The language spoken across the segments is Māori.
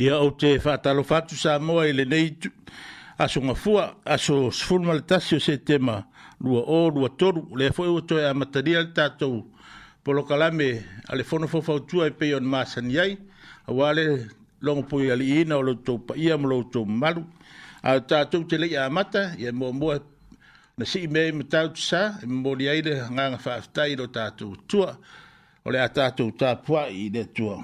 ia au te whātalo fatu sa moa i le nei a ngafua, aso sifuru male tasio se tema lua o, lua toru, le afo e watoe a mataria le po polo kalame a le fono fofautua e peion maasan iai, a wale longo pui ali ina o loutou paia mo loutou malu, a tātou te leia mata ia mo mo na si me ima tātou sa, ima e mori aile nganga whaafetai lo tātou tua, o le a tātou tāpua i le tuao.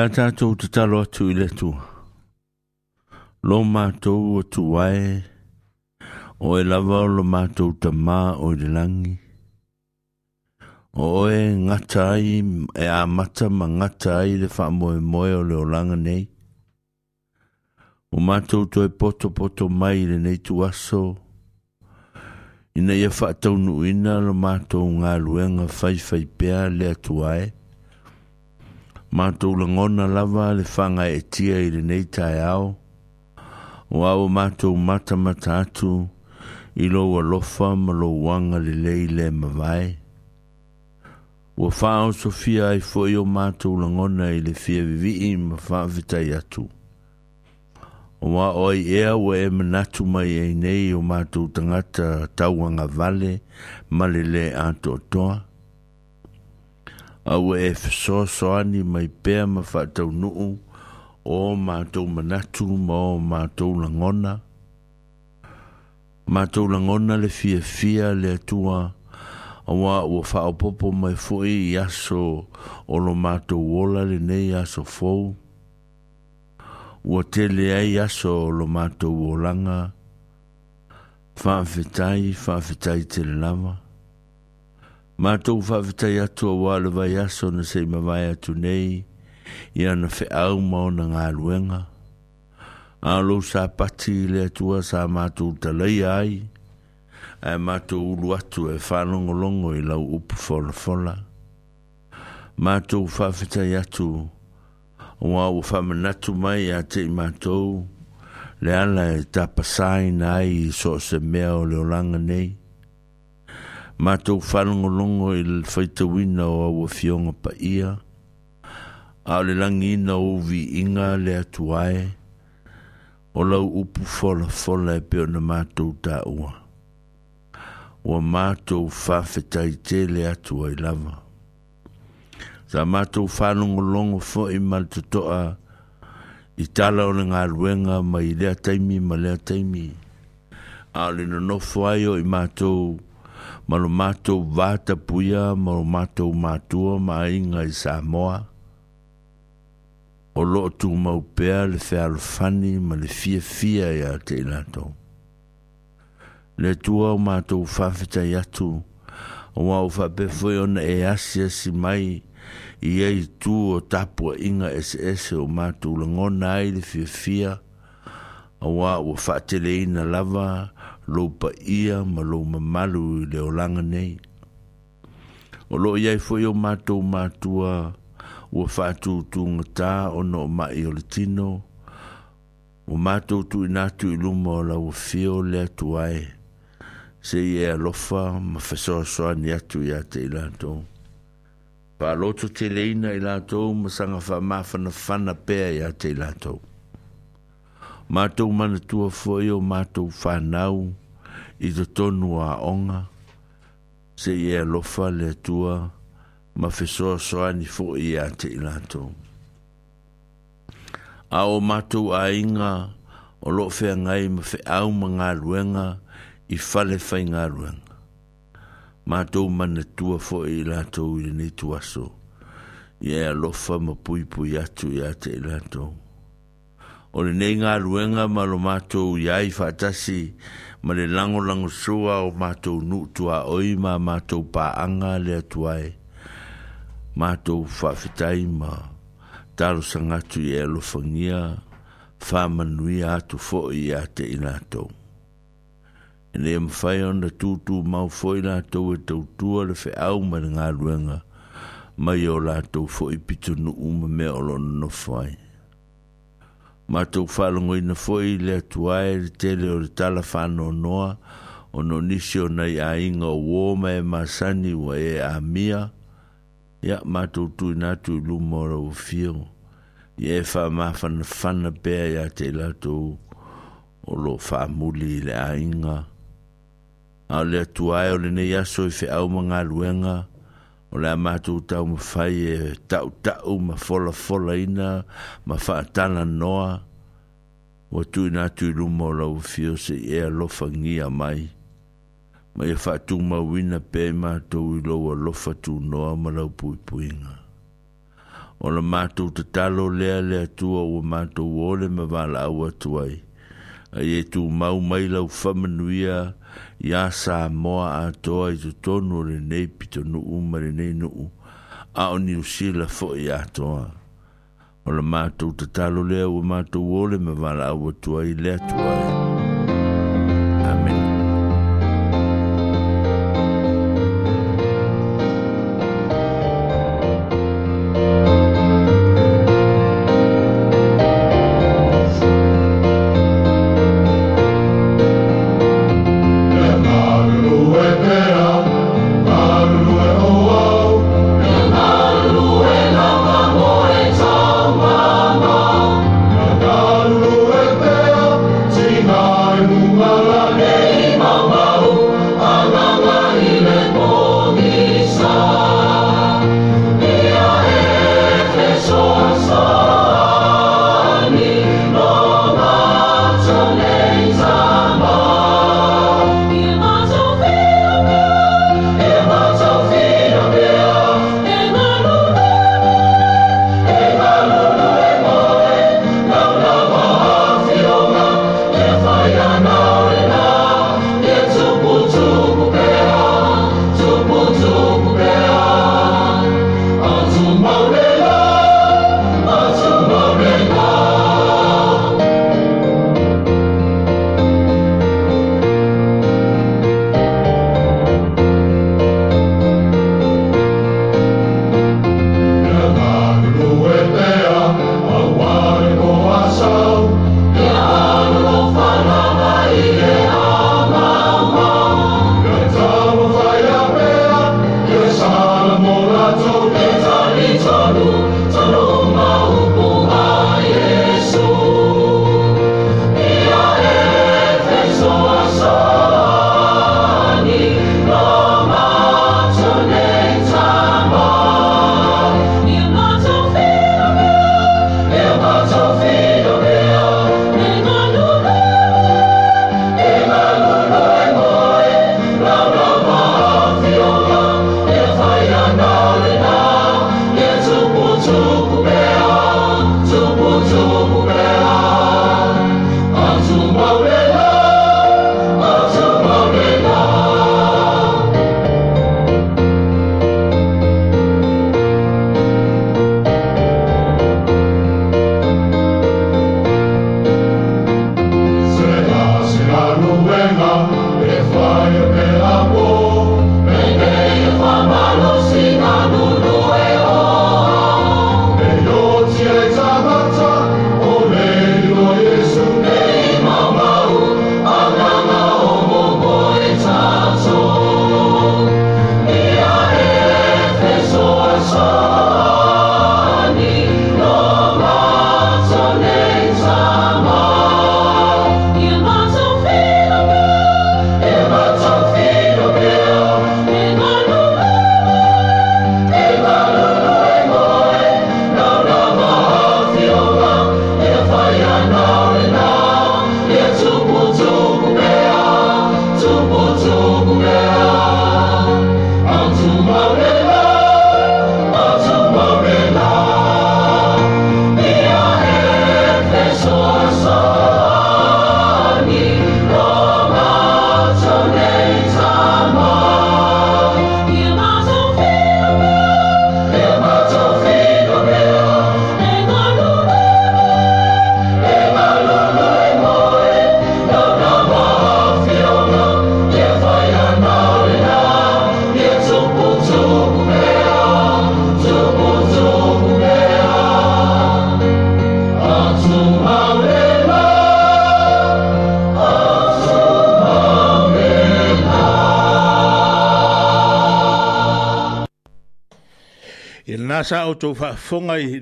la tātou te talo atu i le tua. Lo mātou atu wae, o e lava o lo mātou ta mā o i le langi. O e ngata ai, e a mata ma ngata ai le wha moe moe o le o langa nei. O mātou to e poto poto mai le nei tu aso. Ina ia wha taunu ina lo mātou ngā luenga fai fai pēr le atu ae. Ina ma mātou langona lava le fanga e tia i re nei tai au. O au mātou mata mata atu i lo wa lofa ma lo wanga le lei le mawai. O fao sofia ai fo i o mātou langona i le fia vivi i ma whaavitai atu. O wā oi ea o e manatu mai e nei o mātou tangata tauanga vale ma le le atotoa. toa. au e ani mai pea ma faataunuu o tau manatu ma o langona ma tau lagona le fiafia le atua wa ua opopo mai fui i aso o lo wola le nei aso fou ua tele ai aso o lo fa olaga fa faafetai te lava ma tou whawhitai atua wā le vai aso na sei mawai atu nei, i ana whiau mau na ngā ruenga. Alo sa pati le atua sa mātou ta lei ai, e mātou ulu atu e whanongo longo i lau upu whola whola. Mātou whawhitai atu, o au whamanatu mai a te mātou, le ala e tapasai nai so se mea o leo langa nei, ma to falongo longo il faita wina o awa fionga pa ia a le langi ina uvi inga le atuae o lau upu fola fola e peo na mātou tā ua. Ua mātou whawhetai te le atu ai lava. Tā mātou whanongo longo fo i mali i tala o le ngā ruenga mai lea taimi ma lea taimi. A le nono fuaio i mātou whanongo Ma lo mato vata puá ma mato matua ma ga e sa moa. Olò to mau pèè al fani ma le fi fia ya te naton. Le tu o e mato fafeta yatu, Oa o fa befoyon e asè se mai e yèi tu o tapwa Iga o mato legon na le fir fia owa o fat na lava. loupa ia ma lou mamalu i le olaga nei o loo iai foʻi o matou matua ua faatūtūgatā ona o maʻi o le tino ua matou tuuina atu i luma o laua fio le atu ae seʻi e alofa ma fesoasoani atu iā te i latou faaloto teleina i latou ma saga faamafanafana pea iā te i latou matou manatua foʻi o matou fanau ma i te tonu a onga, se i e a lofa le tua, ma fesoa soa ni fo i a te ilato. A o matu a inga, o lo fea ngai ma fe au ma ngā ruenga, i fale fai ngā ruenga. Mātou mana tua fo i lato i ni tuaso, i e lofa ma pui pui atu i a te ilato. O le nei ngā ruenga ma lo mātou i ai fatasi, ma le lango lango sua o mātou nuutua oi ma mātou pāanga le atuai. Mātou whawhitai ma taro sangatu i e alofangia, whamanui atu fo i a te inatou. E ne am whai ona tūtū mau fōi nātou e tautua le whi au mai ngā ruenga, mai o lātou fōi pitu nu uma me o no whai ma tau whalongo na fwoi le atuae le tele o le tala whano noa o no nisi o nei a inga o wōma e masani wa e a mia ia ma tau tu inatu i luma o fio i e wha ma whana whana pēa ia te lato o lo wha muli le a inga a le atuae o le nei aso i whi au mga luenga Ora le amatu tau ma fai e tau tau ma fola fola ina ma faatana noa wa tu ina tu ilu mola ufio se e alofa ngia mai ma e fa faatu ma wina pe ma tau ilo lo fa tu noa ma lau pui puinga o le matu ta lo le le tua o ma matu wole ma la o tuai ai e tu mau mai lau famanuia ma ia sa moa atoa i totonu o lenei pitonuu ma lenei nuu a o niusila foʻi atoa o le matou tatalo lea ua matou ole ma valaau atu ai le atuai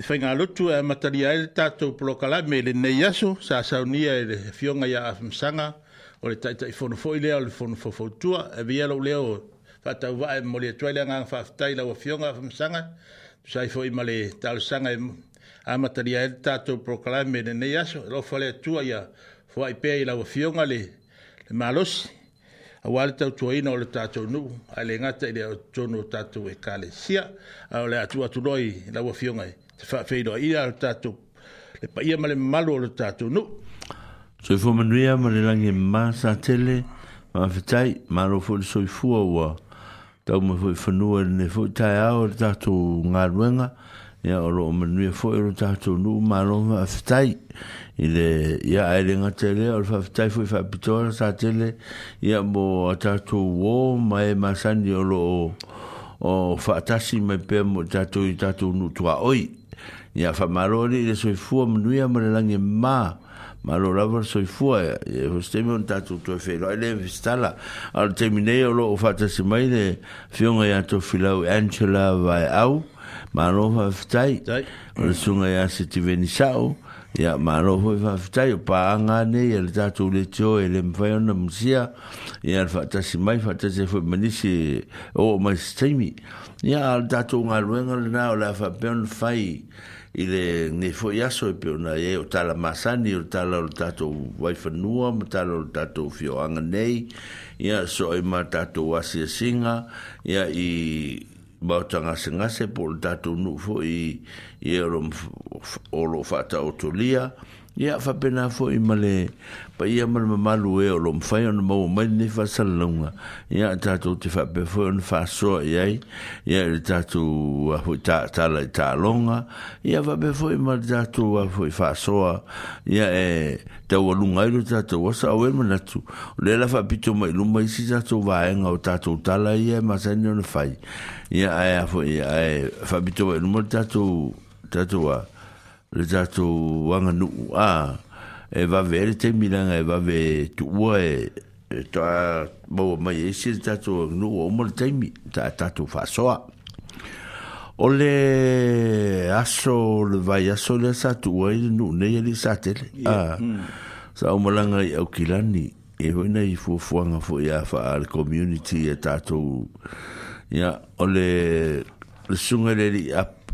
whainga lotu e matari ai le tātou polokala me le nei aso, sa saunia e le fionga ia a whamsanga, o le taita i whonofo i leo, le whonofo fautua, e vi alo leo whatau wa e mole atuai le ngang whaftai lau a fionga a whamsanga, tu sa i fo i male talo sanga e a matari ai le tātou polokala me le nei aso, e lo whale atua ia fwa i pē i lau a fionga le, le malosi, a wale tau tuaina o le tātou nuu, a le ngata i le tono tātou e kāle sia, a le atu atu roi lau a fionga e te fa fe do ia tatu le pa ia male malo le tatu no so fo manu ia male langi ma sa tele ma fetai ma lo fo so fu o ta mo fo fo no ne fo ta ao le tatu nga ruenga ia o lo manu ia fo le tatu no ma lo fetai ile ia ele nga tele o fa fetai fo fa pitora sa tele ia mo tatu wo mai ma e sa ni o lo o fa tasi mai pe mo tatu i tatu no tua oi ia fa malo le soifua manuia ma le lagi mā malo lava le soifua e Je ona tatou toe feiloai le a le taimi nei fait loo faatasi mai le fioga iā tofilau angela vaeau malo faafetai o le ia e le tatu le tio e le je ona musia ia le mai fatto fu e o se stimi ia a le fait galuega o le fai i le ne fo yaso e pe una e o tala masani o tala o tato waifa nua ma tala o tato fio anga nei ia so e ma tato wasia singa ia i bauta ngase ngase po o tato nu fo i i ero o lo fata o tolia ia ia fa pena fo i male pa ia mal malu e o lom fai on mau mai ni fa salunga ia ta tu te fa pe fo on fa so ia ia ta tu a fo ta ta la ta longa ia fa pe fo i mal ta tu a fo i fa so ia e te o lunga i ta tu o sa o e mana tu le la fa pito mai lu e e mai si ta tu va e ngau ta tu ta la ia ma sa ni on fai ia ia fo ia fa pito mai lu mal ta tu ta tu a le tato wanga nuu a e vave ele te milanga e vave tu ua e e toa mawa mai e si le tato wanga nuu a umole teimi ta tato fasoa o le aso le vai aso le sa tu ua e nuu nei ali sa tele a hmm. sa umalanga i au kilani e hoi nei fuafuanga fu ia fa al community e tato ya o le le sungere li ap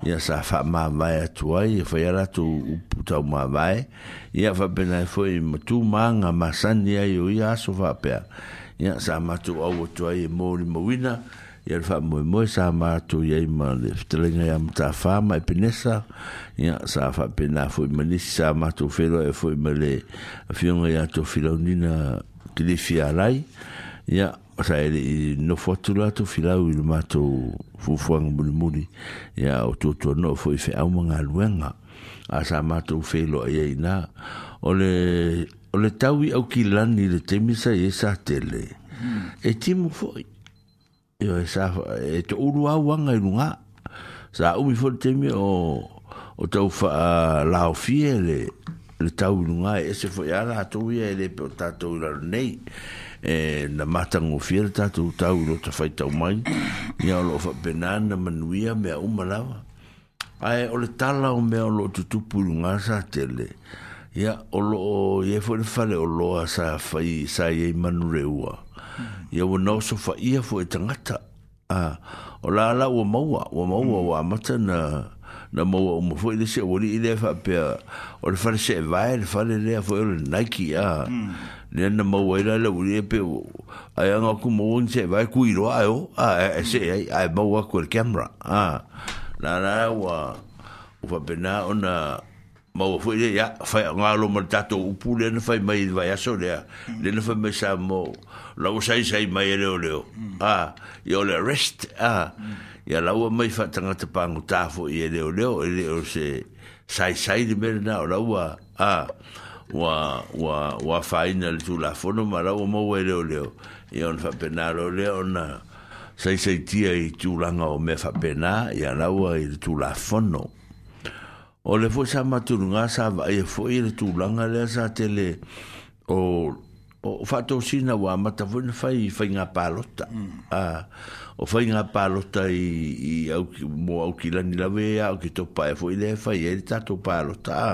ia sa fa ma vai atua to fa ia tu ma vai ia fa bena fo foi tu manga san o ia so fa pe ia sa ma au mori mawina ia fa mo un sa matu ia ma le fitelenga ia mta fa ma y e penesa sa fa y a ni sa e ma le afionga ia to de kilifi alai ia o sa ele i no fotu la to filau i ma to fu fuang muli muli ya o to to no fo i fe au manga luenga a sa ma to fe lo i e na o le o le tau i au ki lani le temisa i e sa tele hmm. e timu fo i yo e sa e to uru au wanga i lunga sa umi fo le temi o o tau fa lao fie le le tau i lunga e se fo i ala atu i e le pe o tatou i lalo nei e e na matango fiera tu tau lo ta fai tau mai nia lo fa benana manuia mea umalawa ae ole tala o mea o lo tutupu ilu ngasa tele ia o lo o ye fo le fale o lo a sa fai sa ye manu re ua ia wa nao so fa ia fo e tangata a o la la ua maua ua maua wa amata na na maua o fo i le se wali i le fa pia o le fale se e vai le fale lea fo e o le naiki a ni ana mau ai la la uri e pe ai anga ku mo un se vai ku iro ai o a e, e se ai ai mau ku el camera a na na wa u va bena ona mau fu ya fa nga lo mo tato u pu le na fa mai vai a so le le na fa me sa mo la u sai sai mai le o le a yo le rest a ya la u mai fa tanga te pa ngu ta fo ye le o le o se sai sai de me na la u a a wa wa wa final tu la fono mara o mo wele o leo e on fa penaro leo na sei sei tia i tu langa o me fa pena e ala wa i tu la fono o le fo sa nga sa va e fo i tu langa le sa tele o o fa to sina wa mata fo fa i fa nga palota mm. a o fa nga palota i i au mo au ki la ni la ve au ki to pa e fo i le fa i e ta to palota a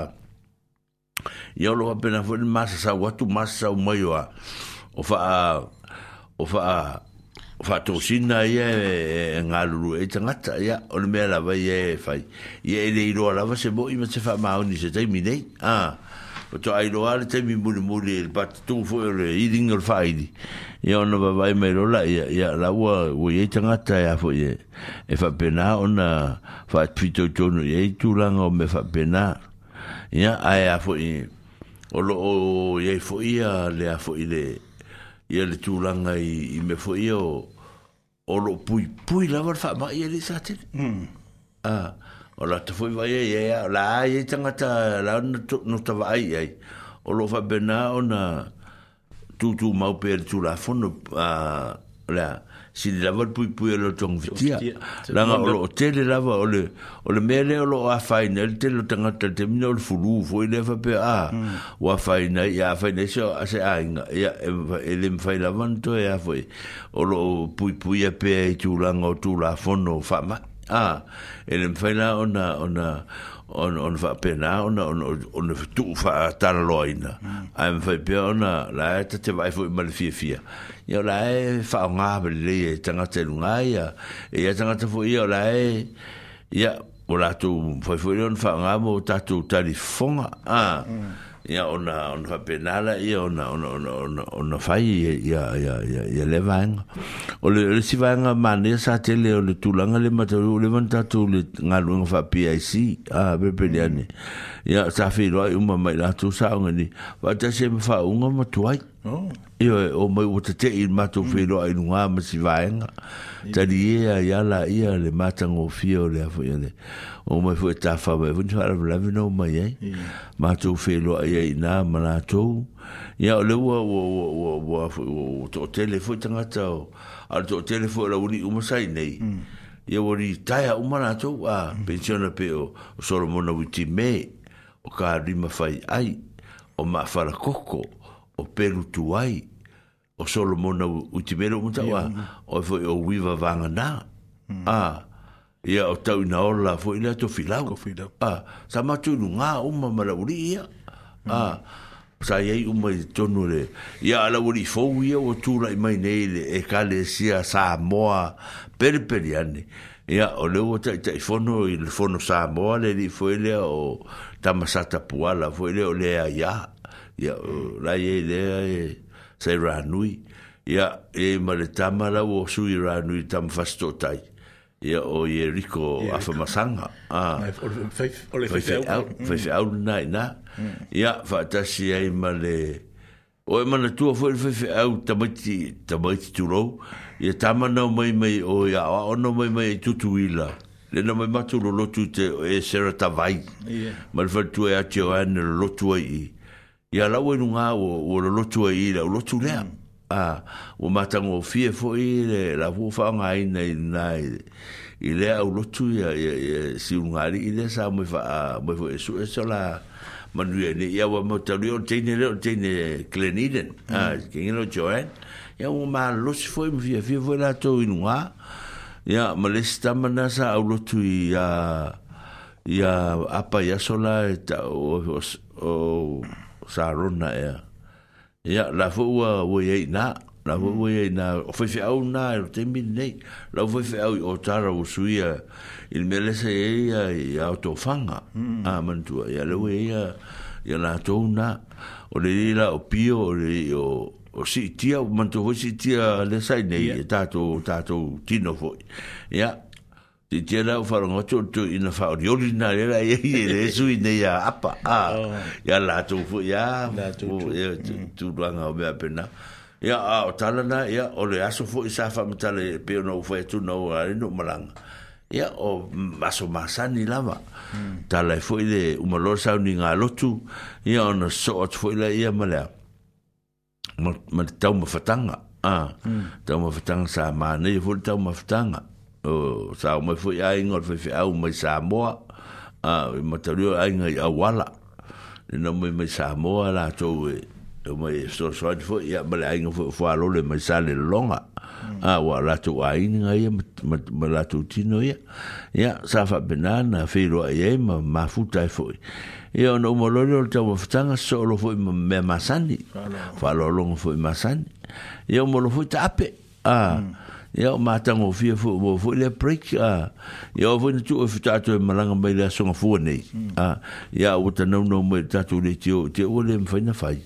ia olo apena foi ni masasau atu masasau mai oa o faa o faa o faa tosina ia e, e, e ngalulu e tangata ia o le mea lava ia e fai ia ele iroa lava se mo ima se faa maoni se taimi nei a o to ai roa le taimi muli muli e pat tu foi o le iringa le faa idi ia o na babai mai rola ia ia la ua ua ia e tangata ia fo ia e faa pena o na faa pito tonu ia i tulanga o me faa pena ia Ya ae a foʻi o lo o ye ia lea foʻi le ia le tulaga i i mea foʻi ia o o loo puipui lava le ma ai e le sa tele hmm. a o lata foʻi vai ai ai a la iai tagata la no tavaai ai o lo fa bena ona tu tutū mau la fo no a la si le lava pui pui lo tong vitia la nga lo tele lava ole ole mele lo a final te lo tanga te termino le fulu fo le va pe a wa faina ya faina so a se a ya ele e me fai lava nto ya e fo o lo pui pui a pe tu la nga tu la fono fa ma a ele me fai la ona ona on on va pena on on on tu fa tan loina mm. ai me fai pena la te te vai foi mal fia fia io la e fa un abel e tanga te lunga ia e ia tanga te foi io la e ia ola tu fu foi on fa un abo ta tu ta di fonga ah. Mm. ia ona ona fapenala ia ona ona ona ona ona fai ia ia ia ia le vaega o le le sivaega mane sa tele o le tulaga le matau o le vanatatou le e galuega faapic a pepele ane ia sa feiloai uma mai latou saogeni faatasi ai mafauga matuai Oh. Ia o mai te te i mato mm. whero ai no ma si vaenga. Tari ya i ala ia le matango whia o le afo i ale. O mai fwe tawha mai vunti hara vlavi nao mai ei. Eh? Mato whero ai na nā ma nā tou. Ia le wo wo wo wo tele fwe tangata o. Ale to o tele fwe la uni umasai nei. Mm. Ia o ri taia umana tou a mm. pensiona pe o mo no witi me. O ka rima fai ai o ma fara koko. Ia o peru tuai o solo mona u te mero muta wa o e foi o wiva vanga na hmm. a ah, ia o tau na ola fo ina to filau ko filau a ah, sa ma tu nga uma ma mara ia hmm. a ah, sa ia u ma tonu le ia ala uri fo ia o tu la mai nei e kale sia sa moa perperi ane ia o le o tai tai fono i le fono sa moa le li fo ile e o tamasata puala foi ile e o le ia ya raye de lea e ya e male tamara o sui rānui tam fasto tai ya o ye riko afa masanga a fai fai au nai na ya mm. fatasi e male o e mana tua fai fai fai au tamaiti tamaiti turou ya tamana o mai mai o ya o ono mai mai tutu ila le na mai matu lo lotu te e sera tavai ya le fai tua e ate o ane lo lotu ai ia lau e nunga o, o lo lotu e ila, o lotu lea. Mm. Ah, o matango fie fo i le, la fo whaanga i nei nai, i lea o lotu ia, ia, ia si ungari, i lea sa mwe wha, mwe wha esu e so la manu e ni, ia wa mautari o teine leo, teine Gleniden, mm. ah, kengino Joanne, ia o ma losi fo i mwhia fie fo i la tau i nunga, ia ma le stamana sa au lotu i, ia, ia apa ia sola e ta o, o, o sa rona ea. Ia, la fo ua ua iei nā, la fo ua iei nā, o fai au nā, e te mi nei, la fai au i o tāra o suia, il me lese e ia i au tō whanga, a mantua, ia le ua e ia, nā tōu nā, o le ira o pio, o le o, o si tia, o mantua, o si tia le sai nei, e tātou, tātou tino fo, ia, Te tēra o wharonga tō tō i na whao riori nā rera e i re sui nei a apa a ia lātou fu ia tūruanga o mea pena ia a o tala nā ia o le aso fu i sāwha mitale peo nau whae tū nau a reno maranga ia o maso masani lava tala e fu i le umalor sau ni ngā lotu ia o na so atu fu i la ia malea ma te tau mawhatanga tau mawhatanga sa mānei fu tau mawhatanga o sa mo foi ai ngor foi foi au mai sa mo a mo te rio ai ngai a wala no mo mai sa mo la to e o mai so so foi ya bale ai ngoi foi alo le mai sa le longa a wa la to ai ngai ma la to tino ya ya sa fa benana fe ro ai ma ma futa foi ia ona uma lori o le tauafataga soolo foʻi ma mea masani faalologo foʻi masani ia uma lo foʻi taape a ah. mm. ia o matago fia fuma foi lea break a ia ua foi na tuu e fetatou e malaga mai le asogafua nei a ia ua tanaunau mai le tatou le teo te ua le mafaina fai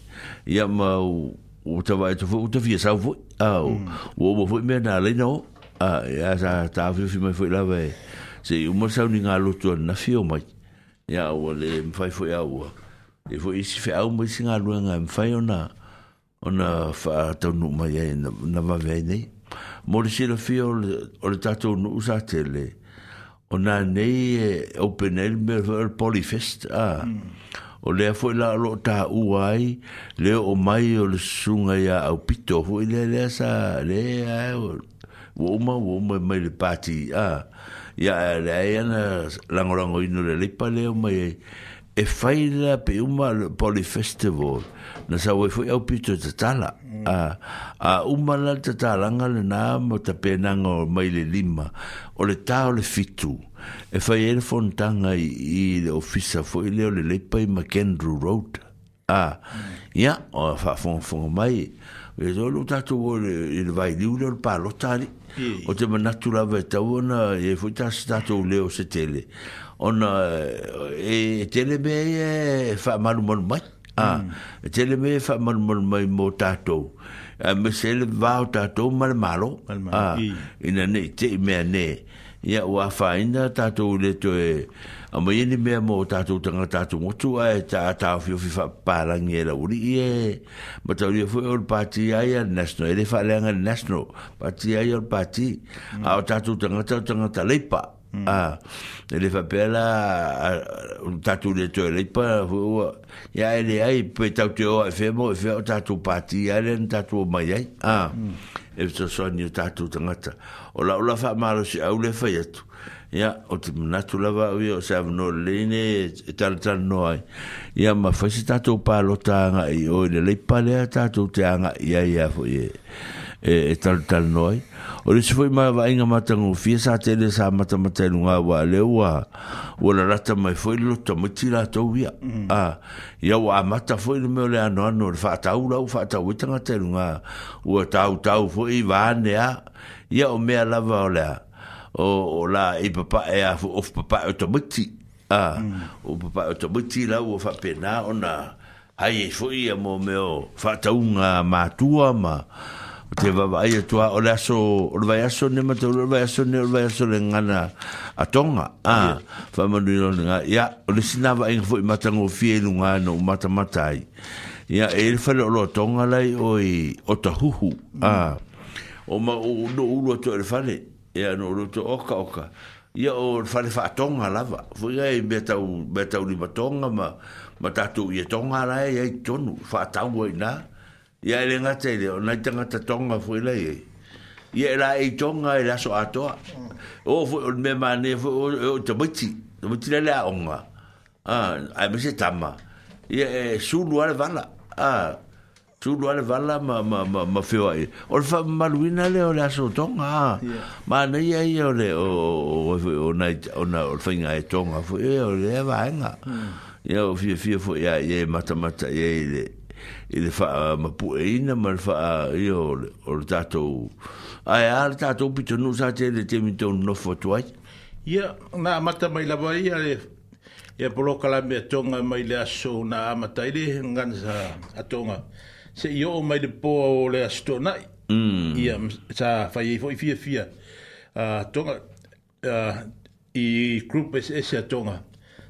ia ma mm. ua tavae to foi ua tafia sau foi a ua uma foi mea na laina o a ia sa tafiofi mai foi lava e sei uma le sauningaloto anafi o mai ia ua le mafai foi aua e foi isi nga mai si na e mafai ona ona faataunuu mai na na vaveai nei mo le sila fia o le tatou nuu sa tele o na nei e open air me polyfest a o le fo la lo ta uai le o mai o le sunga ya au pito fo e le le sa le a wo ma wo ma me le party a ya le ya e na lango lango ino le le pa le o mai e e faila pe uma poli festival na sa we foi au pito de tala mm. a a uma la de tala ngal na mo ta pena o mai le lima o le ta o le fitu e fai el fontanga i, le ofisa foi le le le pai McAndrew Road a ya mm. o fa fon fon mai e zo lu ta tu o le il vai di ulor pa lo tali o te manatu la vetau na e, e foi ta sta tu le o se tele ona e telebe e fa malu malu mai a telebe fa malu malu mai mo tato a me va tato mal malo a ina ne te me ne ya wa fa ina tato le to e, e, e a me ni me mo tanga tato mo tu a ta ta fi fi fa pa ni la uri e ma tori fu ol pati a ya nasno e fa le ngal nasno pati a ol pati a tato tanga tato tanga talipa Hmm. Ah, ele va pela ah, ah, un tatu de to ele pa ya ele ai pe e e tatu o fe mo fe o tatu pati ya le tatu mai ai a e so so ni tatu tanga o la la fa malo si au le fa yetu ya o te natu la va o sa no le ne tal tal no ai ya ma fa si tatu pa lo tanga i o le le pa le tatu te anga ya ya fo ye e tal tal no ai o le se foi mai va inga mata ngu fia sa te le sa mata mata e nu nga le wa wa rata mai foi lo to mo tira to wi mm. a ya wa mata foi le me le ano no fa ta u la u fa ta u tanga te nu nga u ta u ta u foi va ne a ya o me la va o la o la i papa mm. e a fu of papa o to mo o papa o to mo la u fa pena ona Ai, foi a mo meu, fatunga matua ma. Tua, ma te ah. va vai ia e tua o laso o va so ne mate o va ia so ne o va ah, ia so renga na a tonga a fa ma ni ronga ia o le sina va ing foi mata ngo fie lunga no mata matai ia e le fa lo tonga lai o i o ta huhu mm. a ah, o ma o no u lo to le fa le ia no lo to oka oka ia o le fa le fa tonga lava foi ga i beta u beta u ni ma tonga ma ma tatu i e tonga lai ia i tonu fa tau i na ia e le gata i leo nai tagata toga foi lai ai e. ia e la ei toga e le atoa o foi me mane foi tamaiti tamaiti lai le aoga ae ma se tama ia e sulu a vala sulu a vala ma fio ai o le faamaluina lea o le aso toga a manaia e e mm. ia o le ona o le faiga e toga foi ia o lea vaega ia o fiafia foi ia ia e matamata iai le e le fa uh, ma pu ma fa io o le tato ai al tato pito nu sa te le temi to no fo ia na mata mai la vai e le ia polo kala me tonga mai le aso na mata ile ngan sa atonga se io mai le po o le aso na mm. ia sa fa ye fo fia a tonga e i group es es atonga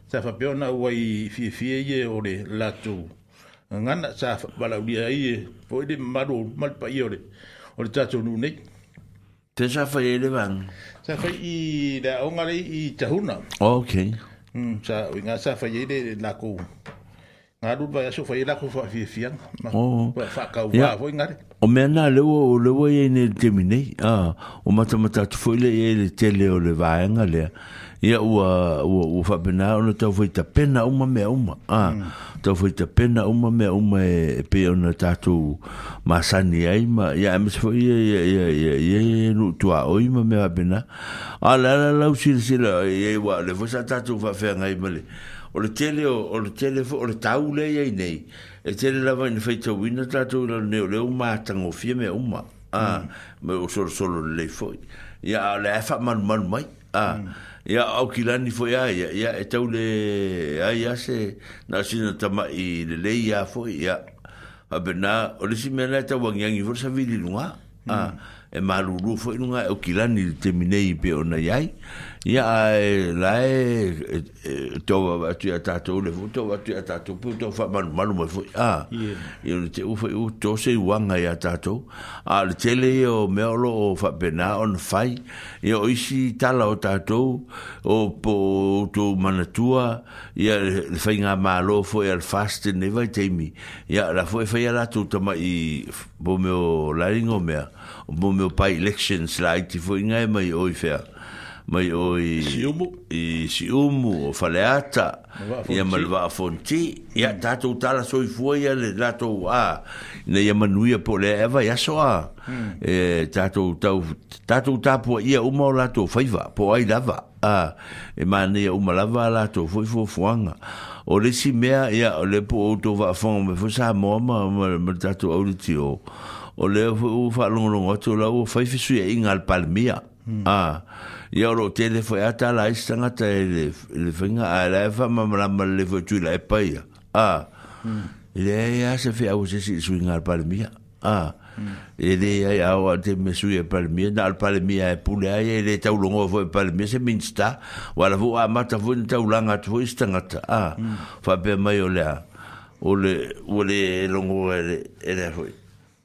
sa fa pe ona wai ye o le latu ngana sa bala uri ai po de maru mal pa yore or ta chu nu nei te sa fa ele van sa fa i da onga i tahuna okay mm sa nga sa e e fa ele la ko nga du ba sa fa ele ko fa fi fi an ma fa ka wa vo nga le o me na le wo le wo ye ne te mi nei a ah, o mata mata tu fo ele ele te le e o le va nga ia ua ua ua faapena ona tau foi tapena uma mea uma a mm. tau foi tapena uma mea uma e, e pe ona tatou masani ai ma ia e masa foi ia ia ia ia ia nuutuaoi ma mea faapena a le ala lau silasila iai uaole foi sa tatou faafeagai ma le o le tele o le tele o le tau lei ai nei e tele lava ina faitauina tatou lalaneo leu matagofia mea uma a ma mm. o solosolo lelei foi ia le ae faamalumalu mai a mm ia au ki lani fo ia ia ia e tau le ai ase na sina tama i le le ia fo ia a bena o le si mena e tau wangiangi fo sa vili lunga a mm. Ah, e marurua foʻi luga e okilani le teminei pe ona iai ia ae lae e, e, toaa atu ia tatou le foi toa atu ia tatou pe tou faamalumalu mai foʻi a ia ona teʻu foi u tose iuaga iā tatou a le tele ia e o mea o loo faapena ona fai ia o isi tala o tatou o po outou manatua ia le faigā mālo foi a le faste nei teimi ia la foi faia latou tamaʻi po meo laliga o mea mo meu pai election slide ti foi ngai e mai oi fer mai oi siumu e siumu o faleata e a malva fonti e a tato tala soi foi e a lato a ne e a manuia po le eva mm. e a soa e tato tato tapo e a uma o lato faiva po ai lava a e mane e a uma lava lato foi fo fuanga o le si mea e a le po outo va fong me fo sa moma ma tato auditio o o le o fa lo lo o tu la o fa fi su in al palmia hmm. ah, a ya lo te le fo e ata la isanga te le le venga a la fa ma ma le fo tu la e pa ya a ah, hmm. le ya e se fi a o se si su in al palmia ah, hmm. e a e le ya ya o te me su e palmia na al palmia e pu le ai le tau lo o fo palmia se minsta wa la fo a ma ta fo ni tau la nga tu isanga ta a fa pe mai o le o le o le longo e le e le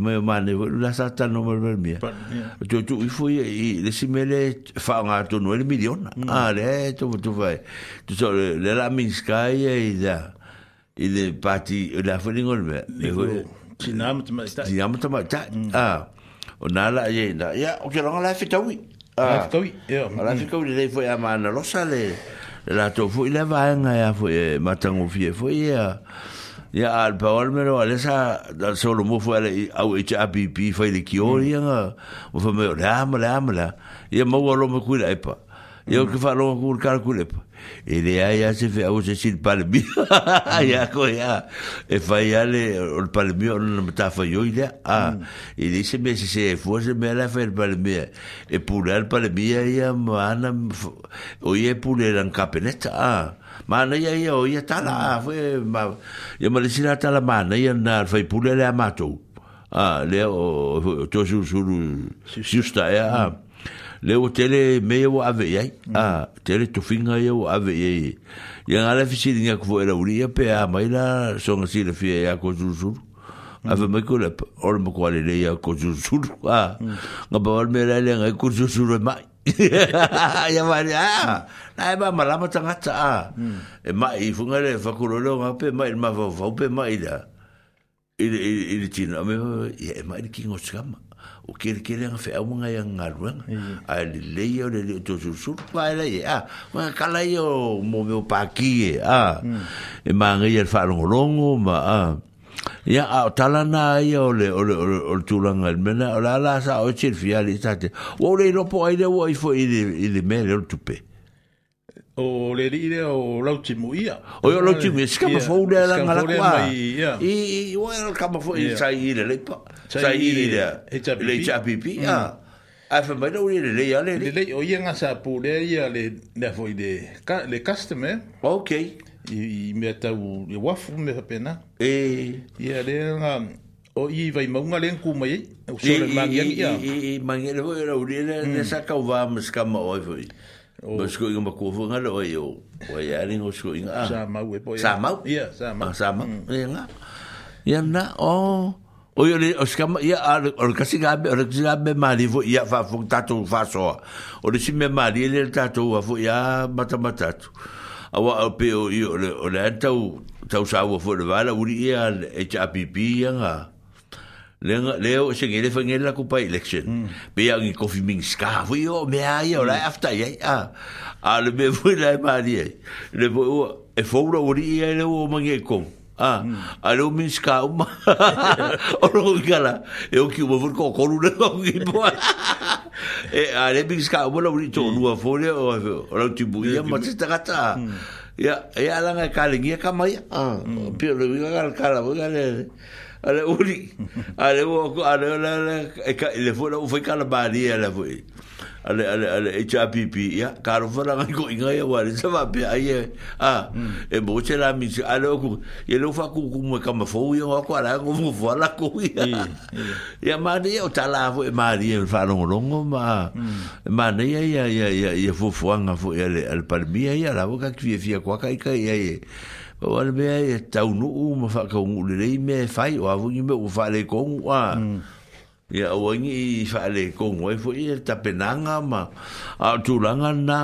me mane vo la sata no me ver mia tu tu i fu i le simele fa un altro no tu tu vai ya, tu so lelaki la minskai ida da parti la fu ningol me le vo ti nam ti ma ti nam ti ma la ye na ya o che la fi tu i a tu i la fi tu le fu a mane lo tu fu le va nga ya fu ya, matango fi ya, fu ia al paol me lo alesa da solo mo fu ale au e cha pp fa le kiori nga mo fa me la ma la ma la ia mo lo mo ku la epa ia o ke fa lo ku calcule pa e le ai a se fe au se sil palmi ia ko ia e fa ia le o palmi o no ta fa yo ile a e le se me se se fu se me la fa el palmi e pula el palmi ia ma ana o ia pula el capeneta a ah. mana ia ia o ia tala mm. foi ma ia ma lesira tala mana ia na fai pule le amatou a le o tosu suru justa ia mm. le o tele me o ave ia mm. a tele tu finga ia o ave ia ia ngala fisiringa ku era uria pe a mai la songa sile fia ia ko suru ave mai ko le or mo ko le ia ko suru a ngaba me la le ngai ko suru mai ya mari ah na ba malama tanga ta ah. e ma i funga le fa kurolo nga pe ma ma va va pe ma ida ile ile tina me ya e ma ile kingo chama o kere kere nga fe a munga ya nga ruang le le yo le le to su pa ile ya ma kala yo mo me pa ki ah, ah. Mm. e ma nga ya fa longo ma ah Ya a tala na ia ole ole ole ole tu langa il mena ola ala sa o chil fiali tate. O le no po ai de wo i fo i de i de mele o tupe. O le ri de o lau timu ia. O yo lau timu ska ma fo de la ngala kwa. I i wo el ka ma fo i sa i de le pa. Sa i de le cha pipi ya. A fa mai no ri le ya le le o ia nga sa pu le ia le na fo i de ka le customer. Okay. Okay i, i mea tau i wafu me ha pena. E. I a reanga, o i vai maunga leen kuma i, o e, sore mangiangi ia. I, i, i, i, mangiangi hoi rau rea, ne hmm. sa kau vā mas kama oi fai. O. Ba sko inga ma kofu ngara oi o, o i a ringo sko inga. Ah. Sa mau e po. Sa mau? Ia, sa mau. Ah, sa mau, mm. ia nga. Ia na, o. Oh. Oye, le, o skama, ia, o le kasi gabe, o le kasi gabe maari, fo, ia, fa, fo, tatou, fa, soa. O le si me maari, ele, tatou, fo, ia, matamatatou. Ia, matamatatou awa au pe o o le o le tau tau sa wo fo le vala uri ia e cha pipi ia nga le le o se ngere fa ngere la kupa election mm. pe ia ngi kofi ming ska fo io me ai o la mm. afta ia a a le be fo le mari le fo e fo uri ia e le o mangi kom Ah, ale umi ska uma. Oro gala. Eu ki uma vur kokoru le ngi bo. E ale bi ska uma lo ri to nu hmm. a folia o o lo tu buia ma te Ya, ya hmm. e la nga kale ngi ka mai. Ah, pi lo vi gal kala bo gale. Ale uri. Ale wo ale la e ka e le fo la u fe kala ba e ni ale fo ale ale ale e cha pipi ya karo fara ngai ko ngai wa le sa pe ai a e bo che la mi a lo ku e lo fa ku ku mo ka ma fo yo wa ko ala ko fo fo la ko ya ya ma de o ta la fo e ma de fa no ro ngo ma ma de ya ya ya ya ya fo fo nga fo ya le al par mi ya la boca ki fi ko ka ka ya ye o al be ya ta u no u ma fa ka u le le me fai o avu ni me u fa le ko wa ia ua i faalekogo ai foi ta penanga ma aotulaga na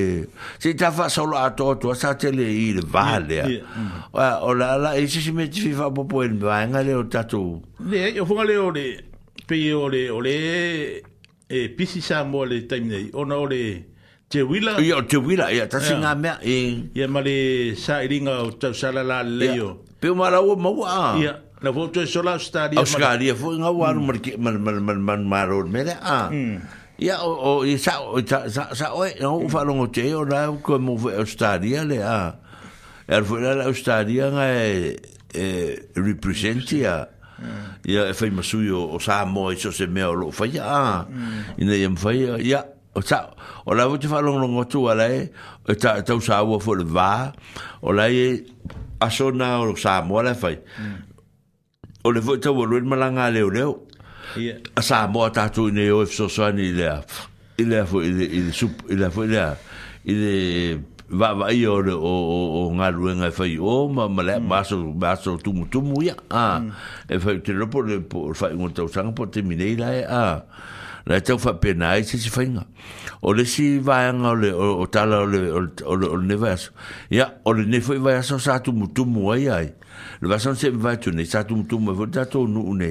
e sei tafaasaula atoatoa sa teleai le vā lea o le alai sisi me tifi faapopoeni e vaega lea o tatou leai o le lea ole pei ole ole e pisi sa moa le taimi nei ona ole tewila ia o tewila ia tasiga e ia ma le saʻiliga o ta tausala lalelei o peu malaua maua a na fo to sola Australia Australia fo nga waru mar mm. mar mar mar mar maro mere a mm. ya o o sa sa sa o no mm. fa longo te o na ko mo Australia le a er fo la Australia nga e representia ia e fai e o sa mo e so se me o lo fai a ina o ta o la vote fa longo longo tu ala e ta ta usa ua fo le va o la e asona o sa mo la o le fo tau alu malanga leo leo yeah. a sa mo tatu ne o fso sani le ile fo ile ile sup ile fo ile ile va va io o o o ngalu nga e fai o ma ma le baso mm. baso tu tumu mu ya a mm. e fai te lo por por fai un tau sang por te mine ila a la tau fa pena e se si fai nga o le si va nga le o tala o le o le nevas ya o le ne fai va so sa tu tumu tu ai ai le va son se va tu ne sa tu tu me vota to nu ne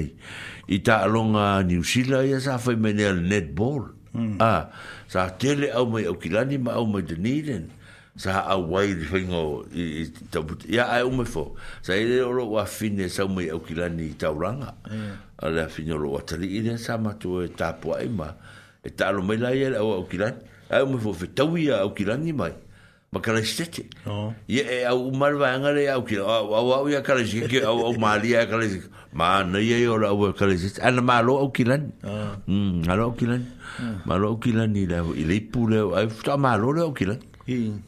i ta long a new Zealand ia sa fa menel netball mm. Ah, sa tele au mai au kilani ma au me de niden sa a wai de fingo i ta but ya a me fo sa ele ro wa fine sa me au kilani ta ranga mm. a la fine ro ta li ile sa ma tu e ta po ai ma e ta lo me la ya au kilani a me fo fe ta wi au kilani mai Makala isteti. Oh. ya e eh, au umar vanga le au ki. Au au ia ya kala isteti. Ki au au ia ya kala isteti. Ma ia ah. hmm, hmm. i ora au kala isteti. Ana ma alo au kilani. Alo au kilani. Ma alo au kilani leo. I leipu leo. Ai futa ma alo leo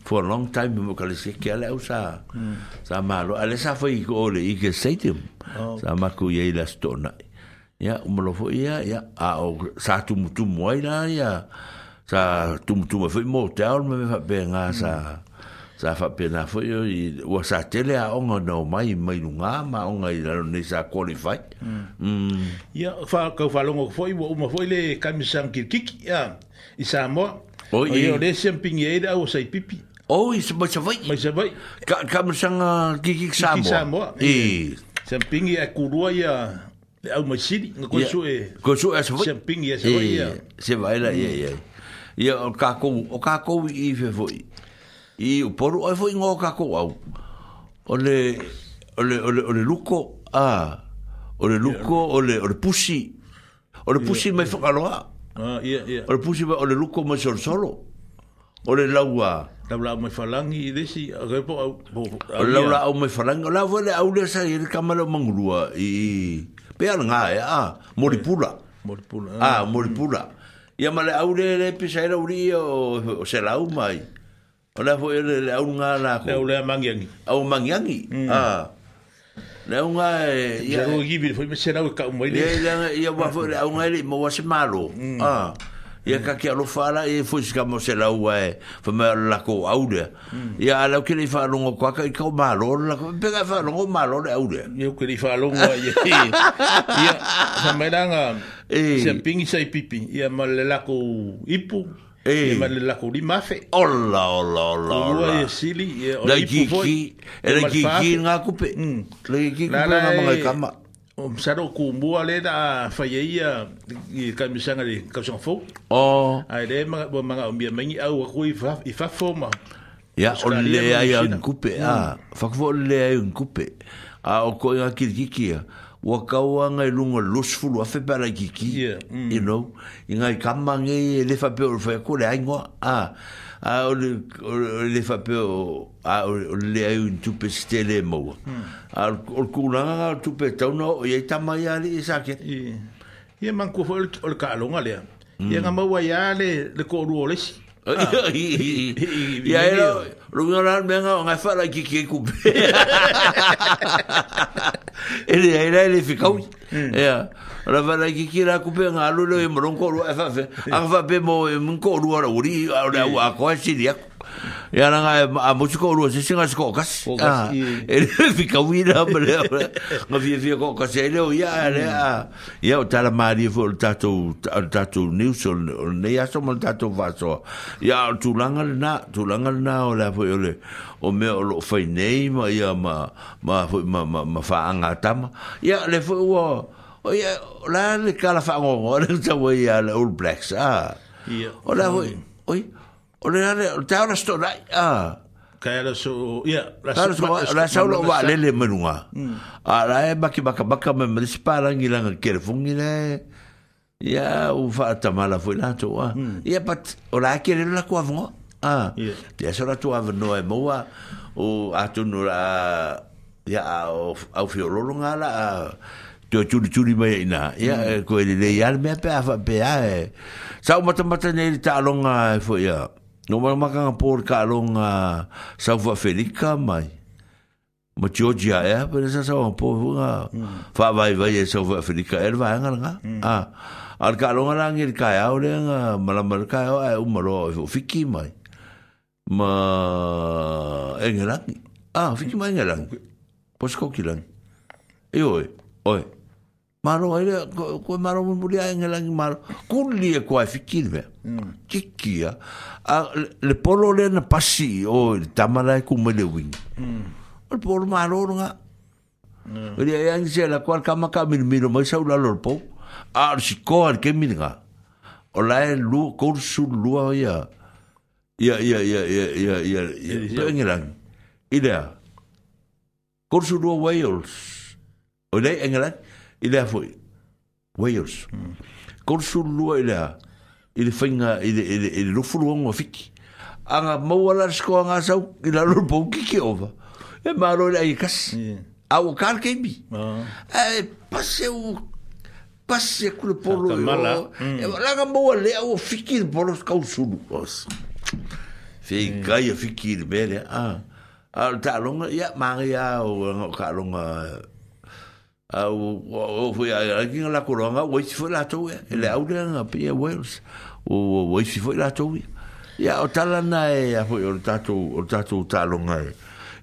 For long time mo kala isteti. Ki ala au sa. Hmm. Sa ma alo. Ale sa fai ko ole. Ike stadium. Oh. Sa maku ia i la stona. Ia ya, umalofo ia. Ia. A o sa tumutumu ai Ia. sa tumutua foi e mo te ao me fa penga hmm. sa sa fa pena foi i o sa tele a onga no mai mai lunga ma onga i lalo nei sa qualify mm ia fa ka fa longo foi o ma foi le kamisan kirkik ia i sa mo o i o le semping e da o sai pipi o i se mai savai mai savai ka kamisan uh, kirkik sa mo i semping e kurua ia au masiri ngako su e ko su e savai semping e savai ia se vai la ia ia ia o kakou o kakou i fe foi i o poru o foi ngō kakou au ole ole ole ole luko a ah. ole luko yeah. ole ole pusi ole pusi yeah. mai fakaloa ah, yeah, yeah. ole pusi mai ole luko mai solo solo ole laua Tau lau mai falangi i desi, a repo au... O lau lau mai falangi, o lau vele au le sa i kamala o mangurua i... Pea ngā e, a, moripula. Moripula. A, moripula. Mm ia male au le le pisa era uri o, se lau mai o le fo ele le au nga la ko le mangiangi au mangiangi mm. ah le au nga e eh, ia o gibi foi me se lau e ka mai le ia ia va fo le au nga le mo wa se malo mm. ah ia ka ke alo fala e fo sika mo se la ua e fo me la ko aude ia la ke ni fa lo ngo kwa ka i ka ma lo la ko pe ka fa lo ngo ma lo le aude ia ke ni fa lo ngo ia ia sa me la nga e se ping sa i pipi ia ma le la ko ipu e ma le la ko li ma fe ola ola ola ola ia sili ia o ipu fo e le ki ki nga ku pe le ki ki ku na ma ka o um, saro ku mua le da faiaia e i ka misanga le ka sanga fau oh. ai le ma ma ma o ma ni au ku i fa fa ma ya o le ai un kupe a fa ku le ai un kupe a o ko ia ki ki ki wa ka wa ngai lunga los a fe para ki ki yeah. mm. you know i ngai kamange e le fa pe o fa ku le ai ngo a ah a ole ole le fa pe a ole le ai un tupe stele mo a ol kula tupe ta no ye ta mai ali sa ke ye man ku fo ol ka lo ngale ye nga mo ya le le ko ru ole ya ero lu ngora me nga nga fa la ki ki ku pe ele ele le fi ka ya ora vala ki ki ra kupe nga lu le mo e ron e, ko ru fa fe a fa pe mo mo ko ru ora uri ora u a ko si dia ya na nga a mo ko ru si si nga ko kas a e le fi ka wi na ma le ma vi vi ko kas e le o ya le a ya o tala ma ri vol tato tato news o ne ya so mo tato va so ya tu langa na tu langa na o la fo yo le o me o lo fa nei ma ya ma ma ma ma fa anga tama ya le fo o o ia la le kala fa ngo o le tsa wo e ia le all blacks a ia o la mm. oi oi o le le ta ona sto la a ka ia so ia la so la so lo va le le menua mm. a la e baki baka baka me me spara ngi la ngi le fungi le ia u fa ta mala fo la to a ia pat o la ke le la ko avo a ia so la to avo no e mo a o atu no la ia au fiololo ngala a uh, tu tu tu ni mai na ya mm. eh, ko le eh. le ya me pe fa pe ya sa mata mata ne ta longa fo eh, ya no ma ma kan por ka longa sa va felika mai ma Georgia ya pe sa sa po nga fa vai vai e sa va felika el va nga nga mm. ah al ka longa la ngir ka ya ole nga mala mal ka ya u maro fo fiki mai ma engelang ah fiki mai engelang posko kilang Oi, oi. Maro ai ko malu pun boleh ai ngela ngi maro. Kulli e ko afikil ve. Hmm. Kikia. Ya. Ah, le polo le na pasi Oh, le tamara e ku mele polo malu nga. Ri ai ai se la kama kami minum, min mo lor po. A ah, si ko al ke min nga. O la lu ko su ya. Ya ya ya ya ya ya. Pe ngela. Ida. Ko su lu Wales. O le ngela. É é é. ele foi Wales ele ila ile fainga ile ile ile lofuluongo fiki anga mawala sko anga sau ila lopo kiki ova e maro ila ikas au kar kebi ah. e passe o passe kule polo mm. e langa mawale au fiki polo kausulu os fei kai fiki bere ah al talonga ya maria o kalonga au o fui a aqui na coronga o isso foi lá to ele au de na pia wales o o isso foi lá to ya o tala na e a foi o tatu o tatu talo nga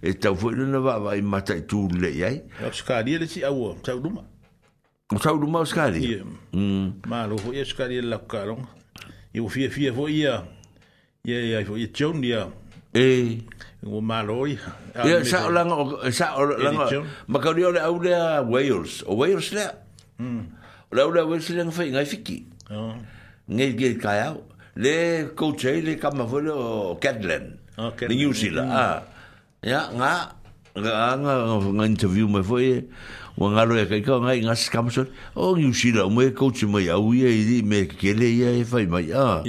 e ta foi na va vai mata tu le ya e o skali ele si au tau duma o tau duma o skali mm malo foi o skali la calon e o fia fia foi ia ia ia foi e o malo i ia sa o langa sa o langa ma ka rio le au le Wales o Wales le o le au le Wales le ngai ngai fiki ngai ngai kai au le coach le kama vole o Cadland le New Zealand ah ya nga nga nga interview me foi o nga lo ka ka nga nga skamson o New Zealand me coach me au ye me kele ye fai mai ah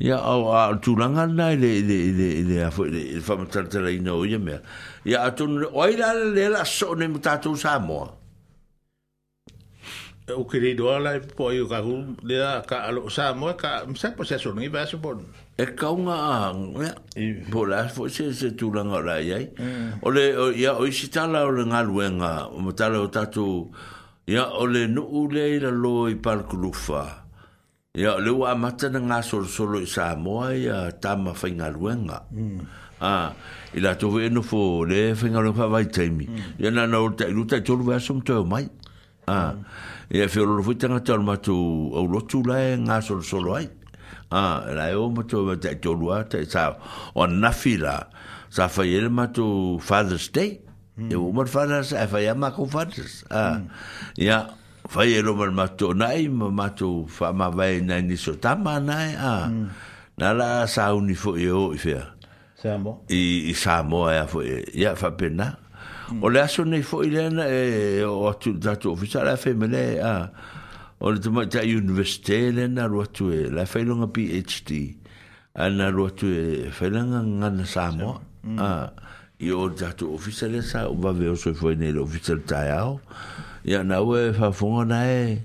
ia au a tulanga nai le le le le a foi le fa matatara ina o ia mea ia atun oi la le la so ne mutatou Samoa e, o que lhe doa lá pô eu carro de a ca lo sa mo ca me sa po se so ni va so pon e ca unha né pô lá foi se se tu lá lá aí o le ya o si ta lá o nga luenga o ta lá o tatu ya o le no le la lo i par clufa Ya mm. e le wa mata nga sol solo sa moa ya ta ma luenga. Ah, ila to ve no fo le fa nga lo fa vai taimi. Mm. Ya na no ta lu ta to va som to mai. Ah. Mm. Ya fe lo fu ta nga tal ma tu o lo tu la nga solo ai. Ah, la yo mo to va ta to lua ta sa o na fila. Sa fa yel ma tu Father's Day. Mm. Ya e umar fa na sa fa e ya ma ko Father's. Ah. Ya. Mm. fai e roma mato nai ma mato fa ma vai nai ni so tama nai a mm. na la sa uni fo e o i fea Samo. I, i Samoa ea fo e ia fa pena mm. o le aso nei fo i lena e o atu tatu ofisa la fe mele a o le tama ta universite e lena ruatu e la fai longa PhD ana ruatu e fai langa ngana Samoa mm. a i o tatu ofisa le sa o va veo so fo e nei le ofisa le tai ao ya na we fa e fonga na e,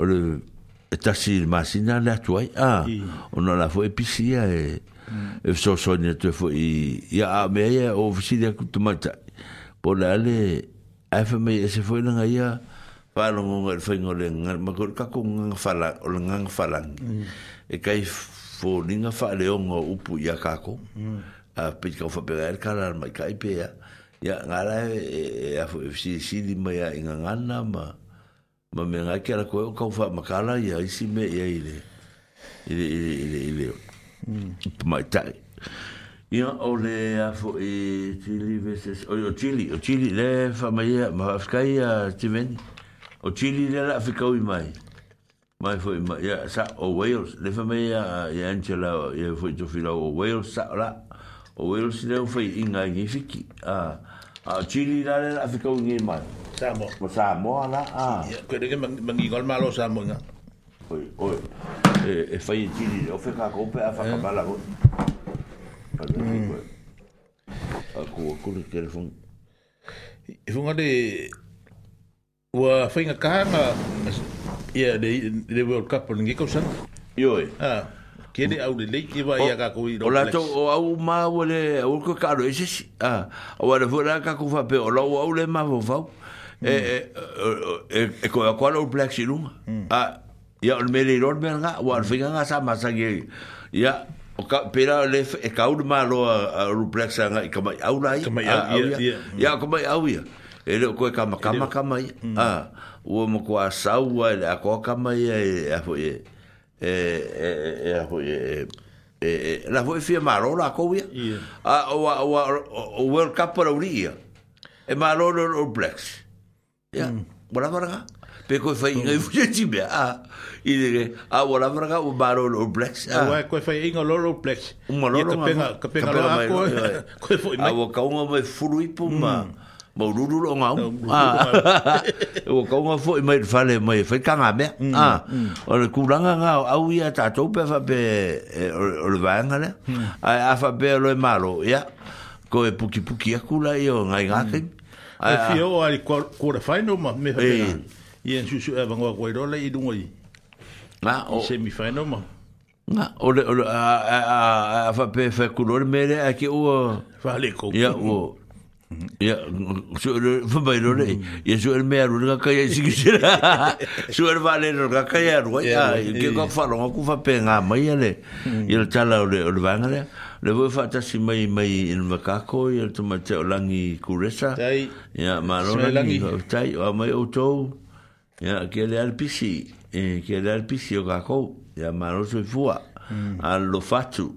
e le ta si ma si na la toi a on la fo epicia e e. Mm. e so so ne te fo i ya a me ya o si de ku tu mata po la le e fa me se fo na ya fa lo mo ngal fa ngol ngal ma ko ka ku ngal fa la ol ngal fa mm. la e kai fo ninga nga fa le o pu ya mm. ka ko a pe ka fo pe ka la mai kai pe ya ya ngala e, e, e, e a fu si si di ma ya inga ngana ma ma me nga kera ko ka fa ma kala ya isi me ya ile ile ile ile ile mm ma ta ya ole a fu e chili veces o yo chili o chili le fa ma ya ma fa ya ti ven o chili le la fi ka u mai mai fu ma ya sa o wales le fa ma ya ya angela ya fu jo fi la o wales sa la o Wales leo fai inga i fiki. Ah. a chili la le afi kau ngi mai samo mo samo ala a ko de mangi gol malo samo dạ. ờ, nga oi oi e e fai chili o fe ka ko pe afa ka bala ko a ko ko le telefon e funga de wa fai nga ka nga ia de de world cup ngi ko san yo ah ke e le au le le ke va ya ka ko i ola to o au ma o le o ko ka ro ese si a o le vo la ka ko va pe o la o au le ma vo va e e e ko a kwalo black si a ya o me le ro me nga o al fika nga sa ma sa ke ya o ka pera le e ka u ma lo a ro black sa nga ka ma au la i ya ka ma au ya e le ko ka ma ka ma ka ma a o mo ko a sa u a ko ka ma ya e, e a fo ye eh eh eh eh eh, eh, eh, eh la foi fia maro ah, la a o o world cup para uria e maro no blacks ya bola varga pe ko foi ngai fuje tibia a i de a wala vraga o baro lo blacks a wa ko fai inga lo lo blacks mo lo lo ka penga ka penga lo ko ko fai a wo ka uma me furu ipo mo ru ru lo ngau o ko nga foi mai fale mai foi kanga me a o le kulanga nga au ia ta to pe fa pe o le vanga le a fa pe lo malo ya ko e puki puki akula yo ngai ngake a fio o ali ko le final ma me fa i en susu e vango ko ro le i dungo i na o semi final ma na o le a a a fa pe fa kulor mere a ki o fa le ko ya o Ya, so le fumba ilo le. Ya so el mea ruga kaya isi kisira. So el vale ruga kaya ruga. Ya, ke kwa falo nga kufa pe nga mai ale. Ya le tala ole ole vanga le. Le fata si tasi mai mai in makako. Ya le tuma langi kuresa. Tai. Ya, ma lo langi. Tai, eh, o mai hmm. o tou. Ya, al le eh Ke al alpisi o gako, Ya, ma so i fua. Al lo fatu.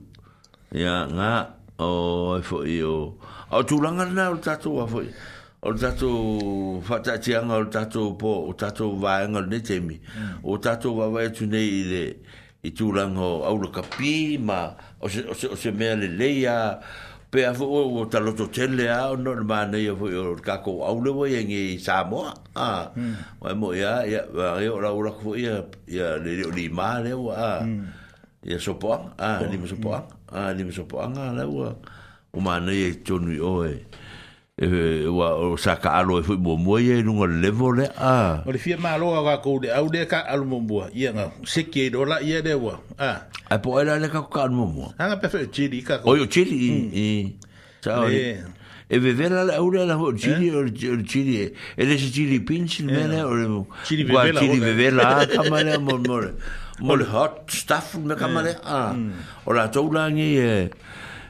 Ya, nga. O, i fo Au tu langa na o tato wa foi o tato fa ta ti anga o tato po o tato va anga ne temi o tato va va tu nei ile i tu langa o au lo kapi ma o se o se o se me le leia pe a fo o ta lo to chele a o nor ma nei o foi e mm. o ka au le voi en i Samoa. mo a o mo ya ya va o la ura ko ia ya le le li ma le wa ya so a ni mo so a ni mo so po a wa o mana ye tonu o e e wa o sa ka alo fu bo mo ye nu ngol levo le a o le fie ma lo ga ko de au de ka alo mo bo ye nga se ke do la ye de wa a a po ela le ka ka alo mo ha nga pe fe chiri ka o yo chiri e mm. sa o le e ve vela la ure la ho chiri o chiri eh? e le chiri pinch eh. le mele o le chiri ve vela chiri ve vela ka ma le mo mo mo le hot stuff me ka ma le a mm. o la tou la ngi e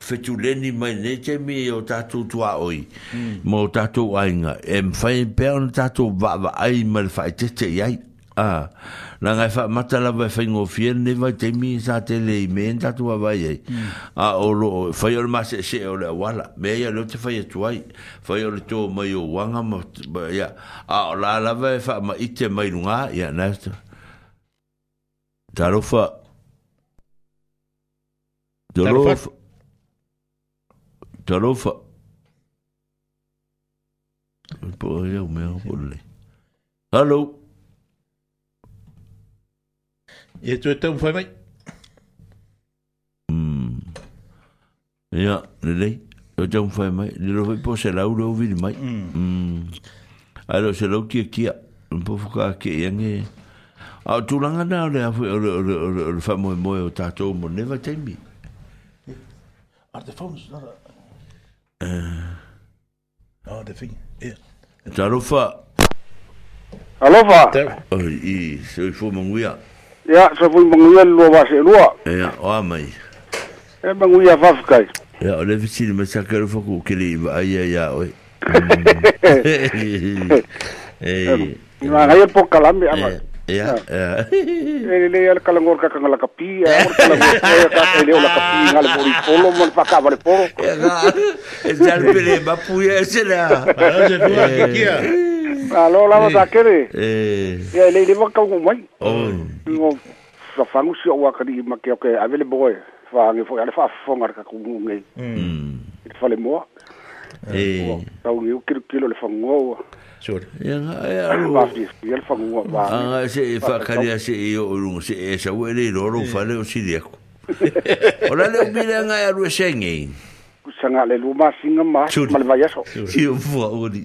fetuleni mai ne te me o tatou tua oi mo tatou ainga e mwhai pēr o tatou wawa ai mal whai te te iai a na ngai wha mata la vai e whai ngō fia ne vai te mi sa te le i me tatou a vai ai a o lo whai o ma se se o le wala me ia leo te whai atuai whai o le tō mai o wanga a o la la vai e wha ma ite mai lunga ia nasta e Tarofa Tarofa talo fa po ia o mea po le halo e tu tau fai mai ia le lei o tau fai mai le lo fai po se lau lo vini mai ai lo se lau kia kia un po fuka kia iange a tulanga na le afu o le o le o le o le fa moe moe o tatou mo neva taimi are the phones not Ah, det er fint. Er ja. Talofa. Alofa. Oi, i, se i fu manguia. Ya, se fu manguia lua wase lua. Ya, oa mai. E manguia wafkai. Ya, ole visini me sakero faku kili iwa aia ya oi. Eh. Nga ngai po kalame amai. Ya. Ya. Ini dia kalau ngor kak ngala kapi, ngor kalau ngor kak dia ngala kapi ngala bori polo mon pak abal polo. Ya. Jal pele bapu ya sela. Ada dua kaki ya. Kalau lama sakit ni. Eh. Ya ini dia kau ngomai. Oh. Ngom. Sofangu si awak ni makai okay. Avele boy. Fangi fo ada fa fongar kak ngomai. Hmm. Itu fale mo. Eh. Tahu ni ukir kilo le fangu. sur anga se e whakaria se e o rungu se e sa were i roro whare o siriako o la leo mire anga e arue senge kusanga le luma singa ma malvaya so i na fua uri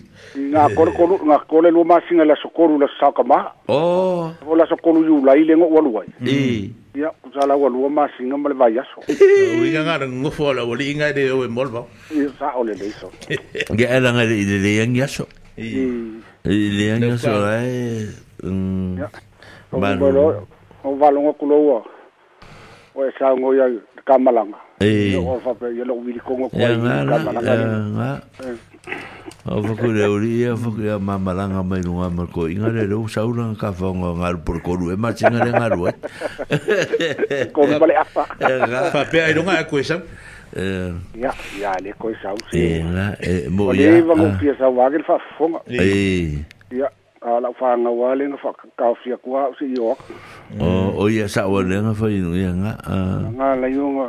nga kore kolu nga kore luma singa la sokoru la saka ma o o la sokoru yu la ile ngo waluai eh ya kusala walua ma singa malvaya so i nga ngara ngo fua la wali inga de o e molva i sa ole le so ge ala nga de ile le yang yaso Mm. Y, y lianga so ai um balu o valonga kulo wa o e sa ngo ya kamalanga e o fa pe yo lo vili con ko ya nga o fa ku le uri o fa ku ya mamalanga mai no ma ko inga le lo sa una ka fa ngo por ko e ma chinga le ngar wa ko vale apa fa pe ai no nga ko ia eh, ia le koe sau se ela er e mo ia le vagofia sauā ke le faafofoga e ia a lau fagauā lega faakakaofia kua au seʻi oaka o o ia saualega fainuiaga agalaioga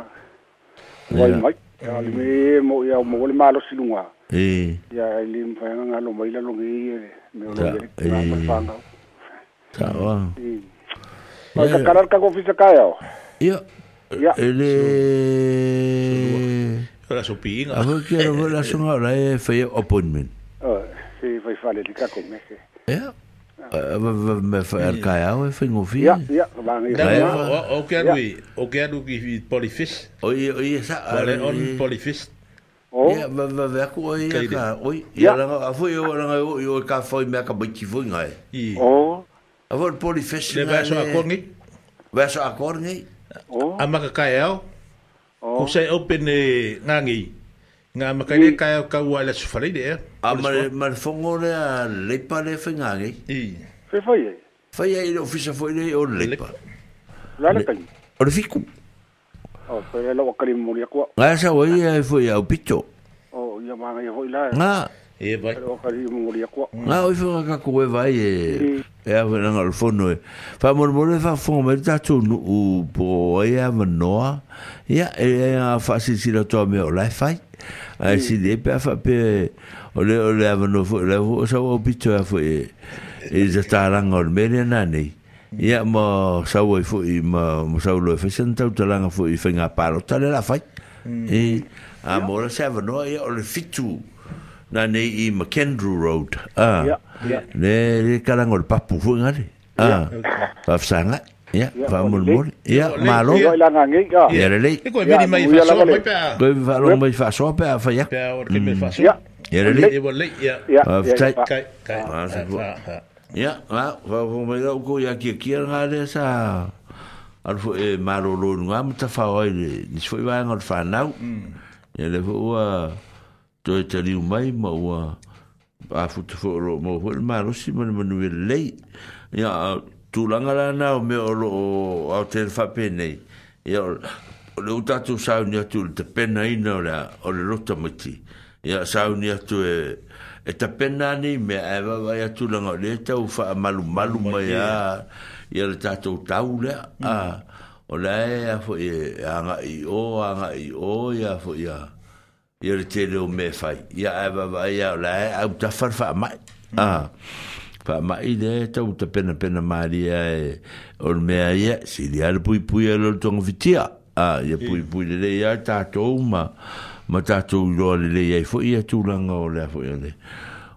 uai mai ale me mo ia mo le malosiluga e ia i le faega galo mai lalogei e me ologele fagau saoa ma kakala le kakofisa kae ao ia Ja. Ele... Ola so pinga. Ako kira wala so nga rai whai appointment. Oh, si whai whale di kako mese. eu Me whai ar kai au e whai ngofi. Ja, ja. O ke aru i, o ke aru i polifis. O i, o i sa. Whale on polifis. O. Ia, wa wa wa ko i ka. O i, ia langa, a fo i o langa o i o ka o i mea ka bai ki fo ngai. O. A fo polifis. Le vai so a o Vai so a korngi. oh. a makakae au oh. ko open e ngangi nga makaile mm. kae ka ua le sufalei eh? le a ma ma le a le le fe ngangi i fe foi e foi e le ofisa foi le o le pa la le kai o le fiku o foi le lo ka le mo le sa o ia foi au pito o ia ma foi la nga e vai nga o fa ka ko e vai e mm. e a vera ngal fono e fa mor mor fa fono mer ta tu u bo e a menoa ya e a fa si si la to me o la fai a si de pe fa pe o le o le a meno fo le o sa o pito a e fo e e za ta ranga o mer na nei Ia mo sau e fu i ma mo sau lo e fe senta uta langa fu i fenga paro tale la fai. E a mora se avanoa e o le fitu. Mm. na ne i McKendrew Road ah yeah, yeah. ne le kalang ol papu funga le ah pa sanga ya va mol mol ya malo ya le le ko me di mai fa so pe ko va lo mai fa so pe fa ya pe or ke me fa so ya le le ya ya ya kai kai ya va va mo me ko ya ki ki ngale sa al fo e malo lo ngam ta fa oi ni foi va ngal fa nau ya le fo to e tari mai ma ua a futu fo mo ho ma ro si ma ma lei ya tu langa la na me o lo a te fa pene ya o le utatu tu sa ni tu te pena i no la o le rota mati ya sa ni tu e e te pena ni me a va e va ya tu langa le te u fa malu malu mai ya ya le tatu tu tau le a o le a e fo e anga i o anga i o ya fo ya ia le tele o me fai ia ae vavaia la lae au tafale faamaʻi mm. a faamaʻi le tau ta penapena malia e o le mea ia silia le puipui a lole togafitia a ia puipui lelei ia tatou ma ma tatou iloa lelei ai foʻi ia tulaga o lea foʻi a lei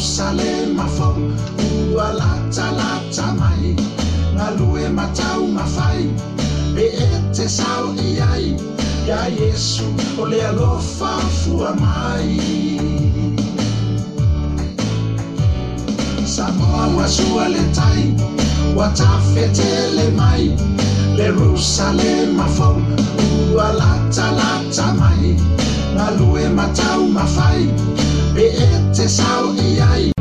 salema fau ua latalata mai na lue matau be e e te sao i ai ia iesu o le alofa fua mai samoa ua sua le tai ua tafetele mai le rusalema fau ua latalata mai na lue matau mafai pe e te sau e ai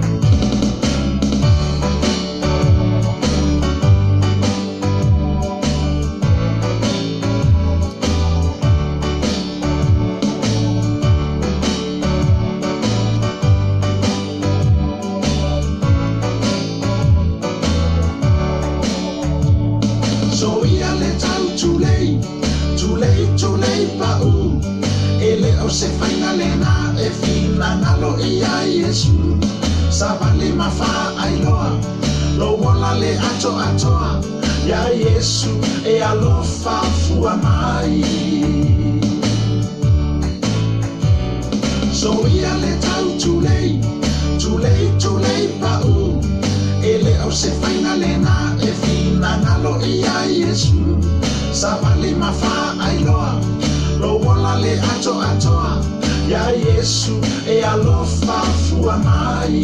atoatoa ah. ya Yesu yalofafua mai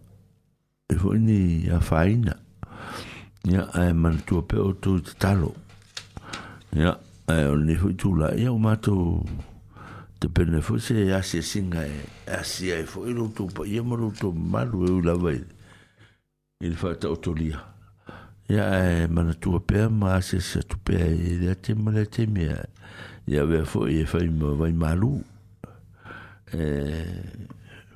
e foi ni a faina ya ai man tu pe o tu talo ya ai o ni foi tu la ya o mato te pene fo se ya se e singa e asi ai foi lu tu pa ye moru tu malu e la vai il fa ta otolia ya ai man tu pe ma se se tu pe e te mo le te mia ya ve fo e fa i mo vai malu eh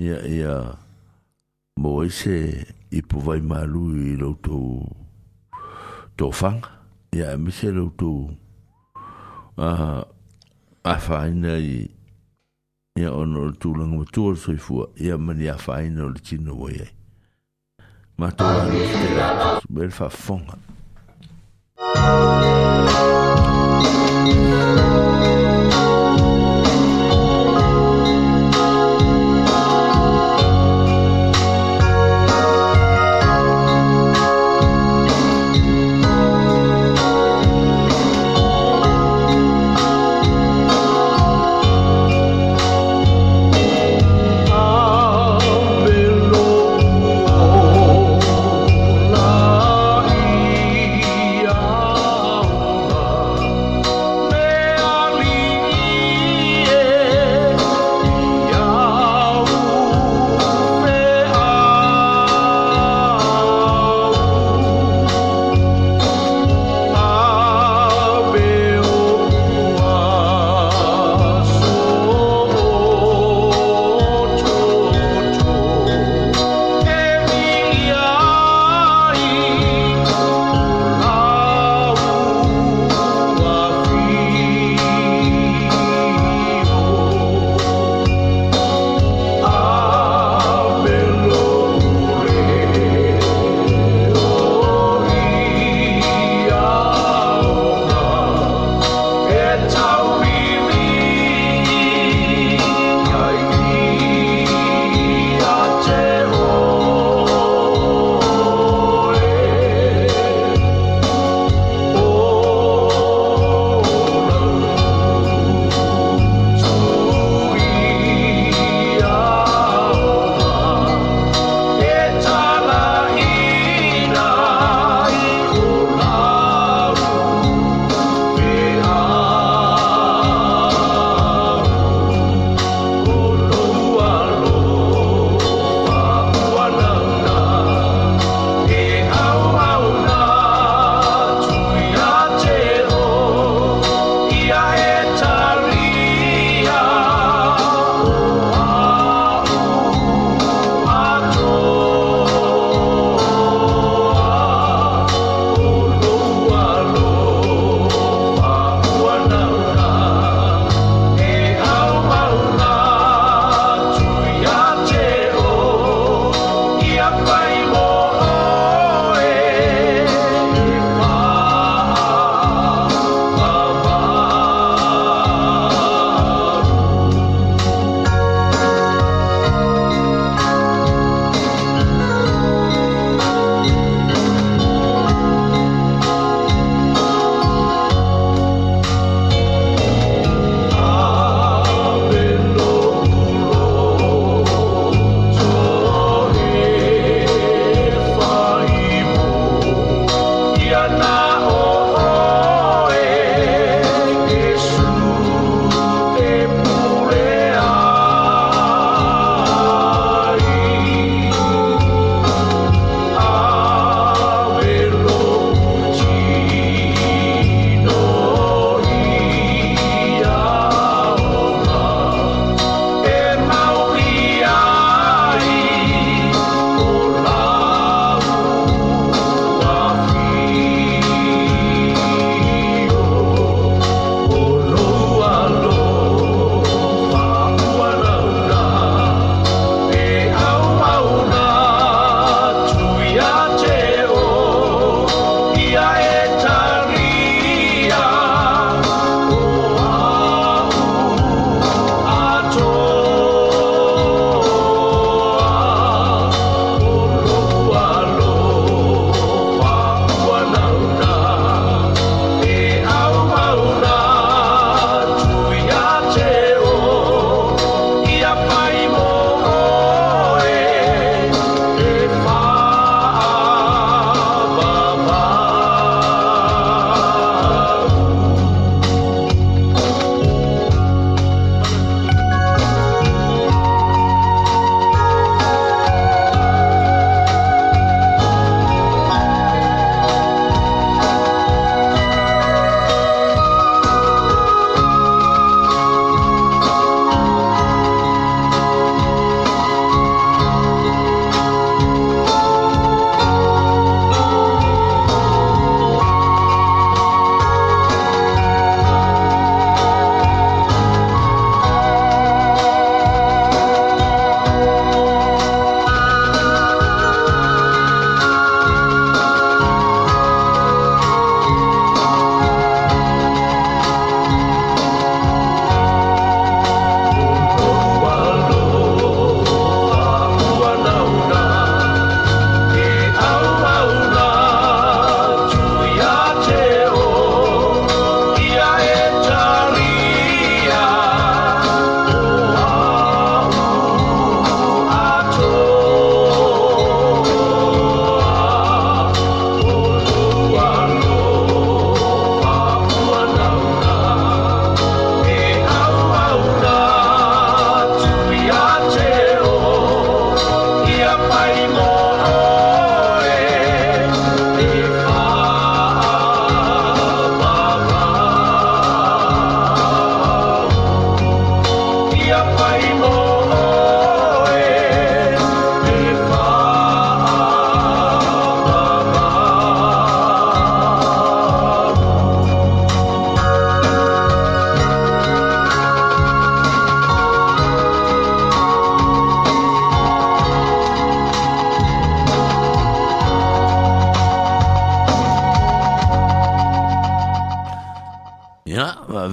ia ia mo ese i po vai malu i lo to to fang ia mi se lo to a a faina i ia ono lo to lang mo to so i fu ia me ia faina lo ti no voi ma to la lo te la bel fa fonga Thank you.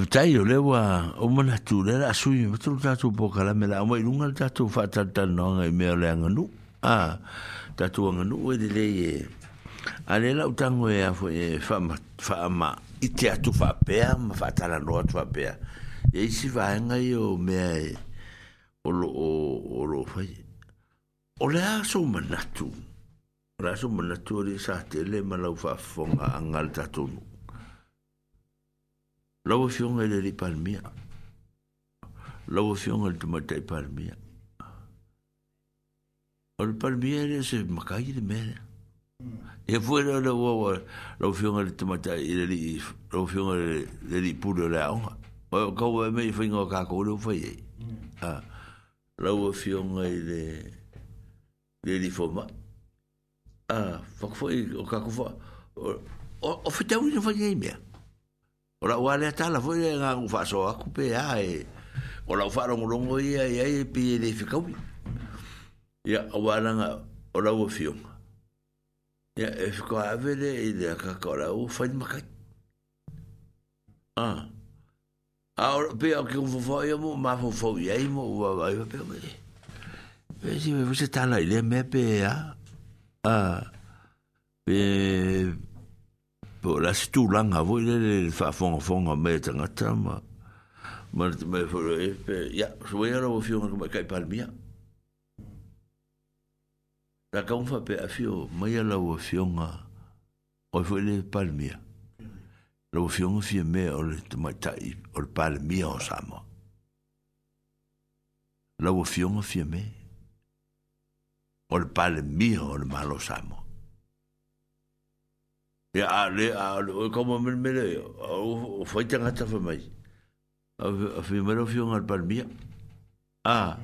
tai o lewa o mana tu le la sui me tu ta tu poka la me la mai lunga ta tu fa ta ta no ngai me le nganu a ta tu nganu we de le ye a le la uta ngue a fo e fa ma fa ma i te atu fa pe ma fa ta la no atu fa pe e si va ngai o me e, o lo o lo fa ye o le a so mana tu o le a tu o le sa te le ma lau fa fonga angal ta tu lava fionga ele li palmia lava fionga ele tuma tei palmia o le palmia ele se makai ele mele e fuera la wawa lava fionga ele tuma tei ele li lava fionga ele li pura le aonga o kawa e mei fainga o kako ule ufai ei mm. ah, lava fionga ele ele li foma ah fakfoi o kako fa o o fitau ni fa ngai mea Ora wa le tala foi e nga ngu fa so aku pe a e. Ora fa ro ngulo ngo ia ia e pi e le fika wi. Ya wa na nga ora wo fio. Ya e fiko a vele e le ka kora u fa ni makai. Ah. A ora pe a ki ngu fa ia mo ma fo fo ia i mo wa wa ia pe me. Ve si me fuse tala i le me pe a. Ah. Pe po la stulanga voi le fa fonga fonga me tanga tama ma me fo e eh, eh, ya so voi era o fiu ma kai palmia la ka fa pe afio ma ya la o fiu nga o fo le palmia lo fiu nga fiu me o le ma tai o palmia o la o fiu nga fiu me o le palmia o le malo ya ale ale como me me le o foi tan hasta fue mai a fi me lo fio ngal par mia ah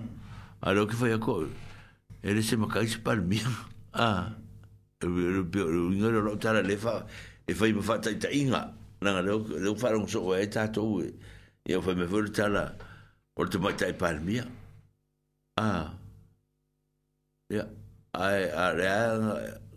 a lo que foi a col ele se me cais par mia ah el el el ngal lo tara le fa e foi me fa ta inga na ngal lo lo fa un so e ta to e e foi e e e. me vol tara por te mai ta par mia ah ya ai a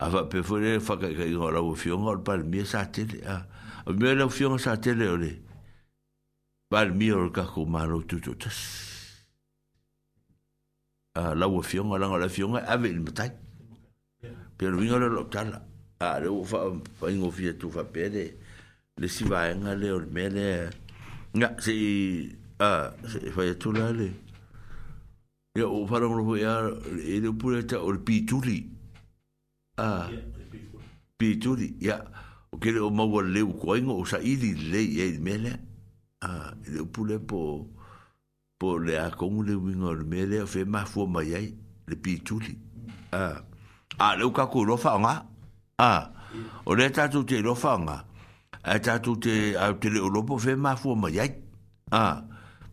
a fa pe fo le fa ka ka i ora o fio ngol pa mi sa tele a o me le fio sa tele ole pa mi or ka ko ma ro tu tu tas a la o fio ngol ngol fio ngol a ve le mata pe lo vino le lo tala a le o fa pa ingo fie tu fa pe le le si va ah, en ale or me le nga si a si fa tu la le Ya, o orang rupu ya, ini pula tak, o pituli. Ah. Pituri, ya. O ke le o maua le u koengo, o sa ili le i eil mele. Ah, le upule po, po le a kongu le uinga o le mele, o fe maa fua mai ai, le pituri. Ah. Ah, le u kaku rofa nga. Ah. O le tatu te rofa nga. A ah, tatu te, a te le ulopo fe maa fua mai ai. Ah.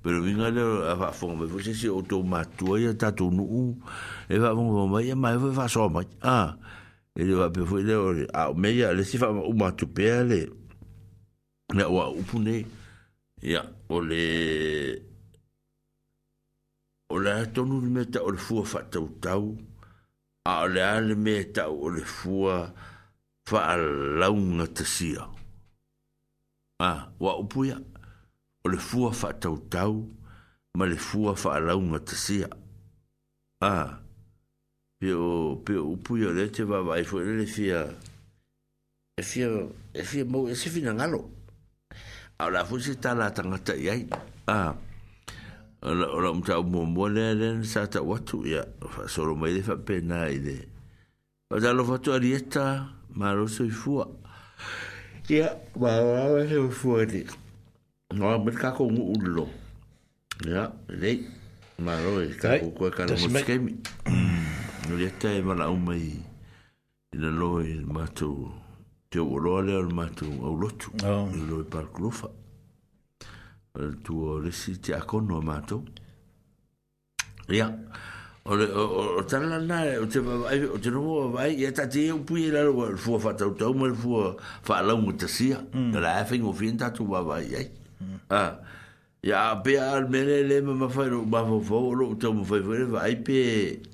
Pero vinga le a fa fo me fo se se o to ma tu ya ta tu nu e va mo mo ya ma e va so ma ah e le wape fwe le ore, a o meia le si fa u matu pea le, le wa upu ne, ya, o le, o le atonu le meta o le fua fa tau tau, a o le ale meta o le fua fa launga te sia. A, wa upu ya, o le fua fa tau tau, ma le fua fa launga te sia. A, ah pe o pe o puya le te va vai fo le fia e fia e fia mo e se fina ngalo ala fu se ta la tanga ta yai a ala ala mta mo mo le le sa ta watu ya fa so ro mai de fa pe na i de o da lo fa tu ali eta ma lo so i fu ya ma ma ma e se fu ali no a me ka ko ngu ullo ya le ma lo e ka ku ka ka mo skemi Ngai ta e mana umai i na loa i mātou te uroa leo i mātou au lotu i loa i parkulofa. Tu o resi te akono a mātou. Ia, o tala nā, o te wawai, o te nomo wawai, ia ta te eo pui e lalo wa fua whatau tau, ma fua whaalau mo mm. ta sia. Nga la efing o fien tatu wawai, ai. Mm. Ia, pe a mele le ma mawhai, ma fau fau, o lo tau ma fai fai, ai pe... Ia,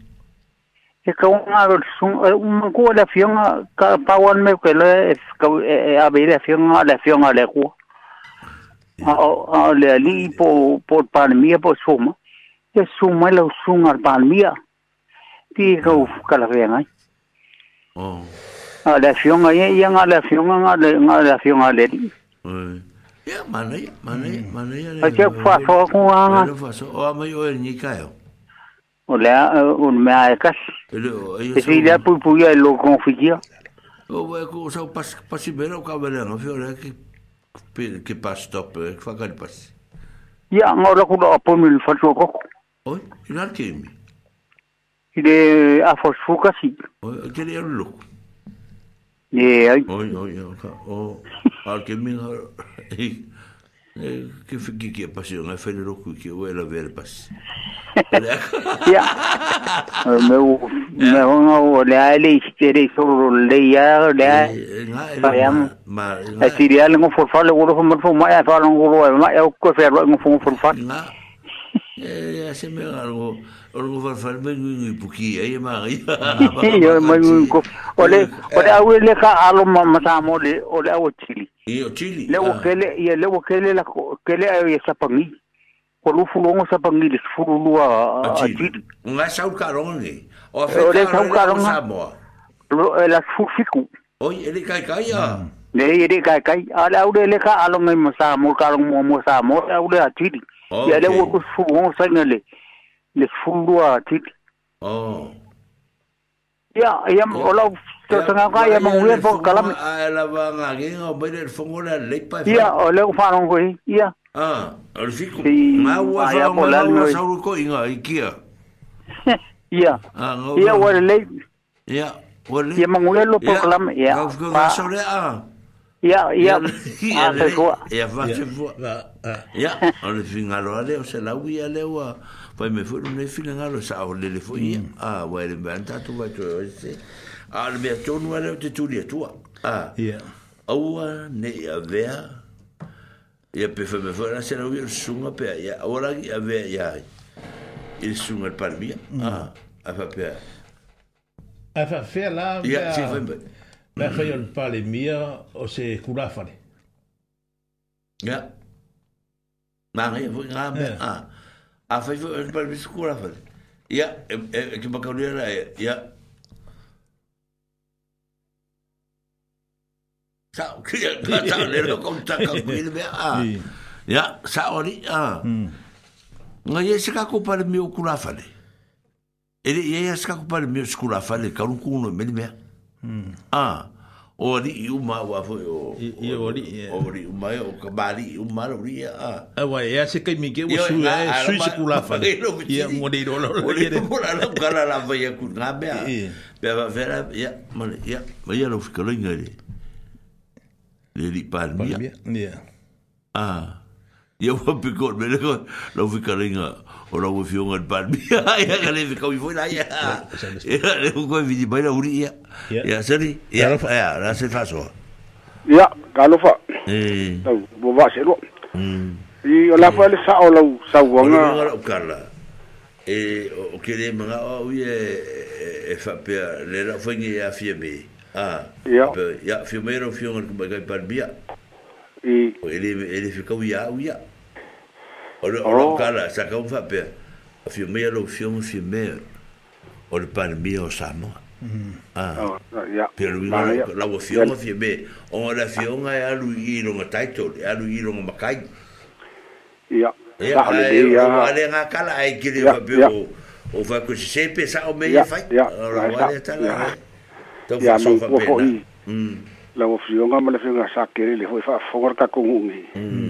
e ka eh, un unga sun un ko la fion ka pawan me ke le ka a be la fion a la fion a le ko a eh. mm. le ali po po pan mia po suma e suma la sun al mia ti ka u ka la ai oh a la fion ai ya a la fion a la nga la fionga le ya mana ya mana ya a ke fa fo ko a fa so o mai o ni ka yo Olea, m'a ekas. Esi lea pui pui ai lo konfikia. O wai ko passe euh, pas bien bera o Il fio a ki ki pas stop e fakari pas. Ia un autre que le fatua euh, il Oi, ina kemi. Il a fukasi. Oi, kele anu il Ne ai. Oi, oi, oi, oi, oi, oi, oi, oi, Ke whiki ki a pasi o ngai whaere roku ki o era vere pasi. Ia. Meu, me honga o lea ele i tere i soro lea o lea. Paiam. E tiri ale ngō whorwhale uro wha marfo mai a whāra ngō roa e mai au o whēroa ngō whō whorwhale. Ngā. E a se me ngā ngō. o ko fa fa me ni puki ai ma ai yo ma ni ko ole ole eh. awe le ka alo ma mata mo le ole awe chili e o chili le wo kele oh, ye le wo kele la kele ai ye sapangi ko lu fu longo sapangi le fu lu a chili nga sa u karone o fe ka u karone sa mo oi ele kai kai ya ne ele kai kai ala awe le ka alo ma mata mo ka alo mo mo sa mo awe a chili ye le wo ku fu longo sa ngale ni fulua ti oh ya ya ola to tanga ka ya mangulia po kalam a la va nga ke ngo be le fongola le pa ya ole u faron ko ya ah ol fiku ma wa fa mo la no sa ru ko inga ikia ya ya wa le ya wa à, le ya mangulia lo po kalam ya ma so le a ya à, à. ya a se ko ya va se va ya ole fingalo ale o se la wi ale wa pai me foi le fina ngalo sa o le foi mm. ah le tu tu se ah le me no le te tu le a ah. ne ia e pe foi me se o sunga pe ia ora ia avea ia il sunga le mm. ah a fa a fa fe la ia si foi me foi le o se vous Ah. Eh. ah. a fai fai fai fai skura fai ia e ki makauri ra ia ia sa kia ka ta le ro kon ta ka kuil be a ia sa ori a nga ia se ka ko pare mi o kura fai ele ia se ka ko pare mi o skura fai ka ru kuno me me mm. a ah. o ri i uma wa fo o i o ri o ri uma o ka bari u maro ri a e wa ya se kai mige o su e su se kula fa e mo de ro lo le de mo la lo kala la va ya ku na be a be va vera ya mo ya mo ya lo fika lo ngare le li pa mi ya ah ya wa pe ko me lo lo fika lo ngare o la yo el ya ya, ya. la ya ya le ya, ya, ya, ya, ya ya ya, ya ya se faso ya ya, eh se lo i la ya, le ya, ya, la ya, ya, ya, ya, ya, ya, ya, la foi ni ya, ya me ah ya ya ya, me ya, ya, ya, ya, ya, ya, ya ya Oh. O le o kala sa papel. Mm-hmm. Ah. O oh, pe. Fi me lo O le Ah. Pero la o fi mo O la fi e e e, o ya makai. Ya. Ya, ya. vale, o o. O se sa o Ora Ya, ya. Ya, ya. Ya, ya. Ya, ya. Ya, ya. o ya. Eh. o ya. Ya, ya. Ya, foi Ya, ya. Ya,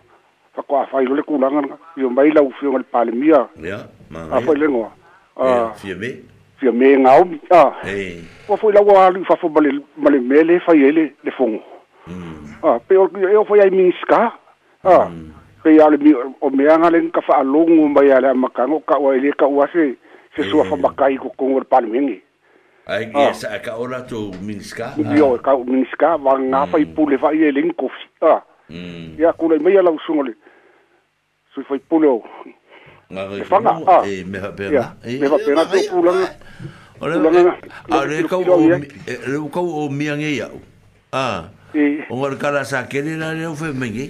ka ko afai lo le kulangan ka yo mai la fio ngal pale mia ya ma a foi lengo a fia me fia me ngau mi eh e o foi lau alu fa fo male male mele ele le fongo a pe o eu foi ai minska a pe ale mi o me anga len ka fa alongo mai ale makango ka o ele ka o ase se sua fa makai ko kongo pale mengi Ai ki sa ka ora to Minska. Yo ka Minska va nga fa i fa ah. i elinkof. Ah. Hmm. Eh, ah. Hmm. Ya kula me ya la usungole. sui fai pulo e fanga a e me ha pena e me ha pena tu pulanga Ora, are kau o re kau o miange ia. Ah. O ngar kala sa kele na le fe mengi.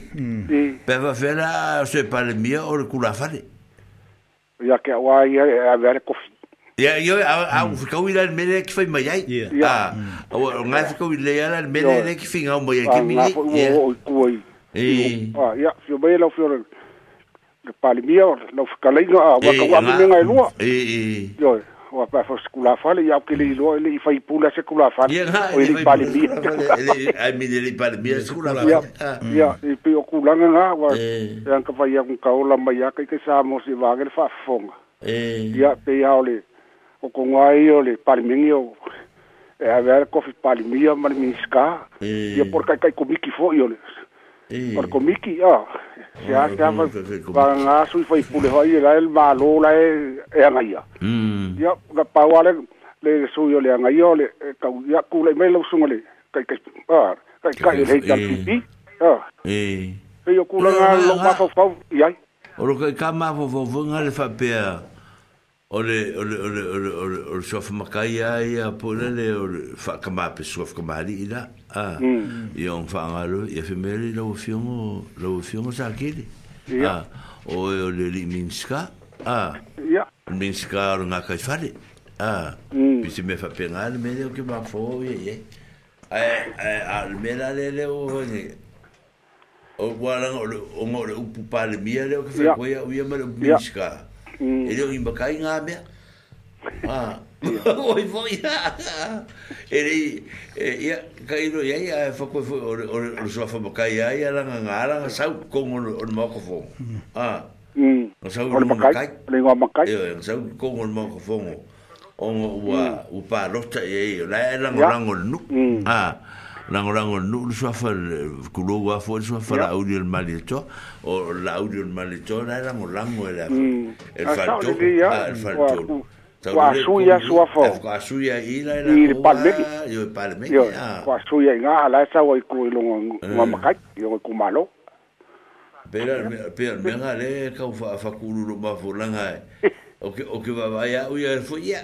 Pe va fera se pale mia o kula fare. Ya ke wa ia a ver ko Ya yo a a fica o ila mele que foi mai ai. Ah. O ngai fica o ila mele que finga o mai que mi. Ya. Ah, ya, se vai lá o fiorel. le palimia o lau fikalainga a waka wame menga e Yo, wa pa fo skula fale ya ke le lo le fai pula se kula fale o le palimia. Ai mi le palimia skula fale. Ya, e pe o kula nga wa yang ka fai yang ka ola mai ya ke sa mo se wa ke fa fonga. Ya pe ya ole o kongai ole palimia o e eh, a ver kofi palimia mal minska. e por kai kai komiki fo yo. Or komiki, ja. Se ha ka va va nga su foi pule ho ia el malo la e e nga ia. Mm. Ia ga pa wale le su yo le nga e ia le ka ia ku le me lo su ngale. Kai kai pa. Kai kai le eh. eh. ka ti ti. Ja. Eh. Se yo ku la nga lo ma fo fo ia. Or ka ma fo fo nga le fa pe. ole ole ole ole ole ole sof makai ai a pole ole fa kama pe sof kama ila a a minska a minska ro kai a me fa me le ke ma fo ye ye a le o ni o wala o le, upu o Mm. e leo ima kai ngā mea ah oi voi ya e re e ya kai ro ya ya fa ko fo o o o so fa ka ya ya la nga nga la sa ko mo o mo ko fo ah mm sa mm. o mo kai le ngo mo kai e sa ko mo mo ko fo o o wa u pa ro ta ye la la nga nga nu mm. ah langolango nu le sua fa kulo wa fo la malito o la audio il era la el falto el falto Kwa suya sua fo. Kwa suya ila ila. palme. Yo palme. Yo. Kwa suya nga ala esa wa yo kumalo. Pera pera menga le fa fa kulu ma fulanga. que va va uya ya.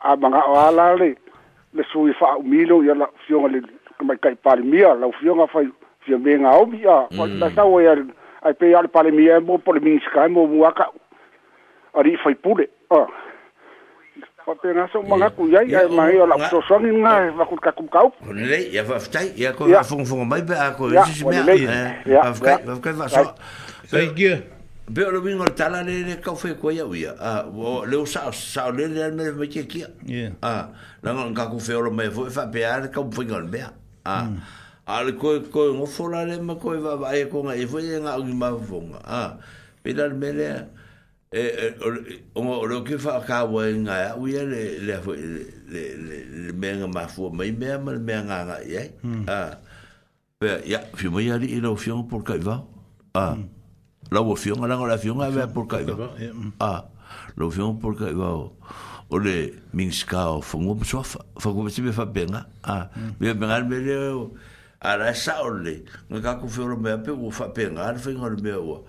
a manga o ala le le su i fa o milo ya la fiona le kama kai pali mia la fiona fa fi me nga o mia o mm. la sa o ya ai pe ya le pali mia mo por mi ska mo waka ari fa i pule o pa pe nga so manga ku ya ya ma yo la so so ni nga e va ku ka ku ka o le ya va ftai ya ko fun fun mai ba ko ji me ya va ka va ka va so thank you Be o lewinga le tala le le kau fe kua iau ia. Le ah, o sao, sao le le me me kia kia. Na ah, ngā ngā kua feo lo mai fo e fa pe le kau fwinga le mea. Ah, mm. A le koe koe ngofo la le ma koe wa vae ko ngā e ifo e ngā ugi ma fwonga. Pe le me le e e o o lo ke fa ka wa nga ya wi le le le le le me nga ma fu mm. mai me ma me nga nga ye ah ya fi mo ya li lo fi on por ka va la voción era la oración a ver por caigo. Eh, mm. ah la voción por caigo. ole minskao fongo so como se me fa benga ah me pegar me le a la ole no ca con fero me pe fa pena ar fe ngor me o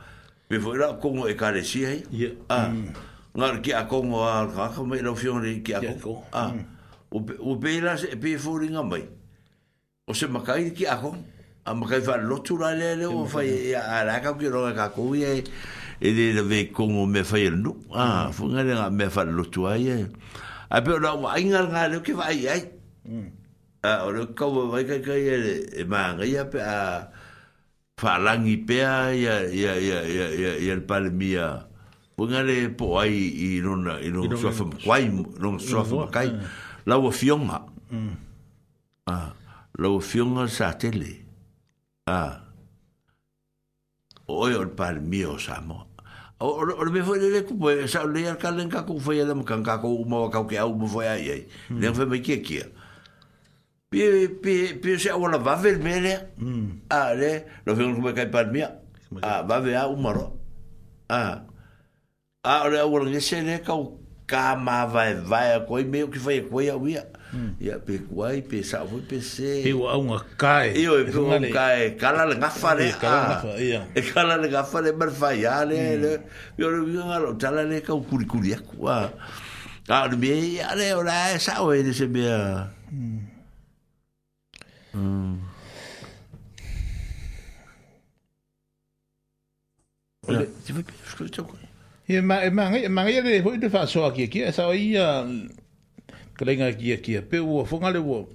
me foi la como e carecía aí ah ngar ki a como a ka ka la voción que ki a ah o o pe la pe mai o se makai ki a como a mga fa lotu la le le o fa ya ala ka ki ro ka ku ye e de ve ko mo me fa ye no a mm. fu nga le me fa lotu ai ye a pe lo wa inga nga le ki fa ai ai mm. a o le ko mo ka ka ye e ma nga ya pe a fa lang i pe a ya ya ya ya ya ya el pal mia fu nga le po ai i no na i no so fa kwai no so fa kai la wa fionga Mm. Ah, lo fionga satellite. Ah. Oi, o par mio samo. Ol me foi le ku foi sa le ka len ka foi le mo kan ka ku mo ka ku au mo foi ai ai. Le foi me ki ki. Pi pi pi se ola va vel mele. Mm. Ah le, lo foi ku me ka par mio. É ah, é? va ve a maro Ah. Ah, ora ora le se le ka ka ma vai vai ko me o que foi ko ia ia. ya hmm. pe kuai pe sa vo pe se e wa un kai io e pe un kai kala le gafare e kala le gafare mer faiale le io lo vien alo tala le ka kuri kuri akua ka le me ia le ora sa o e, e se me Ya, ya, ya, ya, ya, ya, ya, ya, ya, ya, ya, ya, ya, ya, ya, kalenga kia kia pe wo fongale wo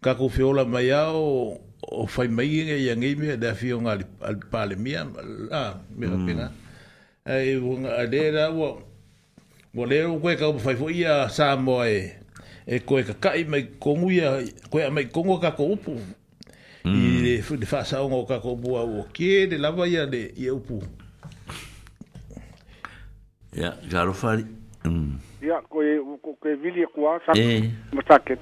ka ko fiola mai ao o fai mai nge ya nge me da fi on al pale mia a me ha mm. pena ai wo nga de ra wo wo le wo ka ko fai fo ia sa mo e e ko ka kai mai ko mu ia ko ia mai ko ngo ka upu i mm. le fu de fa sa ngo ka ko bua wo ke de la vaia de ia upu ya ja lo e koe koe vili kua sa masake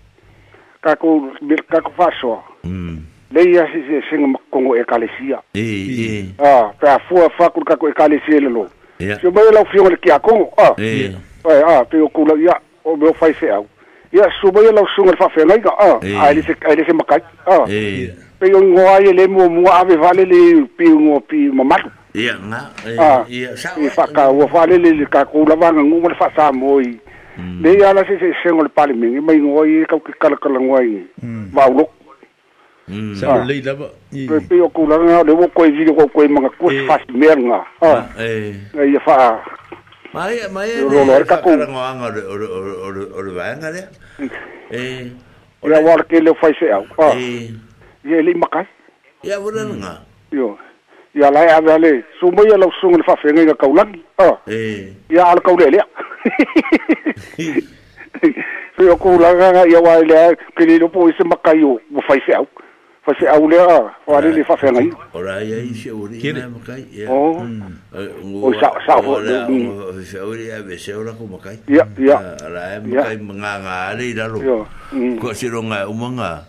ka ko bir ka ko faso mm le ia se se singa kongo e kalesia e e ah pa fua fa ko ka ko e kalesia le lo se mo la fio le a kongo ah e ah pe ko la ia o me fai se au ia suba ia la sunga fa fe ngai ka ah ai se ai se makai ah e pe ngo ai le mo mo ave vale le pe ngo pe mamatu ia nga ia sa i fa ka wa fa le le ka ko la vanga ngu le fa sa moi le ia la se se se ngol pali mingi mai ngoi ka ka ka la ngoi va ulok sa le la ba pe pe o ko la nga le wo ko i ko ko manga ko fa si mer nga ha e ia fa mai mai lo lo ka ko la nga o o o o o vanga le e ia war ke le fa se au ha ia le makai ia wo nga yo ia lai ave ale sumai ia lausuga le faafegai ga kaulagi a ia ala kaulealea so ia kulaga ia uae lea kelei lopo i se makai o ua fai feau fai feau lea faale le faafegai ora ia i feaualina makai o saofeau lea veseo lako makai ia ia ala e makai magagā alei lalo kua siloga umaga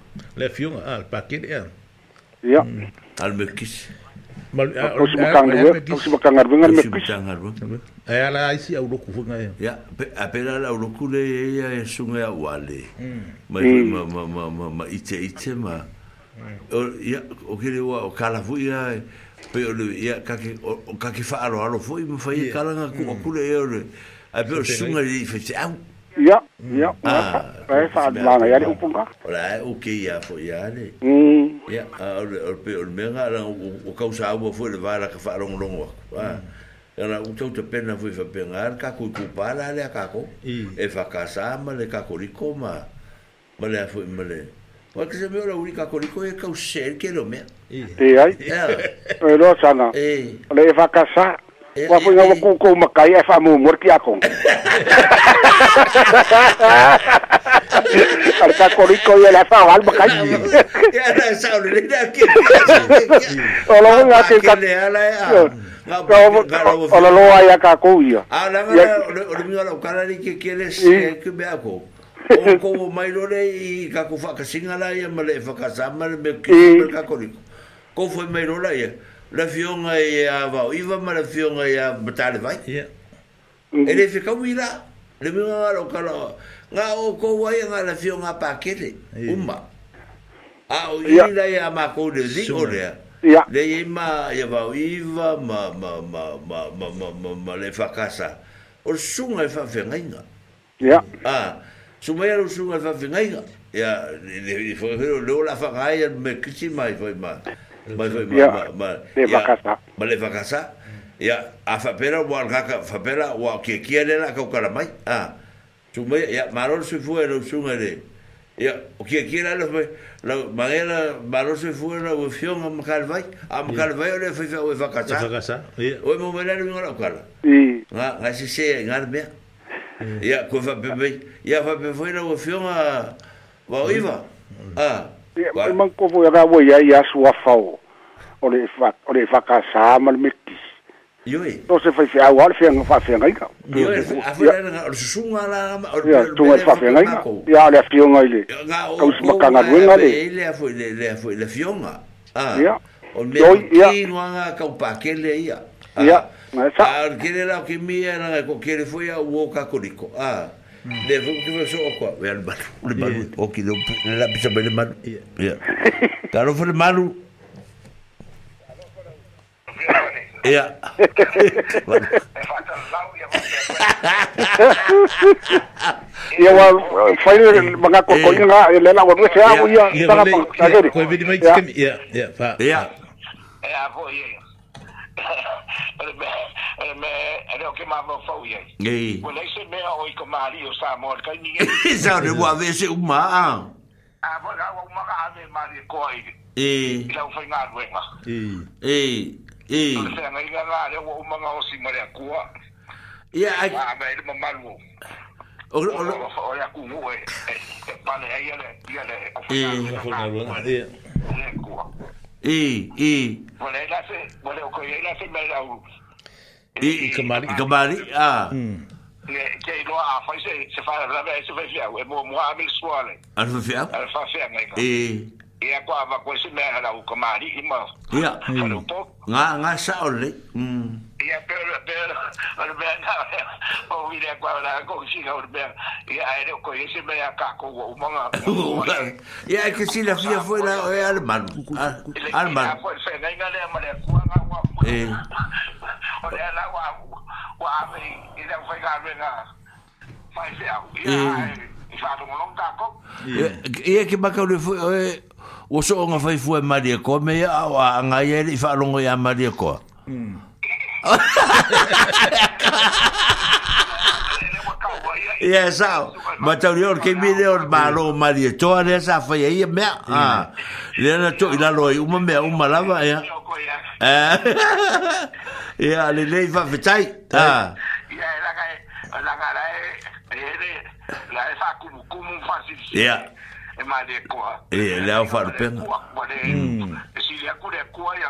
le fiung al pakit ya ya al mekis mal a kang ngar bung ngar mekis ay ala isi au loku fung ya ya apela la loku le ya sung ya wale ma ma ma ma ma ma ite ite ma ya o ke le o kala fu ya pe ya, ya, o ya ka ke o ka ke fa aro aro fu i mo fa i kala nga ku ku ya ai hmm. ya, ah, pe sung fe au Ya, ya, ya, fa la na ya upunga. Ora o ke ya fo ya Mm. Ya, o pe o me ga o causa o fo le vara ka fa ron ron wa. Ora o tau te pena fo fa pengar ka ku ku pala le ka ko. E fa ka sa ma le ka ko ri ko ma. Ma le fo ma le. Wa ke se me ora uri ko ri ko e ka o ser ke lo me. Te ai. Ero sana. Eh. Le fa ka sa. Wa foi ngawa ku ku makai e famu mur ki akong. Ar ka ko riko ye la fa wal makai. Ya na saul ri da ki. Ola ngawa ngawa ki ka. Ola lo ai ka ku ya. Ala ngawa o ri ngawa ka ri ki ki le se ki be ako. Ko ko mai lo le i ka ku fa ka singala ya ma le fa ka sa ma le be ki ka ko riko. Ko foi mai lo la ya la fionga e a va iva ma la fionga e a batale vai mm-hmm. e le fica mi la le mi va lo calo nga o ko vai nga la fionga pa kele umba a o ila e a ma ko de zigore ya le e ma e va iva ma ma ma ma ma ma ma ma le fa casa o sunga e fa venga ya a sunga e o sunga e fa venga ya le le lo la fa ga e me kisi mai foi mai ma ma ma ma ma ma le vakasa ya a fa pera wa kaka fa pera wa ke kia le la ka ka mai a tu me ya maron se fue lo sumere ya o ke kia la lo fue la manera maron se fue la ufion a makal vai a makal vai le fue o vakasa vakasa o mo me la ngora ka la na na se se ngar me ya ko fa pe ya fa pe fue la ufion a va iva a Ya man ko fo ya wo ya ya su afa o. Ole fa ole fa ka sa mal meti. Yo e. To se fa fa wa fa nga fa fa nga. Yo e. Afa re na su nga la ma. Ya tu nga fa fa nga. Ya le fi nga ile. Ka us ma ka nga le. Ile fo ile le fo ile fi nga. Ah. Ya. O me ki no nga ka pa ke le ia. Ya. Ma e, e sa. Ar ki le la ki mi era ko ke le fo ya wo ka ko Ah. le vuki so ko we al batu le batu o ki do la bisa bele malu ya karo fo le malu ya ia wa fai mga kokolinga nga ele na wa rusia au ia tanga pangkageri koe vidi mai tikami ia ia pa ia ia po ia ia e me e le o ke mamo fau ye e o le se me o i komari o sa mo ka ni e sa le wa ve se uma a a ba ga wa uma ga ave mari ko ai e la fa nga ru e e e se nga i ga le wa uma ga o si mari a ku ya a ba le mo malu o o o ya ku mu e e pa le ai le ia le e la fa nga ru e ku e. E. e e vole la se vole o ko ia e la se mari a I i kamari. I kamari. Ah. Hmm. Ne ke no a fa se se fa la ve se fa fa mo mo a mi suale. Ar fa fa. Ar fa fa ngai. E. E a kwa va ko se me ha la u kamari i mo. Ya. Ngā, ngā sa o le. Mm ia pero pero al ver na o mira cuadra con si no ver y a ere con ese me acá con un manga y hay que si la fia fuera o al mal al mal pues se venga le mal cuan agua eh o le al agua o a mí y le fue a venga mais é o que e é que maca le foi o so nga foi foi Maria Coa me mm. a nga ia e fa longo ia Maria Coa Ia sao, ma tau ni ke video le on malo ma li toa le sa fa ye me. Ah. Le na to ila loi uma me uma lava ya. Eh. Ya le le va vetai. Ah. Ya la ga la ga la e la sa kumu kumu fácil. Ya. E ma de ko. E le au far pen. Si le ku de ko ya.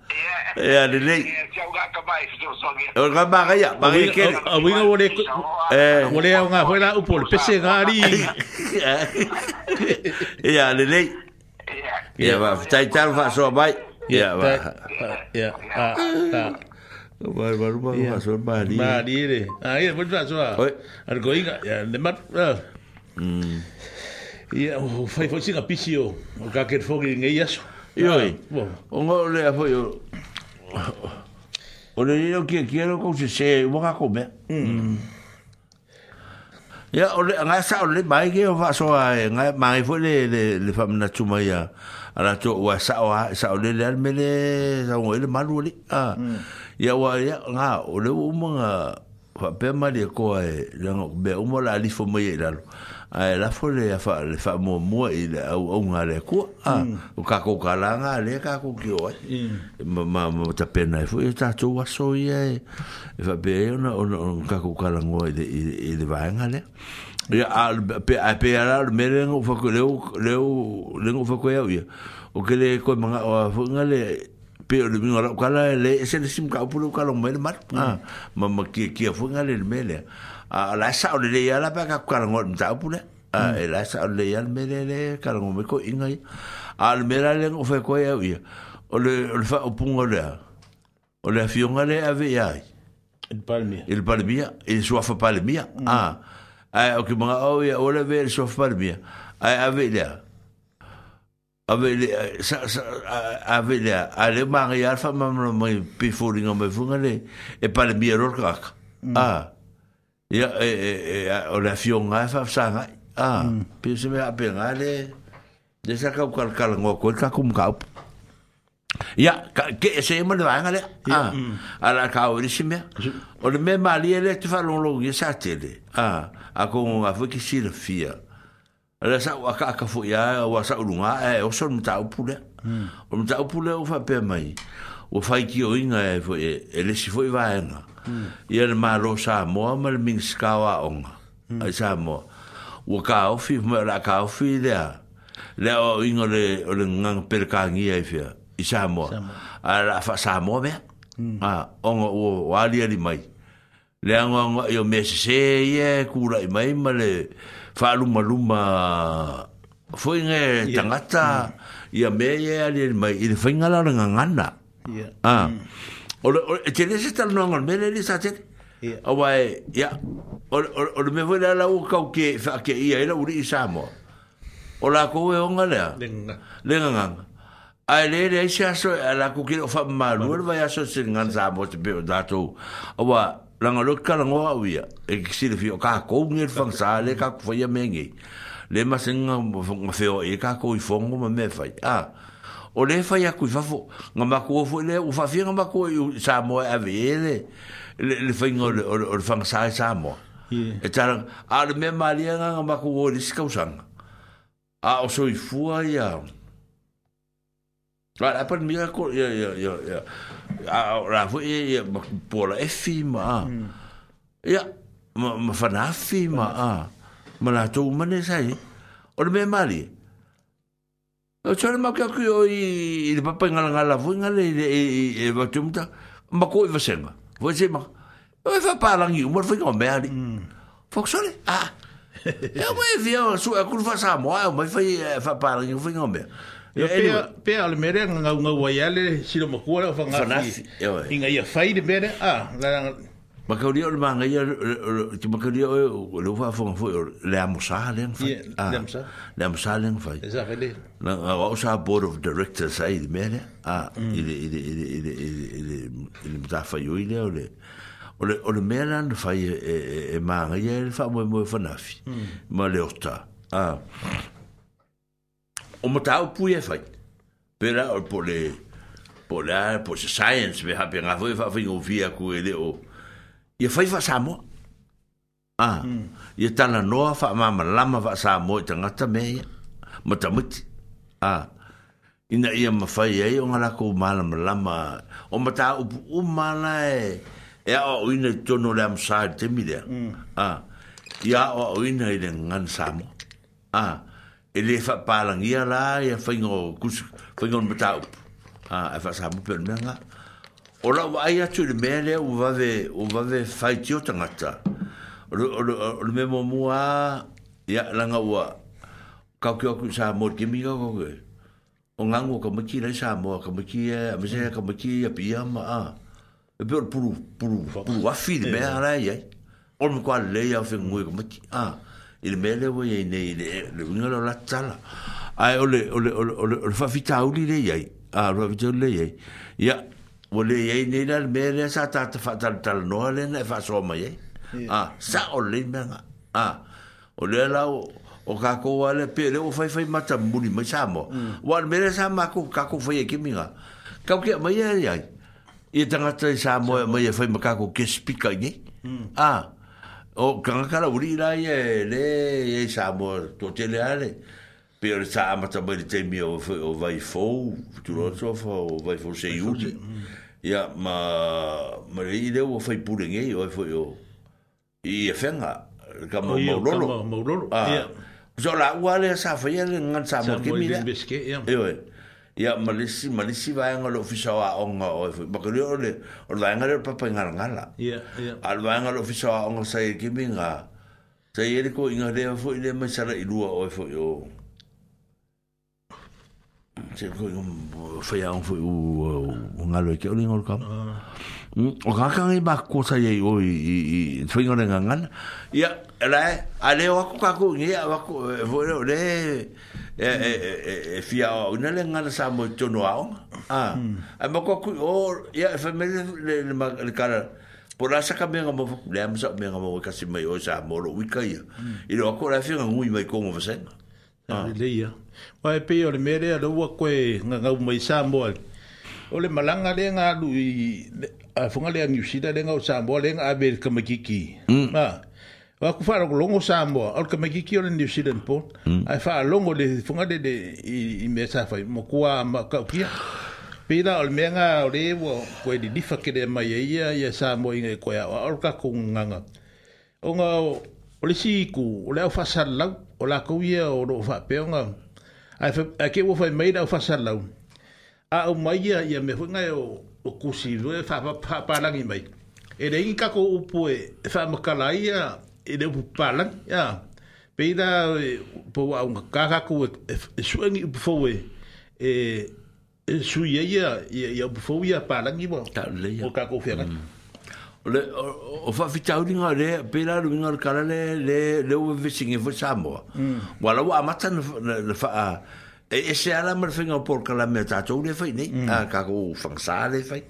Yeah, Ya, lele. O ga ba ga ya, ba ga ke. O wi ga wole. Eh, wole ya nga hola u pol pese gari. Ya, lele. Ya, ba tai tal fa so bai. Ya, ba. Ya. Ah, Vai, vai, vai, vai, so bari. Bari de. Ahí después va so. Argoiga, ya, de mar. Mm. Ya, fai fai singa pisio. O ka ke fogi ngai yaso. Ioi. O ngā le a foi o... O le eo kia kia lo kou se se waka kome. Ia, o le, ngā sa o le mai ke o whasoa e, ngā mai foi le, le, le whamana tuma ia. Ara tō ua sa o ha, sa o le le al mele, sa o le malu le. Ia ua, ia, ngā, o le umanga, whapema le koa e, le ngā, be umola alifo mai e lalo. Mm. ai la fo le fa le fa mo mo i au au ah, mm. nga le ko a o ka ko ka la le ka ko ki o mm. ma ma mo ta pena e fo e ta tu wa so ye e fa be o no o ka ko ka ngo i le i va nga ya al pe a pe ala le me le ngo fa ko le o le o le ngo fa ko ya e ye o ke le ko ma o fo nga pe o le mino ngo e ka la le se le sim ka o pu le ka lo me le mat ma ma ki ki fo ngale le me le a la sa de le la pa ka ngol pas la sa le me le le ka me ko inga al me la le o le o le fa o pungo o le le ave il palmia il palmia il sua fa palmia a a o ki o le ve il fa palmia a ave le ave le sa sa ave ale mamlo mai e ia e e o ah, mm. la fionga fa sanga ah pe mm. se me apenga le de sa ka kal kal ngo ko ka kum ka ia ke se me le vanga le ah ala ka o se ah, eh, me o le me mali ele te fa lo lo sa tele ah a ko a fo ki si le fia ala sa mm. wa ka ka fo ia wa sa e o so mta upule o mta o fa pe mai o fa ki o inga e ele si fo i vaenga ia le malo Samoa ma le Minskawa onga ai Samoa ua ka ofi ma la ka ofi lea lea o le o le ngang perkangia i fia i Samoa a la fa Samoa mea a onga o wali ali mai le anga anga i o mese se ia kura i mai ma le fa luma luma foi nge tangata ia me ia ali mai i le fainga la ngangana ah Ole ole e tenes estar no ngol mele ni sa tet. O vai, ya. Ole ole ole me vola la uka o ke fa ke ia era uri isamo. Ola ko e onga le. Lenga. Lenga nga. Ai e le le isa so la ku ke fa malu ole vai aso sin ngan za mo te be dato. O va la ngol ka la ngoa u ya. E ki si le fi o ka ko ngir fa sa le ka fo ya mengi. Le masenga mo fo ngo fe o e ka ko i fo ngo me fa. Ah o le fai aku i fafo, nga mako o fwe le, u fafi nga mako i sa moe a vele, le, le fai nga o le, le fang sae sa moe. Yeah. E tara, a le mea maria nga nga mako o le sikau sanga. A o so i fua i a... Ra, a pan mia ko, ia, ia, ia, ia. A o ra fwe, ia, ia, ma pola e fi ma a. Mm. Ia, ma fanafi ma a. Ma la tou mane sai. O le mea maria. O tāna maka ki o i le papa e ngala ngala fu e ngala i e e, e mako i vasenga. Fu e sema, o e fa pālangi umar fu ngā mea ni. Fok sole, a. E o mai vio, su e kuru fa sā moa, o mai fai e fa pālangi fu ngā mea. Pe ale mere, ngā ngā uai ale, si lo makuara o fa ngā fi. Inga ia fai de Ah, a. Ma ka rio ma ngai ti ma ka rio lo fa fo fo le amosa le fa. Le amosa. Le amosa le fa. Esa Na o sa board of directors ai de mele. Eh. Ah, ile ile ile ile ile ile mta fa yo ile ole. Ole ole mele le fa e e ma ngai le fa mo mo fa nafi. Ma le ota. Ah. O het o pu e fa. Pera o po le po la po science me ha pe ngavo fa fa ngofia ku ele o. ia fai fa sa mo ah ia tana no fa ma ma la ma fa sa mo te ngata me ia ma ta mut ah ina ia ma fai ai o ngala ko ma la ma ma o ma ta u u ma la e e o ina to no le am sa te mi de ah ia o ina ile ngan sa mo ah e le fa palangia la ia fai ngo kus fai ngo ma ta u ah e fa sa mo pe ngala Ora la wa ai atu le mea lea o wawe o wawe fai tio tangata o le, o le, o le mea mua ia langa ua kau kia ku sa mo ke mika kau ke o ngangu ka maki la sa mo ka maki e eh, a mese mm. ka maki e a pi ama a ah. e pe o puru puru puru wafi le mea ala eh. ia o le mekua lei au fengu e ka a ah. i le mea lea wai nei le le winga la la tala ai o le ah, o le o le o le fafita au li le ia a rafita jo le ia Ya, Wo le ye ni na me le sa ta ta fa tal tal no le na e fa so ma ye. Ah, sa o le me nga. Ah. O le la o o ka ko wa le pe le o fa fa ma ta mu ni ma sa mo. Mm. Wa me le sa ma ko ka ko fa ye ki mi nga. Ka ke ma ye ye. Ye ta nga ta sa mo ma ye fa ma ka ko ke spika ni. Ah. O ka ka la uri la ye le ye sa mo to te le ale. Pero sa ma ta ba le te mi o vai fo tu lo so fo vai fo se yuti ya ma ma i de wo fai pure nge yo fo yo i e fenga ka ma mo lolo ma mo lolo ah so la wale sa fa ye le ngan sa mo ke mi ya yo ya ma le si ma le si va ngalo fi sa wa on ga o fo ba ke yo le o la ngalo pa pa ngal ngal la ya ya al va ngalo fi sa wa on sa ye ke mi nga sa ye ko inga de fo ile ma sa ra i lua o fo yo se ko un feia un fu un alo que e olin ol kam mm, o ka kan ba ko sa ye o i fu ngon ngan ngan ya la ale e, o ko ka ko ni a ba ko vo le e e fia un ale ngan sa mo to no a a ba ko o ya e fa me le le kara por asa ka benga mo le am sa benga mo ka si mai o sa mo lo wi ka ya i lo ko la fi ngui mai ko mo fa Ah. leia wa e pe ole mere a lua koe nga ngau mai Samoa ole malanga le nga alu i a funga le a New Zealand le ngau Samoa le nga abe kamakiki ma mm. ah. wa ku fara ko longo Samoa ole kamakiki ole New Zealand po mm. a fa longo le funga le de i, i me sa fa mo kua ma ka pia pe da ole me nga ole wo koe di difa ke le mai e ia ia Samoa i nga e koe a ole ka kunganga Ongo o le siku o le au fasalau o la kouia o lo faapeoga a ke ua faimai le au fasalau a au maia ia mea foi gae o kusi loe faapalagi mai e leigi kako upu e faamakala ia i e le upu palagi a peila po auga ka kako e suagi upu fou e e, e e sui aia ia upu fou ia palagi ua o kakou feagai le o fa fitau ni ngare pela lu ngare kala le le le o vishinge fo samo mm. wala wa mata le fa e e se ala mer finga por kala me ta tou le fai ni mm. a ka ko fang sa le fai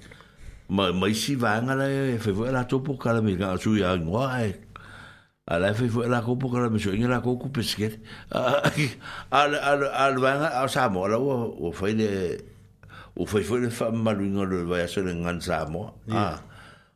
ma ma si va ngala e fe vo la tou por kala me ga su ya ngwa e a e la vo la ko por kala me so ngala ko ku peske al al al va ngala samo la o o fai le o fai fo le fa malu ngale va ya so le ngansa mo a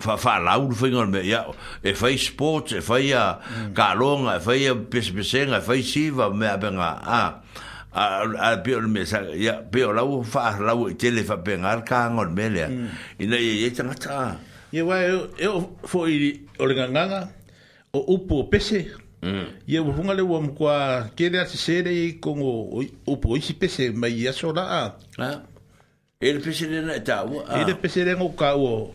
fa fa laul fingol me ya e fai sport e fai ya galong mm. e fai pes pesen e fai siva me benga a a a pior me sa ya pior lau fa lau e tele fa pengar kangol me le mm. ina ye ye tanga ta ye wa e, e, e fo i olinga nganga o upo pese ye mm. wa funga le wa mkwa kele ase sere i kongo upo isi pese mai ya sola a ele pese le na ta wa ele pese le ngoka wo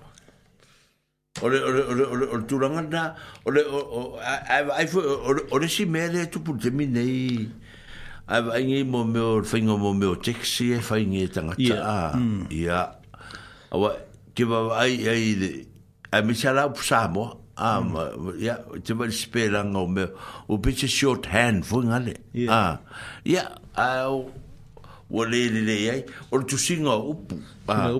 ole ole ole ole ole turanga na ole ai fu ole ole si mele tu pu te minei e mm. ai ai ngi mo me mm. o fingo mo me o taxi e fai ngi tanga ta ya ya awa ke ba ai ai de a mi sala pu sa mo am ya te ba spela ngo me o pitche short hand fu ngale ya ya a o le le le ai o tu singa upu ah.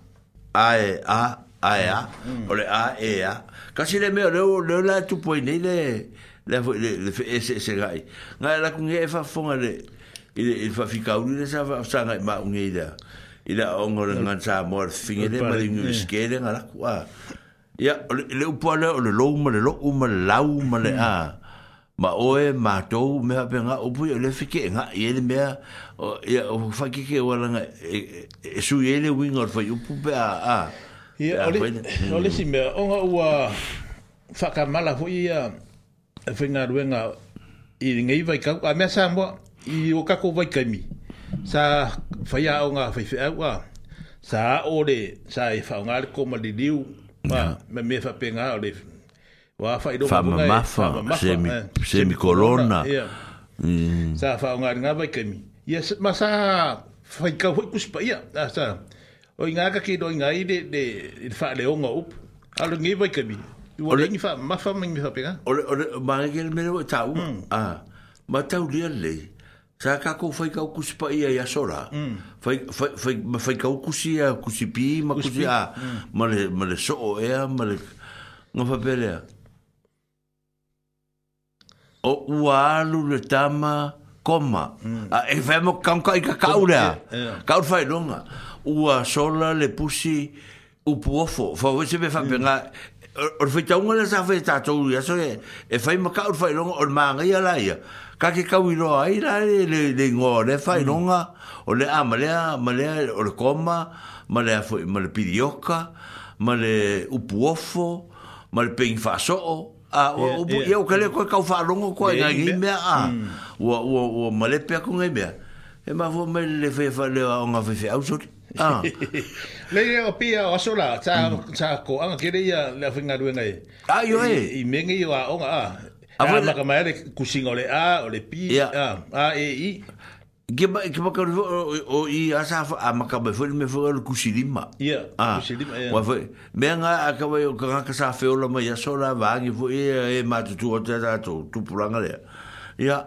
a e, a a e a o le a e, e a ka si le me le le la tu poi ne le le le fe e se se gai nga la ku nge fa fonga le il il fa fica un le sa sa nga ma un e da il a ongo le nga sa mor fine le ma di un skele nga la ku a ya le u po le lo ma le lo u ma la u le a ma oe ma to me ape nga o bu le fike nga yele me o ya e, e, e hmm. o fa ki ke wala nga e su yele or fo yu pu ba a ye o ole si me o nga wa fa ka mala fo ya fe nga i nga i vai ka a me sa mo i o ka ko vai ka mi sa fa ya o nga fa fe wa sa ole sa e fa nga ko ma di diu ma me me fa penga le fa ma e, mafa semi eh, semi corona mm. sa fa nga nga ba kemi ya masa fa ka ho ku spa ya sa o nga ka ki do nga i de de fa le o nga up alo nge ba kemi o le fa mafa ma nga pega o o ma ke me lo ta u a ma ta u le le sa ka ko fa ka ku spa ya ya sora mm. fa fa fa ka ku si ya ku si pi ma ku si a mm. ma le ma le so e ma le Nga fa pelea o ua alu le tama koma. Mm. A e whaemo kaunka i ka kaurea. Yeah. E, e. Kaur whae runga. Ua sola le pusi upu ofo. Whao wese me whape mm. ngā. Or whi taunga le sawe e tātou ia. So e, e whaemo kaur whae runga or maanga ia la ia. Ka ke kau i roa ai la le, le, le ngō le whae runga. Mm. O le a malea, malea o le koma. Malea fwe, male pidioka. Male upu ofo. Male pengi whaasoo. Mm. Ah, o o e o kale ko ka fa longo o o o male pe ko ngai me me le fe fa le o nga fe fe au sot a le ye o pia o sola ta mm. ta ko anga e me ngi wa o nga a a ma ka ma le ku singole a e i ke ba ke ba ka o i asa a ma ka ba fo me fo le ku silima ya ah silima ya wa me nga a ka ba yo ka ka sa fe o la ma ya so la va ki fo e e ma tu tu o ta ta tu pulanga le ya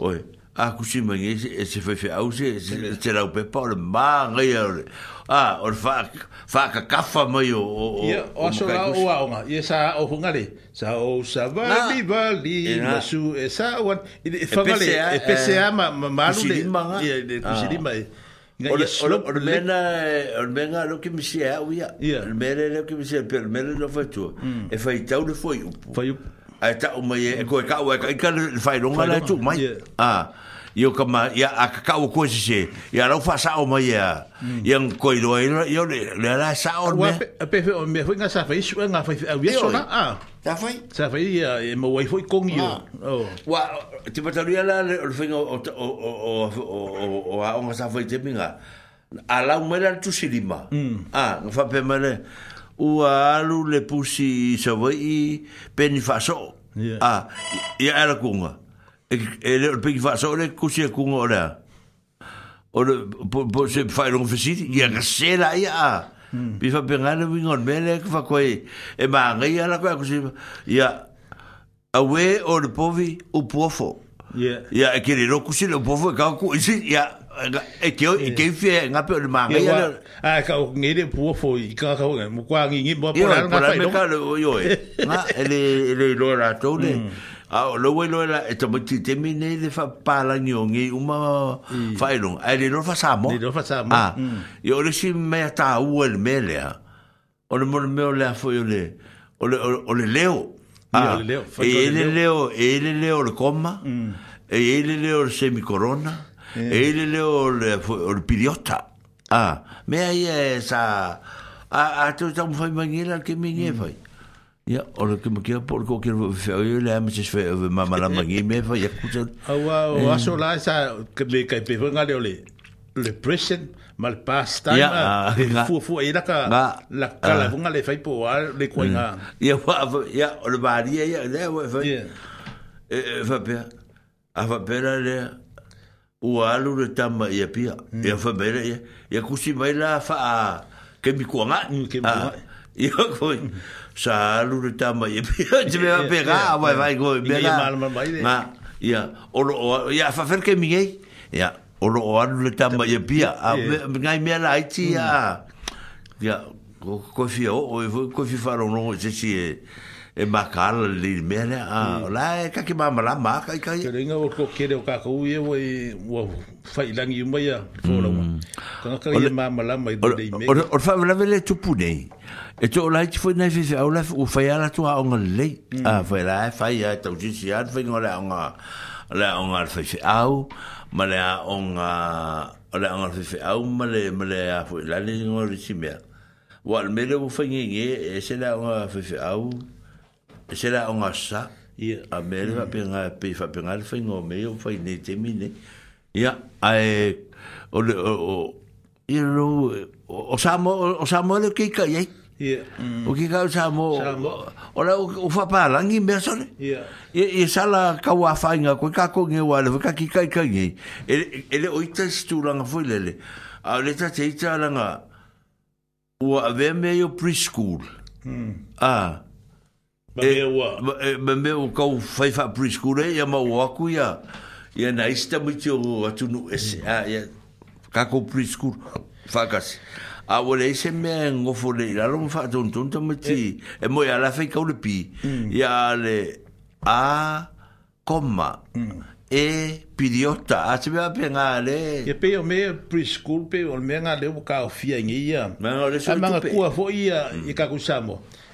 oi a kusi mai e se e se fe fe au se e se la e pe pa le ma ngai a a or fa fa ka kafa mai o o o so la o a nga e sa o hunga le sa o sa va li va li na su e sa wan e fa va le e pe se ama ma ma lu le ah. e de kusi di mai Or mena eh, or mena lo que me sia u ya. Or mena lo que me sia per mena lo fa tu. Hmm. E fa i tau le foi. Foi. Ai tau mai e ko e ka u e ka i ka le fai longa la tu mai. Ah yo kama ya akaka wo ko se ya ro fa sa o ma ya yang ko i roi yo le le la sa o me wa pe pe me fu nga sa fa isu nga fa a wiso na a sa fa sa fa ya e mo wi foi kong yo ah. wa ti pa talu ya la le fu o o o o o o o nga sa fa te minga a la u mera tu si lima mm. a nga fa pe mere u alu le pusi sa wi pe ni fa so ya ya era kunga e le pe fa so le ku si ku ngo la o le po po se fa lo fisi ya ga se la ya bi fa ben ala wi ngon bele ku fa koi e ma nga ya la ku si ya a we o le po vi u po fo ya ya ke le lo ku si le po fo ka ku si ya e ke e ke fi nga pe le ma nga ya a ka o nge le po fo i ka ka mo kwa ngi ngi mo po la nga fa lo yo e nga ele ele lo la to le Ah, lo bueno era esto me te mine de fa pala y e uma failon a le no fasamo le no fasamo ah e me ta u el o le mo me o le foi o le o le o le leo ah e ele leo ele leo mm. le coma él ele leo el semicorona eh. él ele leo el eh, o ah me ahí esa a a tu tá fue foi que me ninguém Ya, ora ke me kia por ko ke fe o le am se fe ve mama la magi me fa ya kuta. Awa, o aso la sa ke me kai pe vanga le ole. Le present mal pasta ya fu fu e la ka la la la vanga le fai po le koinga. Ya fa ya ora ba ri ya le wa fa. E fa pe. A fa pe la le o alu le tama ya pe. Ya fa pe ya ya kusi mai la fa ke mi kuanga mm, ke mi. Ya ko. Mm sa alu le tama ye pe je me pe ga wa wa go be ga ma ya o lo ya fa fer ke mi ye ya o lo o alu le tama ye pe a nga me la ya mm. ya ko fi o o ko fi fa ro no je si e- e makala li mele a hmm. la e ka ke mama la ma ka ka ke ringa o ke de ka ko ye wo wo fai lang yu mai a fo la ma ka ka ye mama la ma de me o o fa la vele tu pu nei e to la ti fo nei fi o la o fa ya la to a on le a fa la fa ya to ji si ar fa ngora on a la on ar fa fi au ma la on a la on ar fa fi au ma le ma le a fo la le ngora si me wal mele wo fa ngi e se la on a fa fi au E se la onga sa a mm. me le fapenga pe fapenga le fai ngome o fai ne te mine ya a e o le o o o o samo o samo le kika ye mm. o kika o samo o la o fapa langi me sole ya ye sa la kawa fai nga koe kako nge wale vaka kika i kai ngei ele e oita stu langa fui lele a le ta te ita langa ua ave me yo preschool ah Ma e, mea ua. Ma, eh, e, eh, mea ua kau whaifa priskure, ia ma ua aku ia. Ia na ista miti o atunu ese. Mm. A, ia, kako priskur, whakasi. A wale ese mea ngofo le ilalo mwha atontonta miti. E, eh. e moe ala whaikau le pi. Mm. Ia le, a, koma, mm. e, piriota. A te mea pe ngā le. Ia pe o mea priskur pe, o mea ngā le wakao fia ngi ia. Mea ngā le sotu pe. A mga kua fo ia, mm. i kakusamo. Mm.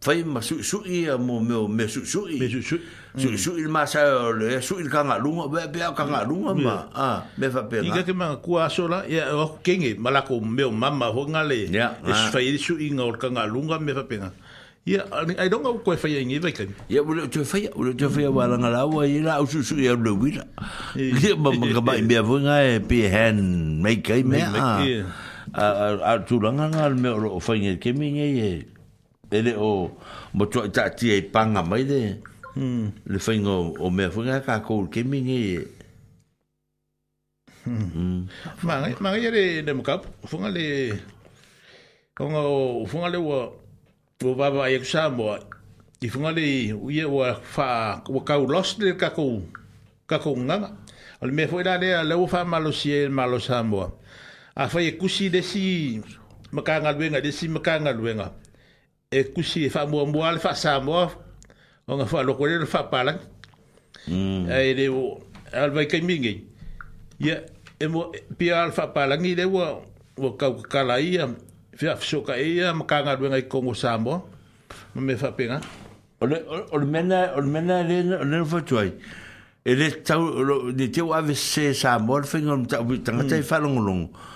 fai ma su su i a mo me me su su i me su su su mm. su il ma sa le su il kanga lunga be be kanga lunga ma mm. a ah, me fa pena diga ke ma ku a sola ya o kenge mala ko me mama ho ngale ya es ah. fai su i ngol kanga lunga me fa pena ya i don't know ko fai ngi be ken ya bu tu fai bu tu fai wa la ngala wa i la su su ya lo wi la ya ma ma ga ba i me vo nga e pi hen me kai me ah. a a tu langa ngal me o fai ngi ke mi ngi e ele o mo to ta ti e panga mai de le faingo o me funga ka ko ke mingi ma ma ya le le mo kap funga le konga o funga le wa o baba e sa mo i funga le u ye wa fa wa ka lost le ka ko ka ko nga al me foi la le le fa malo si malo sambo a fa e kusi de si makanga luenga à, de si makanga luenga à. e kusi e fa mua mua le fa sa mua o nga fa loko le fa pala mm. e le o al vai kai mingi ia e mua pia al fa pala ngi le o o kau kala ia fia fisoka ia ma kanga lue ngai kongo sa mua ma me fa penga Ole ole mena ole mena le le fo toi. Ele tau ni te ave se sa morfing on ta ta ta fa longo longo. Mm. E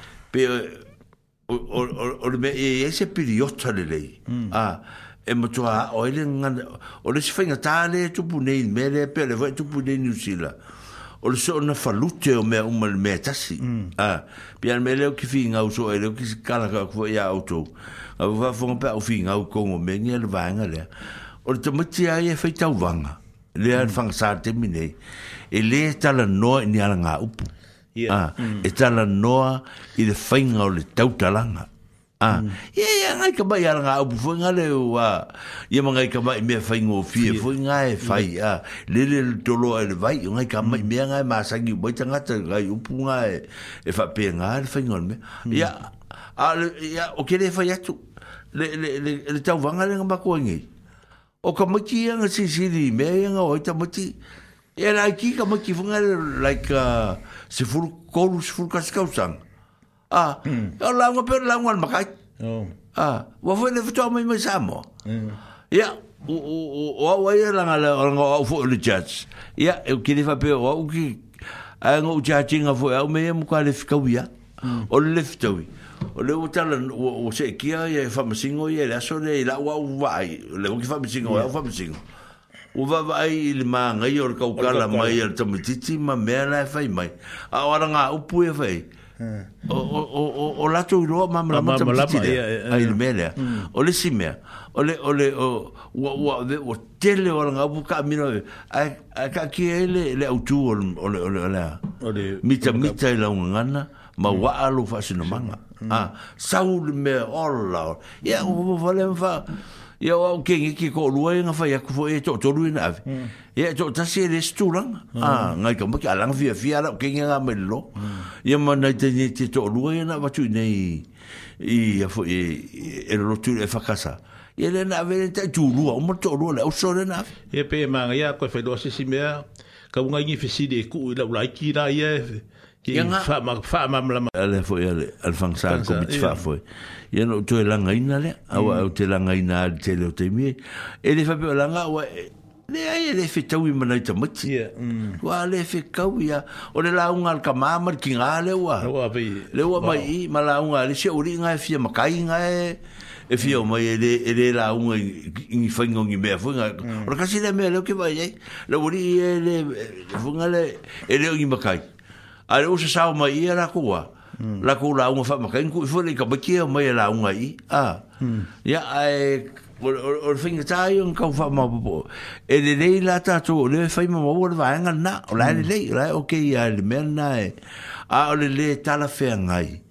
pe o o o e ese periodo de lei mm. ah e mo tua o ele ngan o le se fainga tale tu pune in mere pe le vai tu pune in usila o le so na falute o me mm. e o mal metasi mm. ah pe al mele o ki finga o so ele o ki kala ka ko ya auto a va fonga pe o finga o kongo me ni le vanga le o te mati ai e fai tau vanga le an mm. fanga sa te mine e le tala no ni ala nga upu Yeah. Ah, mm. e tala noa i le whainga o le tautalanga. Ah, mm. Ia, ngai ka mai aranga au pufoi ngā leo, ah. ia ma ka mai me whainga o fie, fie. ngā e mm. whai, ah. Le le tolo e le vai, ngai ka mai mm. me ngai māsangi, mai tangata ngai upu ngā e, e whapea ngā le whainga o le mea. Mm. Ia, o kere e whai atu, le, le, le, le, le tau vanga le ngamakoa ngai. O ka mati ianga di mea ianga o haita mati, E ra ki ka ma ki funga like uh, se fur kolu se fur kas ka usang. Ah, mm. ya e la ngo per la ngo al makai. Oh. Ah, wa fo ne fto mai mai samo. Mm. Ya, o e o wa ya la ngala o ngo o fo le judge. Ya, e ki le fa pe o u ki a ngo judge nga fo o me mo ka le fika wi ya. Hmm. O le lifto wi. O le utala o se kia ya fa e masingo ya la so le la wa wa le o ki fa masingo ya fa masingo. Yeah o va ai il ma ngai or ka ukala mai al tama titi ma me la fai mai a ora nga u e fai o o o o la tu ro ma ma ma ma ai il me le hmm. o le sime o le o le o wa wa de o tele ora nga bu ka mi no e, ai ka ki ele le au tu o o le o le o le mi ta mi ta la un ngana ma hmm. wa alu fa sino manga hmm. a saul me ola ya o vo le fa ia ua aukege ki koʻolua ia gafai aku foʻi e hmm. hmm. toʻatolu ina ave ia e toʻatasi e lesitulaga a gai kauma ki alagafiafia ala aukege ga mai lelo ia ma naitaia te toʻalua ia na watui nei ia foʻi e lolotu e fakasa ia le na ave letai tulua uma toʻalua le auso le na ave ia pe maga ia koe failoa sisi mea kauga igi fesili e kuu i laulaiki la ia e faamamalama ale foʻi ale alefagasaga komiti faafoi ia no to langa ina le au mm. au te langa ina te le te mie e le fa pe langa o e, le ai e le fe tau i mana te mati mm. wa le fe kau ia o le la un ka mama ki nga le wa le wa mai ma la unga le se uri nga e fi ma kai nga e e fi o mm. mai le le la un i fa ngon i me fu nga o ka si le me le ke vai ai le uri le fu nga le e le o i ma kai ale o sa o mai era kua. kuwa la ko la un fa ma ken ku fo le ka ba kia mai la un ai a ừ. ya ai o finga tai un ka fa ma po e le le la ta to le fa ma mo va nga na o la le le la o ke ya le men na e a o le le ta la fe ngai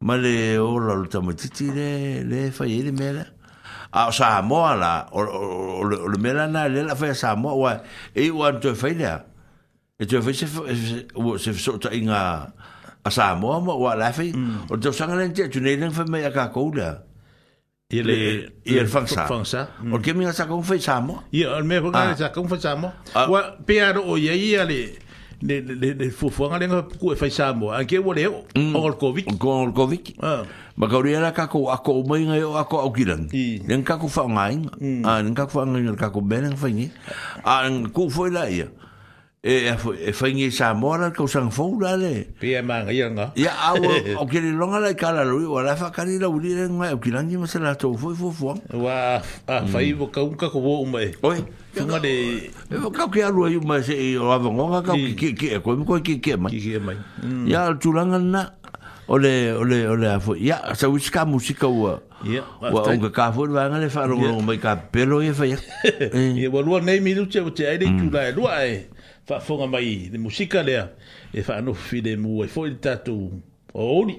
ma le o la lo ta mo titi le le fa ye le mera a o sa mo la o o le mera na le la fa sa mo wa e wa to fa le e to fa se se so ta inga À, ừ. à. à. a sa mo mo wa la fe o to sanga len te tu nei len fe me ka ko la ile ile fangsa fangsa o ke mi sa ko fe sa mo ia o me ko sa ko fe sa mo wa pe a o ye ia le le le le fu fu ngale nga ku fe sa mo a ke wole o o covid o covid ma ka ria ka ko a ko mai nga o a ko o kilan len ka ko fa ngai a len ka ko fa ngai ka ko ben fa ngi a ku fo la ia e e fa ngi sa mora ko sang fo dale le. e manga ia nga ia au o ke le longa la kala lu o la fa kali la uli nga o kilangi ma se la to fo fo fo wa a fa i bo ka un ka ko bo um e oi funga de e bo ka ke alu ai ma se o ava nga ka ki ki ko ko ki ki mai ki ki mai ia tulanga na ole ole ole afo ya sa uska musika wa ya wa unga ka fo wa ngale fa ro mai ka pelo ye fa ya ye wa lu nei mi lu che che ai de tu la lu ai whaafonga mai le musika lea e whaanofi le e fo il tatu o oh.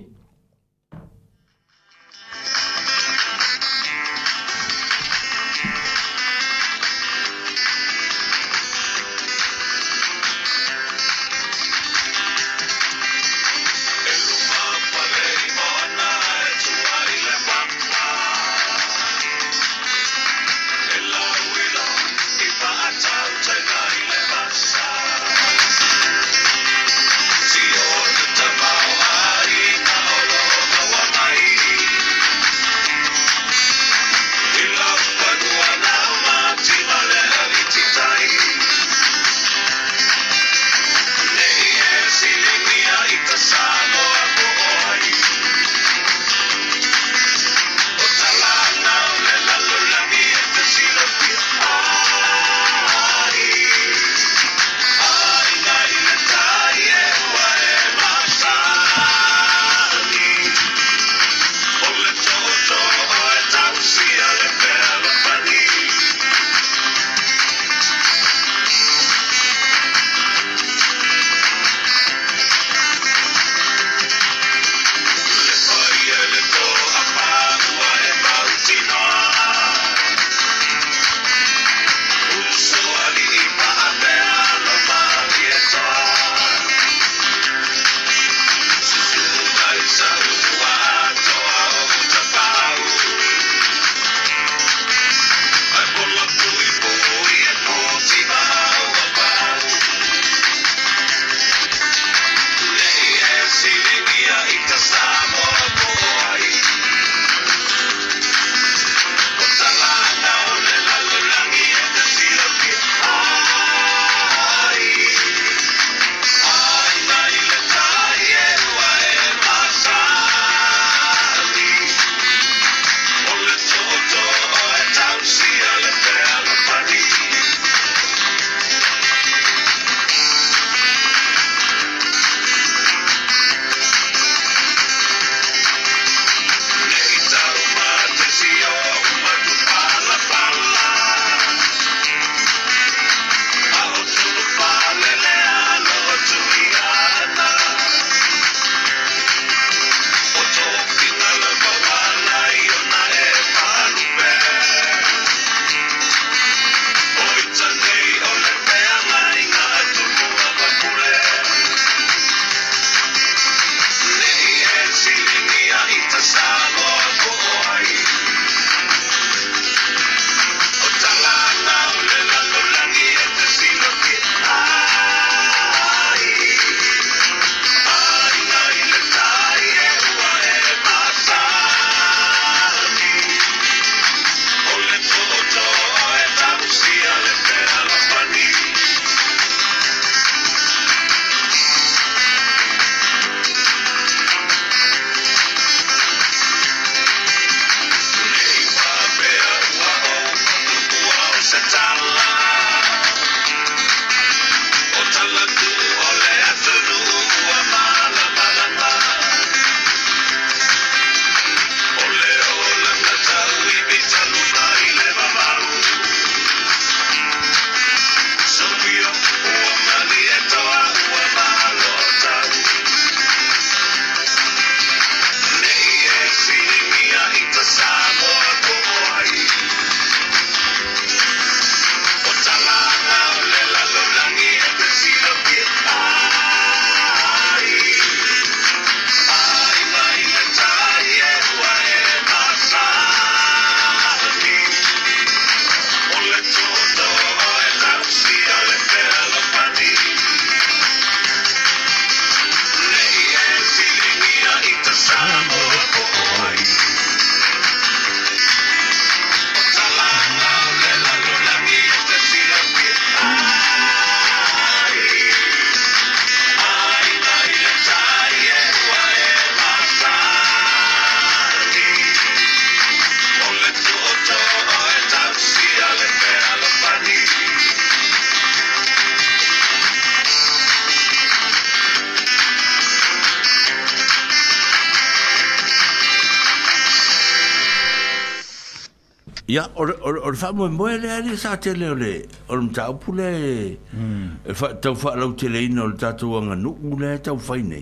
ya or or or fa mo mo le ali sa tele le or mta pule e fa to fa lo tele ino le ta tu nga nu le ta fa ni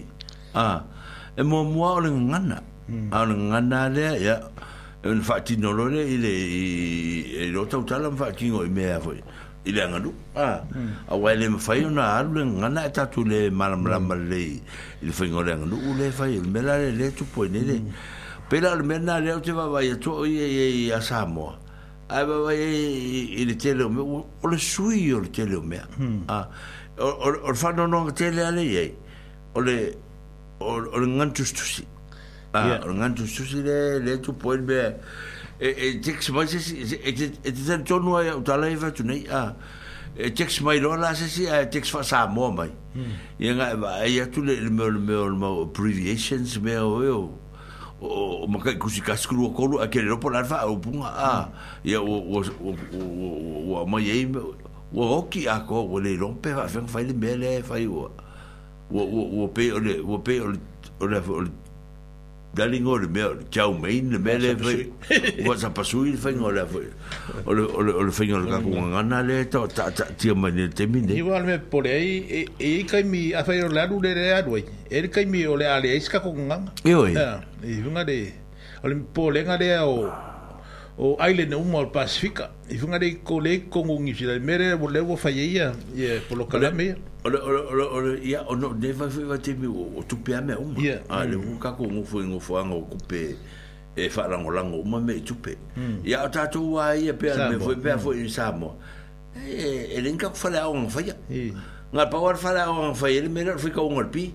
a e mo mo ole nga na a le nga na le ya un fa ti no le ile e lo ta ta lo fa ki me a fo ile nga nu a a wa le me fa yo na a le nga na ta e tu le mal mal mal le ile fa ngo le nga nu le fa yo me la le le tu po ni le Pela al menna leo te va vai a tuo i a Samoa ai ba ai ele e, e tele o meu o le sui o le tele o meu hmm. a ah, o o o fano no tele ale ye o le o le ngantu stusi a ah, o ngantu stusi le le tu poen be e e tex mas e e e tel tonu ai o tala iva tu nei a ah, e tex mai lo la se si a tex fa sa mo mai ye nga ba ai tu le meu meu meu abbreviations meu eu o o maka kusi ka skru ko lu a kele ropo la o punga a ya o o o o o ma ye o o ki a ko o le rompe va fa fa le mele fa i o o o pe o le o pe o le chau Darling och Chaumain Melefe Wasapasuilfen Olfen Kanganaleta och Tiamanin Temine. le var med på det. E kan mi affärer läru det por då. E kan mi a la ole ale iska kongan. Jo. Ja, i hunga det. Ole på lenga det och o o island uma o Pacifica. E hunga det con kongungi sila mere volevo falleia e eh, por lo calame. ora ora ora ole ya ono deva fi va temi o tu pe ame um a le mm. e mm. u mm. e, e, ka ko ngo fo ngo fo e fa la ngo la ngo ma me tu pe ya ta to wa ya pe ame fo pe fo in samo e ele len ka fa la ngo fa ya nga pa war ele me ro fi ka un golpi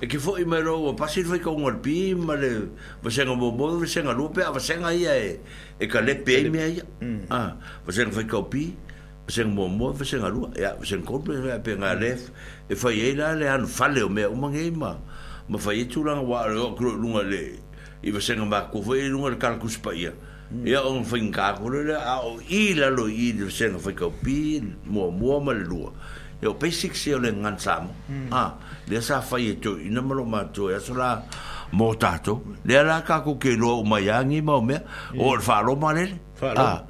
e ke fo i me ro pa si fi ka um golpi ma le va sen bo bo lupe va sen a e e ka le pe me ya ah va sen fi ka pi seng mo mo fa seng alu ya seng ko pe ya pe ngalef mm. e fa ye la le an fa e e le e mm. o me o mangi ma ma fa ye tu la wa ro kro lu ngale i fa seng ma ko fa ye lu ngale kal ku spa ya ya on fa in ka ko le a o i la lo i de seng fa ko pi mo mo ma lu yo pe sik se o le ngan sa mo mm. ah le sa fa ye tu i na ma tu ya so la mo ta to le la ka ko ke lo ma ya ngi ma o me o fa ro ma le fa ro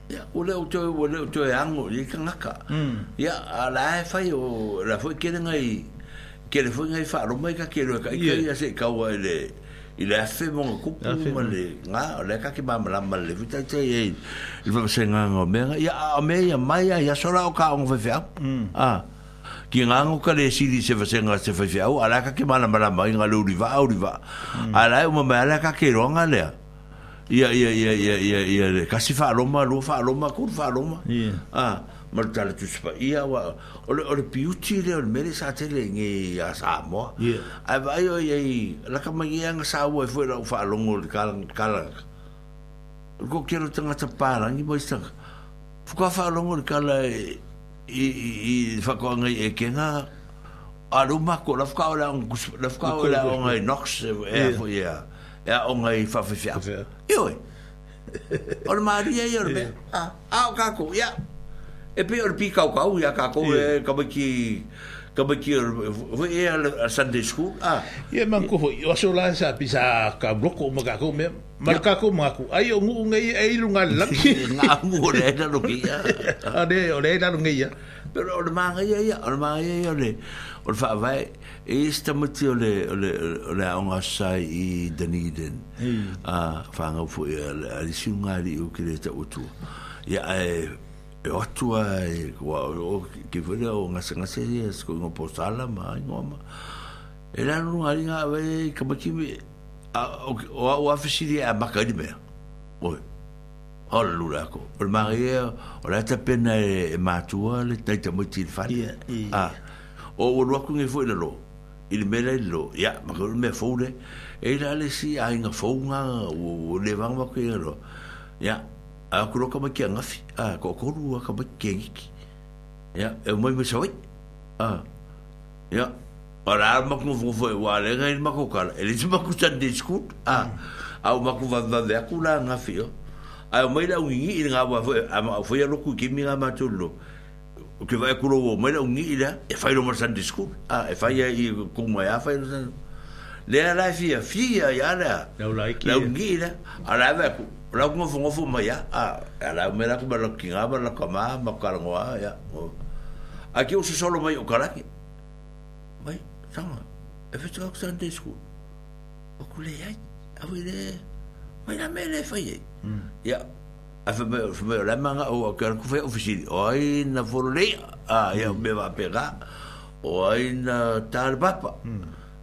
ya ole o toy ole o toy ango i kanaka mm. ya ala e fai o la foi kele ngai kele foi ngai fa ro mai ka kele ka i ka se ka wa le i le afe mo ngu kupu ma le nga o le ka ki ma mala ma le vita te ye i vama se nganga o mea ya a mea ya mai ya ya sora o ka ongo fefe mm. a ki nganga o ka le siri se fa se nga se fefe a u ala ka ki ma mala ma inga le uriva a uriva mm. ala e o mama ala ka ke ronga lea ia ia ia ia ia ia kasi fa roma lu fa roma kur fa roma ah mar tal tu spa ia wa o le o le piuti le o le mele sa te le ngi a sa mo ai vai o ye la ka ia nga sa u e fuera u fa longo le kala kala ko kero tanga te ngi mo isa fu ka fa longo le kala e, i i fa ko nga e kenga a roma ko la fu ka o la fu ka o la o ngai nox e fu e, ia e, e a onga i whawhiwhia. Io e. O le maria i ora pe. A o kako, ia. E pe ora pi kau kau, ia kako e kama ki... Kama ki ora, e a Sunday school. Ah. Ia man kuho, i oso la sa pisa ka bloko o makako me. Makako maku. Ai o ngu ngai e ilu ngā laki. Ngā ngu o reina no kia. A re, o reina no ngai ya. pero o le manga ia ia o le manga ia ia le o le faa vai e sta mati o le o le o le aonga sai i Dunedin a whanga ufu ia e le a le siu ngari u kire ta utu ia e e otua e kua o ki vire o ngasa ngasa ia e sko ingo po sala ma ingo ama e lana nunga ringa ave kamakimi a o a o a fesiri a makari mea oi o le lulako o le magaia o le atapena e, e matua le taitamaiti ah. i le fale o ua luaku gai foi Il me le mea Ya, lelō ia me mea fou le e la lesi aiga fougaga le vaga makaia lo ia akulo kamaiki agafi a koakolu a kamaiki kegiki ia e umai ma savai a ia o la ala makugofogofo e ua alega i le makokala e lesi makusanday Ah. a au makuvavave aku la agafi o ai mai la ungi i nga wa foi a loku ki mi nga matulu o que vai kulo o mai la ungi ila e fai lo masan disku a e fai i ku mai a fai le ala fia fia ya la la ungi ila ala va ku la ku ngofo ngofo mai a ala me la ku ba lo ki nga ba la kama ma ka ngoa ya aqui o solo mai o karaki mai tanga e fitu aksan disku o kulei ai a vire Minä mele fai. Ja a fa mele fa mele manga o ka ku fe ofisi. Oi na forle a ya me va pega. Oi na tal papa.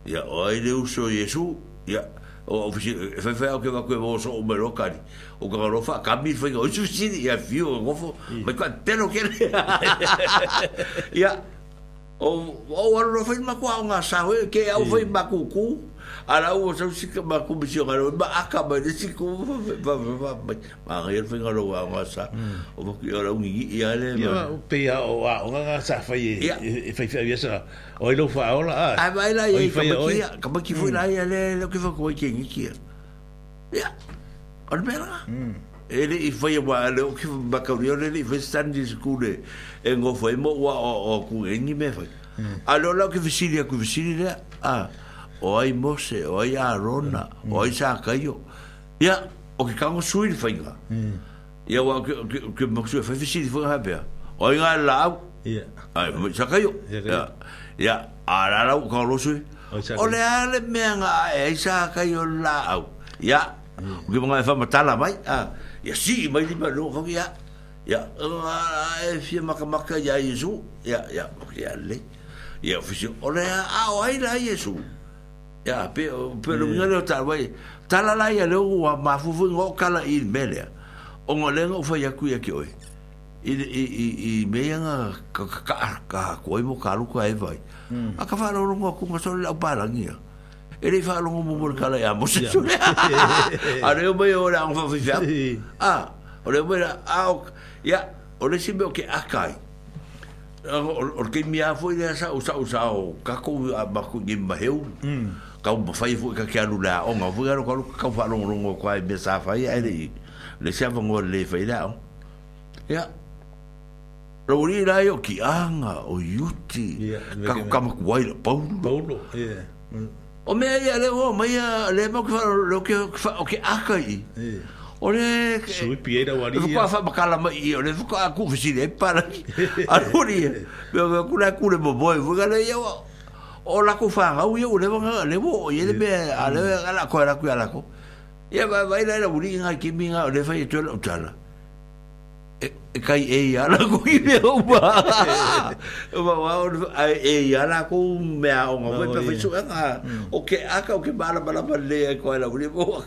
Ya oi le uso Jesu. Ya o ofisi fa fa o ke va ku vo o melo kari. O ka ro fa ka mi fa o su si ya fio o fo. Ma ka telo ke. Ya o o ro fa ma ku a nga sa ke au o ma ku ku. ala u sa si hmm. ka ma ku bi si ngalo ba aka ba de si ku ba ba ba ba ma ngel fi ngalo wa wa sa o ba ki ora ngi ya le ya pe ya o wa o nga sa fa ye e fa fa yesa o ilo fa ola a a ba ila ye ka ba ki ka ba ki fu la ya le lo ki fa ko ki ngi ki ya on bela ele i foi wa le o ki ba ka ri ole i fa stand di skule e ngo foi mo wa o ku e ngi me fa Alors là que vous signez que vous signez là ah o ai Mose, o ai Arona, mm. o ai Sakaio. Ia, o ke kango sui fai nga. Mm. Ia, o ke, ke, ke maku sui e fai fisi di fai nga hapea. O ai ngā lau, ai Mose Sakaio. Ia, ia, a la lau kango lo sui. O le ale mea nga e ai Sakaio lau. Ia, o ke mga e fai matala mai. Ia, si, mai di mai lua kongi ia. Ia, ngā la e fia maka maka ia Iesu. Ia, ia, o ke ale. Ia, o fisi, o le a o ai la Iesu. Ia, ya pero pe lo ngale ta wai la la ya lo wa ma fu fu ngo kala y mele o ngo le ngo fa ya ku ya hoy y y y i me ya nga ka ka ka mo ka lu ka e vai a ka mm. fa lo ngo ku ma so la pa la ni ya e le fa lo ngo mo mo kala ya mo se su a re o me o la ngo fa ya a ah, o le mo a o ya o le si me o ke foi de asa usa usa o kako a baku ngim ka ma fai fu ka kia lula o nga fu garo kalu ka fa long long ko ai be sa fai ai le le sia vo ngol le fai dao ya rauri la yo ki anga o yuti ka ka ma kwai la paulo paulo ya mm. o me ai le o me ya le mo ka lo ke fa o ke aka i O le... Sui piera o ariya. Fuka fa makala ma i, o le fuka aku fisi le pala. Anuri, me o me kule kule mo boi, fuka le yawa, o la ku fa ga u ye u le bon le bo o ye be a le ga la ko la ku la ko ye ba ba ile la buri nga ki mi nga le fa ye tu la utala e kai e ya la ku i be o ba ba wa o e ya la ku me a nga we pe fisu nga mm. o ke aka o ke ba e la ba la le ko la buri bo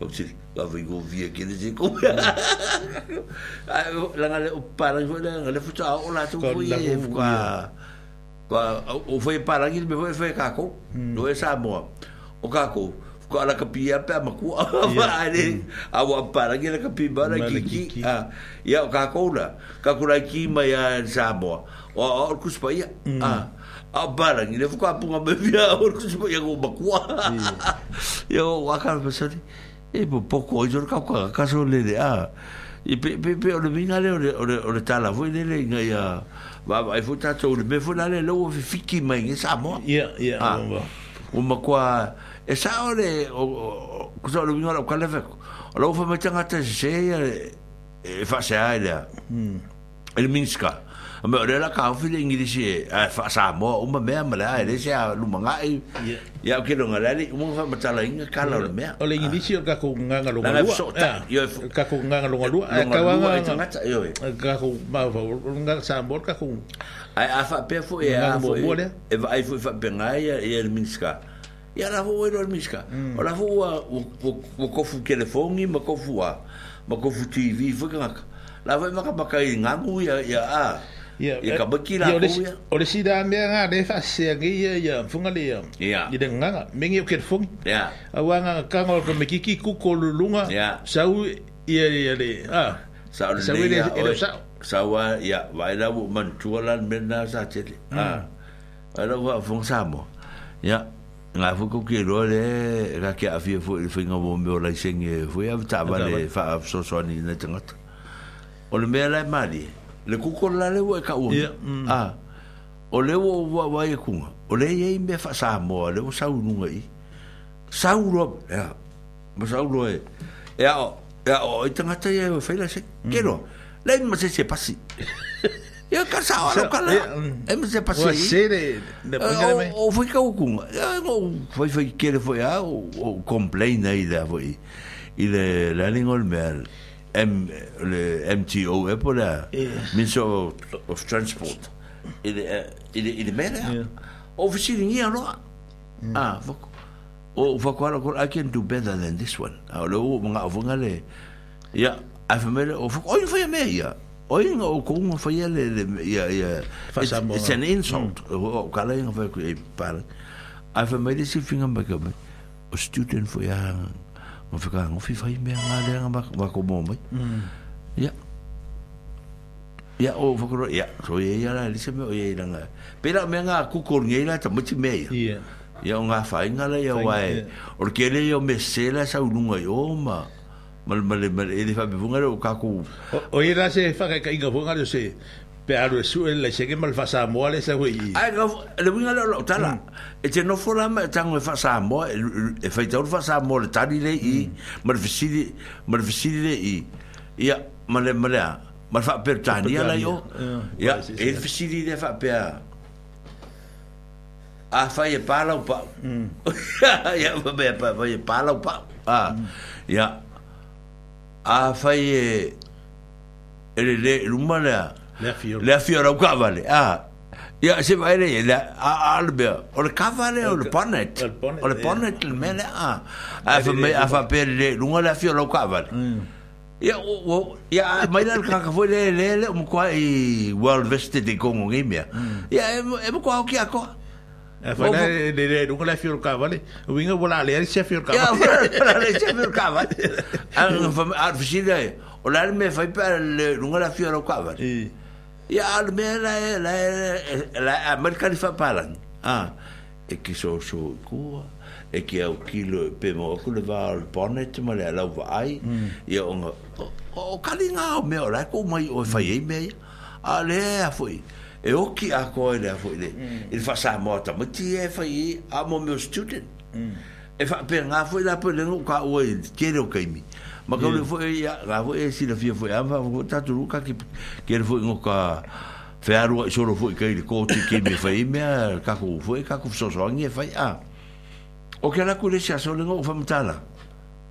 o ti ba vi go vi ke le ji mm. ko la nga le pa la nga le futa o la tu ku ye ko o foi para aqui me foi foi caco no é sabo o caco ficou ela capia pé a macu vale hmm. a ah, o para aqui a capia para aqui a e o caco lá caco lá aqui mas a sabo o o cuspa ia a a para ele levou a punga me via o cuspa ia o macu e o acar pessoal e por pouco o o caco a casa dele a e pe pe pe o vinha ali o o o tala foi dele ganhar va va e futa to be fola le lo fi fiki mai e sa mo ya ya ah. o ma qua e sa ore o cosa lo vino la qua le fec lo fa metanga te se e fa e se aile mm el minska ma ore la ka fi le ngirisi e, a fa sa mo o ma me ma la le se a lu ma nga e. i ya o ke lo nga la le mo fa ma ta la inga ka la o me o le ngirisi o ka ko nga nga lo nga lu a yo e ka ko nga nga lo nga lu a ka wa nga nga ta yo ka ko ma fa nga sa mo ka ko a a fa pe fo e a fo e va i fo fa pe nga ya e le minska ya la fo e lo le minska mm. o la fo wa wo ko fu ke le fo ngi ma ko fu wa ma ko fu tv fo ka la fo ma ka ba ka i nga ngu ya ya a Ya ka beki lah. ko ya. Ole si da me nga de fa se ngi ya ya funga ya. Ya. Ye den nga me ke fung. Ya. A wa nga ka ngol ko me kiki ku ko lu lunga. Ya. Sa u ya ya le. Ah. Sa u sa u le sa. Sa wa ya wa da bu man tu la me na sa che le. Ah. Ala wa fung sa Ya. Nga fu ku ki le ra ke a fi fu fu nga bo me la sing fu ya ta ba mali. le kukola le wa ka un mm. a ah, o le o wa wa e kunga o le e me fa sa mo le o sa ununga i sa uro ya ma sa uro e ya o ya o i tanga te e o fela se mm. kero le ma se se pasi Ya ka sa ora ka la. E me mm. se pasi. O sere de O foi ka kunga. Ya o foi foi kere foi a o complain aí da foi. E le la M, le MTO e eh, po Minister of, Transport i le i le, i le mele yeah. Mm. ah fako o fako ala I can do better than this one ah, a le o mga o funga le i a femele o fako oi faya mea ia oi nga o kunga faya le le it's an insult o kala inga faya kui e pala a femele si finga mbaka me o student faya hanga ma fika ngo fi fai me nga le nga ba ko mo mai ya ya o fo ko ya so ye ya la le se me o ye la nga pe la me nga kukur ko nge la ta mo ti me ya ya nga fai nga la ya wa e or ke le yo me se la sa u nga yo mal mal mal e le fa be vunga lo ka ku o ye la se fa ka inga vunga lo se pe aru e su e le seke mal fa sa moa le sa hui i. Ai, le winga le olo, tala, mm. e te nofo la ma e tango e fa sa moa, e fai e- e tau fa sa moa le tari le i, mm. ma le fesiri le i, ia, ma le, ma le, ma le fa per tani ala io, ia, e le fesiri le fa per, a fai e pala mm. upa, ia, ma me, fai e pala upa, a, ia, a fai e, e le le, e luma le a, لافيرو كافالي اه يا سيب علي لا البيا والكافالي والبونت والبونت المال اه اف اف بير لو لا فيرو كافالي Ya, o, ya, mai la ka ka foi le le le mo kwa i world vested mm. de Congo ngi Ya, e mo kwa ki a E foi na le de nunca la fior ka vale. O vinga bola le se fior ka. Ya, bola le se fior ka vale. Ar ar le O la me foi para le nunca la fior ka vale. ya al me la la la american fa palan ah e ki so so cua e ki au kilo e pe mo ku le val bonnet ma le la vai ya mm. on o kalinga o me ora ku mai o fa ye me ale a foi e o ki a ko le a foi e le il fa sa mo ta ti e fa a mo me student mm. e fa pe nga foi la pe le ka o ke lo ke mi ma ka le foi e ya la foi e si la fia foi ava vo ta tu ka ki ke le foi ngoka fearu so lo foi ke le ko ti ki me fai me ka ko foi ka ko so so ngi fai e a o ke la ku le sia so le ngoka tala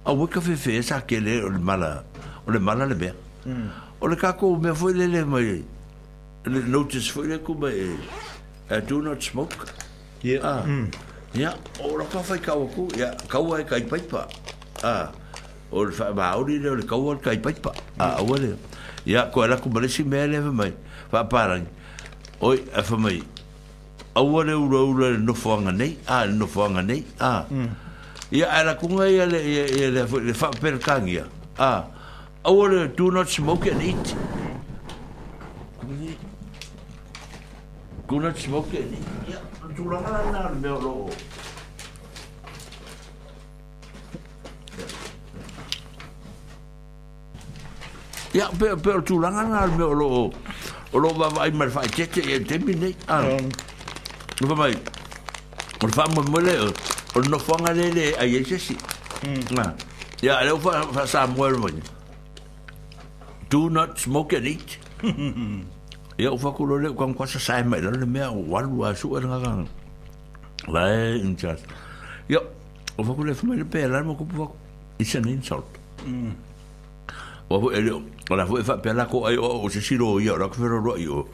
a wo ka fe fe sa ke le mala o le mala le be mm. o le ka ko me foi le le mai le notice foi le ku be a do not smoke ya ya mm. o la ka fai ka ko ya ka wa ka i pa ah o le whaauri le o le kaua le kaipaipa a awa le ia koe la kumaresi mea le hawa mai whaaparangi oi a hawa mai awa ro ro no le nofoanga nei a le nofoanga nei a mm. ia ngai la kunga ia le le whaaperkangi a awa le do not smoke and eat Kuna tsmoke ni. Ya, tu tulangan na meolo. ia pe pe o tulanga na me o lo o lo va vai mal fai tete e tempi nei ah no va mai o fa mo mo le o no fanga le le ai e sesi na ia le fa fa sa mo mo do not smoke and eat ia o fa ko le kan kwa sa sai mai le me o walu a su nga nga vai in chat ia o fa ko le fa mai pe la mo ko fa it's an insult mm. wa fu ele wa fu e fa pela ko ai o o shiro ya ra ko fero ro yo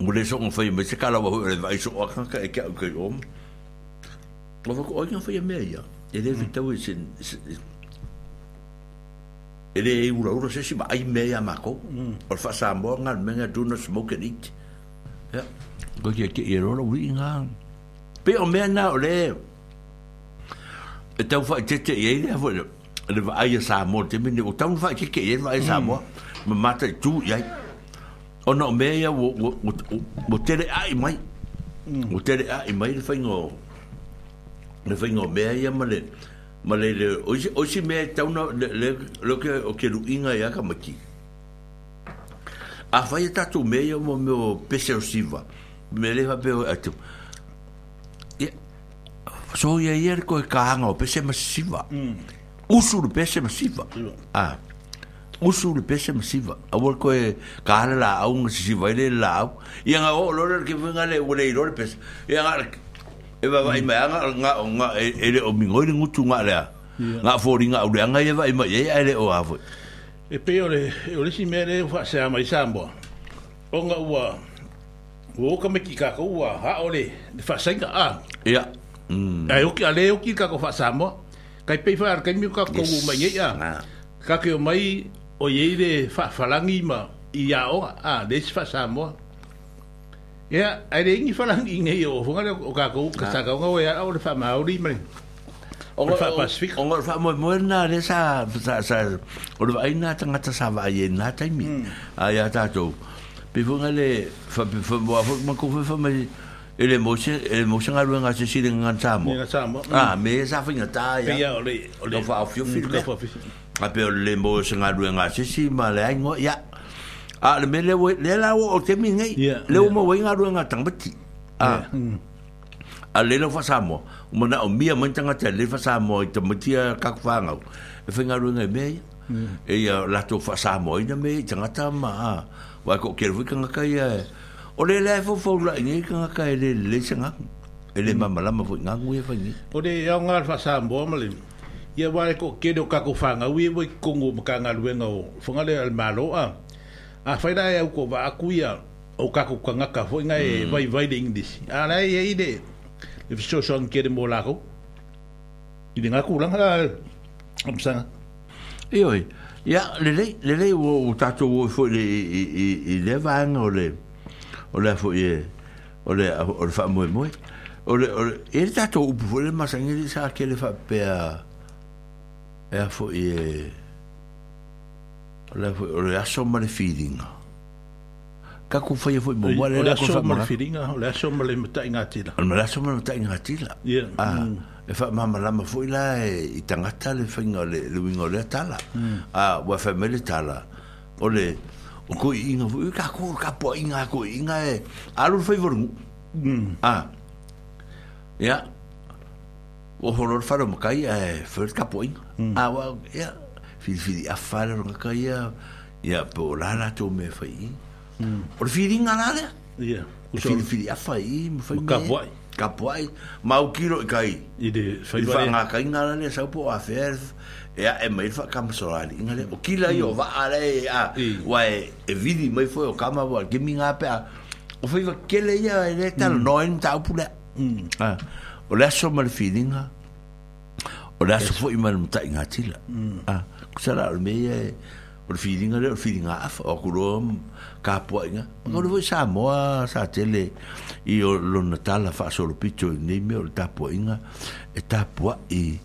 mo le so ko fa me se kala wa fu ele vai so o kan ka e ka ko yo lo ko o yo fa ye me ya e de vita wi sin e de u ra u ra se si ai me mm. ya ma ko o fa sa mo nga me nga du no smoke it ya go ye ke ye ro ro wi nga pe o me na o le e tau fa te te ye ne fu le va ai sa mo te mini o tau fa ke ke e va sa mo mm. ma mata tu ya o no me ya wo wo te ai mai mm. o te ai mai le fingo le fingo me ya ma le ma le o si o si me tau no le le lo ke o ke lu inga ya ka maki a fa e ta tu me ya mo me o pe se o si va me le va pe o atu so ya ko ka hanga o pe se ma si va mm usu le pese masiva a usu le pese masiva a wol ko ka ala la au ng si vai le la au ia nga o lo le ke vinga le wole i le pese ia nga e va vai mm. mai nga nga nga e le o e e mingo le ngutu nga le nga fo ri nga u le nga e vai mai e ai le o avo e pe o le o le si me le fa se ama isambo o nga ua o ka me ki ka ko ua ha o le fa sa nga a ia Mm. Ai o ki ale o ki ka ko fa samo kai pei whaar kai miu ka kongu mai ia ka ke o mai o iei re whalangi ma i a o a desi wha sa moa ia ai re ingi whalangi ngei o whungare o ka kou ka sa kaunga o ia o re wha maori mani o re wha pasifik o re wha moe moe na re sa o re wha ina tangata sa wha ie na taimi a ia tatou pe whungare wha pe wha mwa wha mwa kou wha mwa ele mo se ele mo se ngaru nga se si dengan samo nga samo ah me sa finga ta ya ya ole ole fa ofio fil ka fa ape le mo se ngaru nga se si ma le ai ngo ya a le me le le la o te mi ngai le mo wai ngaru nga tang beti a a le lo fa samo mo na o mia mo tanga te le fa samo te mo tia ka fa nga e fa ngaru nga me e ya la to fa samo ina me tanga ta ma wa ko ke ru ka nga o le le fo fo la ni ka ka le le sanga ele mama lama fo nga ngue fa ni o le ya nga fa sa mbo mali ia wa ko ke do ka ko fa nga wi wi ko ngo ka nga lu nga o fo nga le al malo a a fa da ya ko ba ku ya o ka ko nga ka fo nga e vai vai de english a la ye ide le fiso son ke de mo la ko ide nga ku la nga am sa e oi ya le le le o tato fo le i i le va o le o le fo ye o le o le fa mo mo o le o le e ta to u bu le ma sa ngi sa ke le fa pe a e fo ye o e le o le aso ma le feeding ka ku fa ye fo mo le aso ma le feeding o le aso ma le ta inga ti la o le aso mm. e ma e, le ta inga ti la ye e fa mama la ma fo ila e tanga ta le fa ngole le wingole ta la a wa fa me le ta la o le o ko inga vo ka ko ka po inga ko inga e alu fai vor mm a ya o honor faro mo kai e fer ka po inga mm. a wa ya fi fi a faro mm. ka kai ya ya po la to me fai mm por fi inga la ya fi fi a fai mo fai ka po ka po mau kiro kai i de fai fai nga kai nga la sa po a fer ya e mai fa kam sorali ngale o kila yo va ale a mm. wa e, e vidi mai fo e o kama wa gaming app a o foi ke le ya ele tal no en tau pula a o la so mal feeling a o la so foi mal mta inga tila mm. a ku sala me ye o e, feeling a feeling a o kurom ka po inga mm. o lo sa mo sa tele i o lo natala fa so lo picho ni me o ta po inga e po i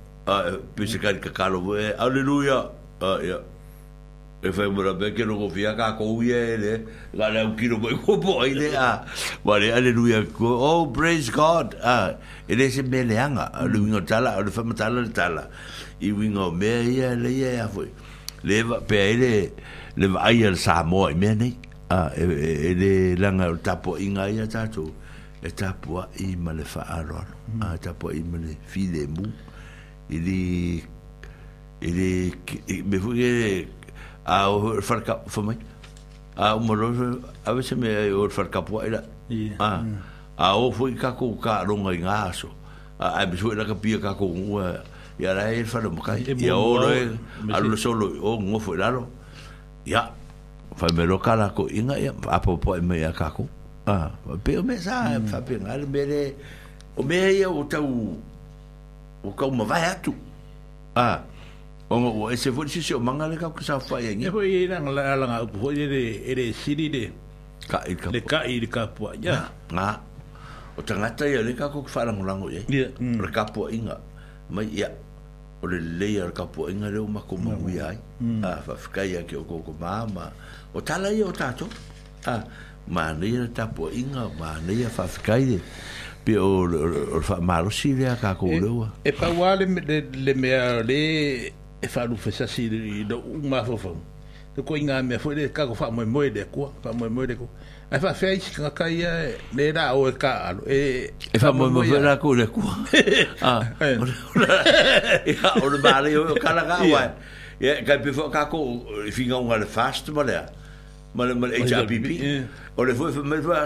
ah eh, pensa ka el cacalo eh, aleluya ah e fai mura be que no confía ca co viene la le un kilo me copo ahí le vale aleluya oh praise god ah e le se meleanga lu no tala lu fa matala tala i wingo me ya le ya ya fue le va pe ele le va ai al samo ai me ne a ele e, e langa o tapo inga ya tatu e tapo i male fa aron a tapo i male file mu i di i di me fu ge a o far ka fo mai a o mo lo a ve se me e o far e ka po era a a e o fu ka ku ka ro ngai nga so a me fu la ka pia ka ku u ya la e fa lo mo ka i a o lo a lo so lo o ngo fu la lo ya fa me lo ka la ko inga a po po me ya ka ku a pe mm. o me sa fa pe ngal me le o me ya o ta u o kau ma vai atu. A, o ngā ua, e se fuori sisi o manga le kau kisa whai e ngi. E hoi e nga la alanga upu hoi e re e siri de. Ka i kapua. Le ka i re kapua, ya. Ngā, o tangata ye le kau kifarango lango ye. Ia. Mm. Re kapua inga. Mai ya o le leia re kapua inga o mako mungu ia ai. Mm. A, fafikai ake o koko mama O tala ia o tato. A, mā neia re tapua inga, mā neia fafikai de pe o o fa malo si le ka ko le wa e pa wa le le le me le e fa lu fa sa si do u ma fo fo to ko inga me fo le ka ko fa mo mo de ko fa mo mo de ko e fa fe ka ka ia le da o e ka alo e e fa mo mo la ko le ko ah o le ba le o ka la ka wa e ka e pe fo ka ko fi nga un fast ma le ma le ma le ja pipi o le fo fo me fa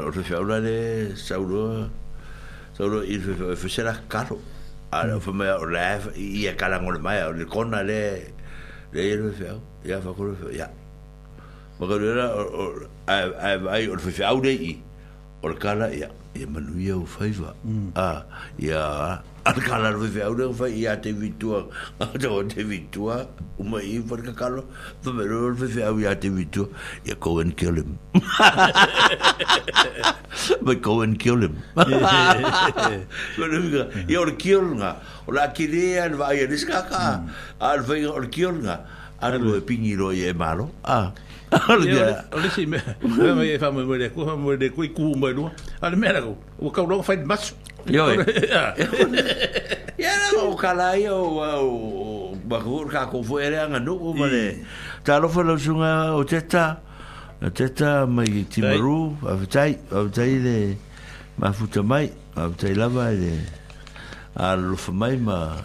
whawhawra le sauroa Saulo i whawhera karo a le wha mea o lea i a karangore mai o le kona le le i whawhau ia whakore whawhau ia makaruera ai ai o whawhau le i o le kala ia ia manuia o whaiva a Ata kala rui fe aure ufa i a te vitua Ata ah, o te vitua Uma i ufa rika kalo Fame rui rui fe aure i a te vitua I e a kouen kill him Ma kouen kill him Ma rui or I ora kill nga Ora a kirea ni vaa i a niskaka A rui fika ora kill nga Ata lua pingi roi e, e malo Ah talofalausuga e o teta teta mai timaru afetai afetai le mafuta mai afetai lava ele alolofa mai ma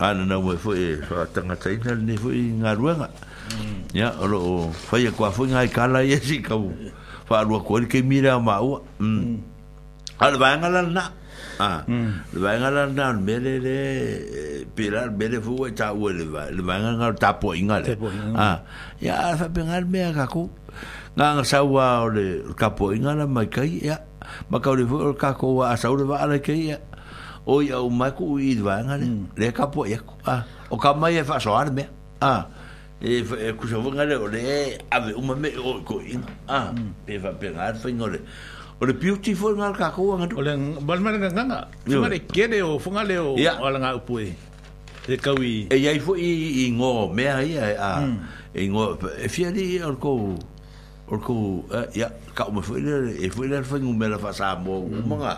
ananau mai foi faatagataina e, lenei foi galuega Mm. ya lo faia kwa fu ngai kala ye si ka u fa ru ko ke mira ma u al mm. va mm. ngala na ah le va ngala na mele e le pirar mele fu ta u le va le va ngala ta po ingale ah ya fa pengal me ka ku nga nga sa u le ka po ingala mai kai ya ma ka le fu ka ko wa sa u le va ale ke ya o ya u ma ku i va ngale le ka po ya ku ah o ka mai fa so arme ah e, e kusha vunga le ole e ave uma me o ko inga a e pe va pe ngar fa ngore ole beautiful ngar ka ko ngar ole bal mar nga nga mar ke de o funga le o ala nga upu e e ka wi e yai fo i i ngo me ai a hmm. e ngo e fi ali or ko or ko ya ka me fo ile e fo ile fa ngume la fa sa mo uma nga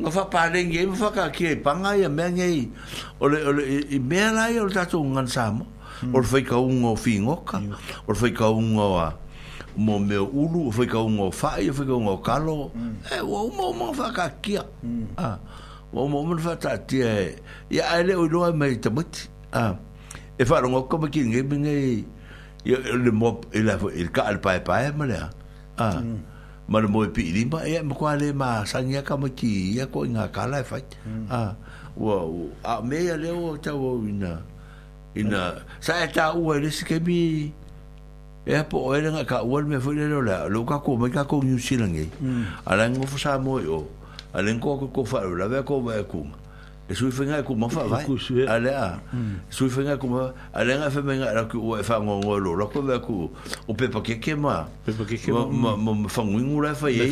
nga fa pa le ngi fa ka ki panga ya me ngi ole ole i me ala i ol ta tu ngan sa mo Hmm. or fai ka unga o fi ngoka or fai ka unga o mo me ulu fai ka unga o fai fai ka unga o kalo hmm. e wa uma mo fa ka kia hmm. a ah, wa umo mo fa ta e ya ele o loa mai te mut ah, e fa ngo ko ki ngi mi ngi ya le mo e la il ka al pa pa ma le a ma le mo pi li e ma kwa le ma sangia ka mo ki ya ko nga kala fa e ah, a wa a me ya o ta wo ina ina sa eta ua le sike mi e apo o ere nga ka ua me fu le lo la lo ka ko me ka ko ni usila nge ala e. mm. ngo fu sa mo yo ala ngo ko ko fa lo la ve ko ba e ku e sui fenga ku ma fa vai ala e a mm. sui fenga ku ma ala nga fa menga ra ku ua fa ngo ngo lo lo ko ve ku o pe pa ke ke ma pe pa ke ke ma ma fa ngu ngu la fa ye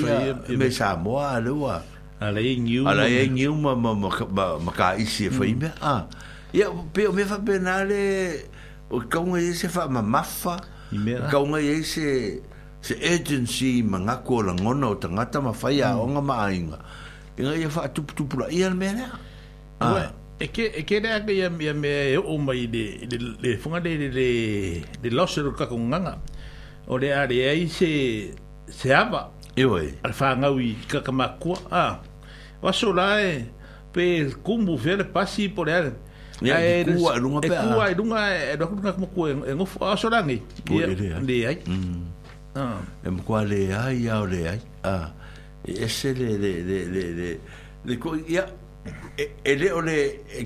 me sa mo ala wa ala ye ngiu ala ye mm. ngiu ma ma ma ka isi fa ibe a ah ia pe o me fa penale o ka unha ye se fa ma mafa ka unha ye se se agency ma nga ko la ngona o ta ngata ma fa ya mm. o nga ma ainga e nga ye fa tu tu pula ia me na ah. e ke e ke na ke ya ya me e o ma ide de de funga de de de losser ka ko nga o de ari ai se se apa e oi al fa nga wi ka ka ma ko a ah, wa so la e pe kumbu fer pasi por ele e, e kua e runga e, mm. ah. e, e e runga e runga kuma kua e ai mm. ah. le ai au le ai ah. ese le le le le le ko ia e le o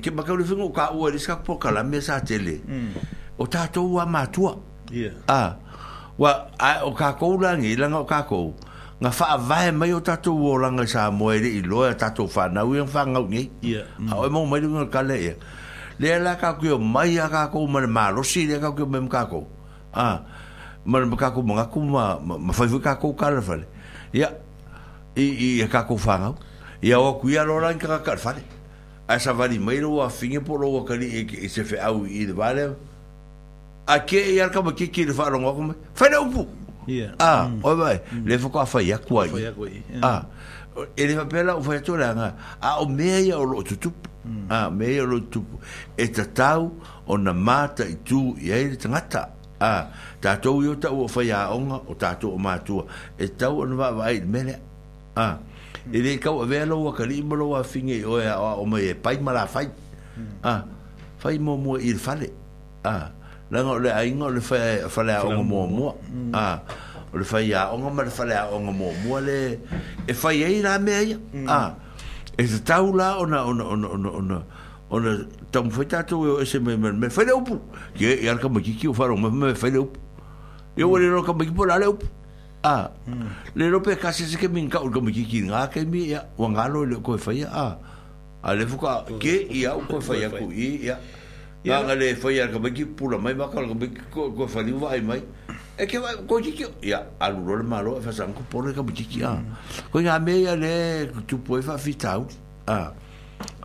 ke maka ule fungo ka ua risa kupo kala me sa tele mm. o matua yeah. wa o kako ulangi ilanga o kako nga fa vai mai o tato ua nga sa moere i loa tato fa na uang fa ngau ngei ha mm. o mo mai lunga kale ia le la ka ku yo mai ka ah, ko ma ma lo si le ka ku me ka ko a ma me ka ko ma ka ku ma ma fa ka ko ka ya i i ka ku fa ga ya o ku ya lo ran ka ka fa le a sa va di mai lo a fin po lo ka li e se fe au i de vale a ke ya ka ma ki ki le fa lo ngo ma fa le upu ya a o vai le fo ka fa ya ku ai a ele va pela o vai tolanga a o meia o lo tutu a me lo tu e ta tau o na mata i tu i ai te ngata a ta to yo ta o fa ya onga o ta tu o ma tu e tau o va vai me ne a e le ka o ve lo o ka lima lo a finge o e o me e pai mala fai a ah, fai mo mo il fale a ah, la ngo le ai ngo le fa fa le o mo mo a o le fa ya onga ma ah, le fa le o mo mo le e fa ye na me a e tahu lah, ona ona ona ona ona ona tau mwhai tātou e se me me me whaile upu ki e i ar kamaki ki o wharo me me whaile upu e o lero kamaki po lale upu a lero pe kase se ke min ka ur kamaki ki ngā ke mi ea wangalo e leo koe whaia a a le fuka ke i au koe whaia ku i ea ngā ngā le whaia ar pula mai bakal ar kamaki koe whaliu vai mai e ke wai ko jiki ya alulo le malo fa sa ko pole ka jiki a ko ya me ya le tu po fa fita Ah, a ah,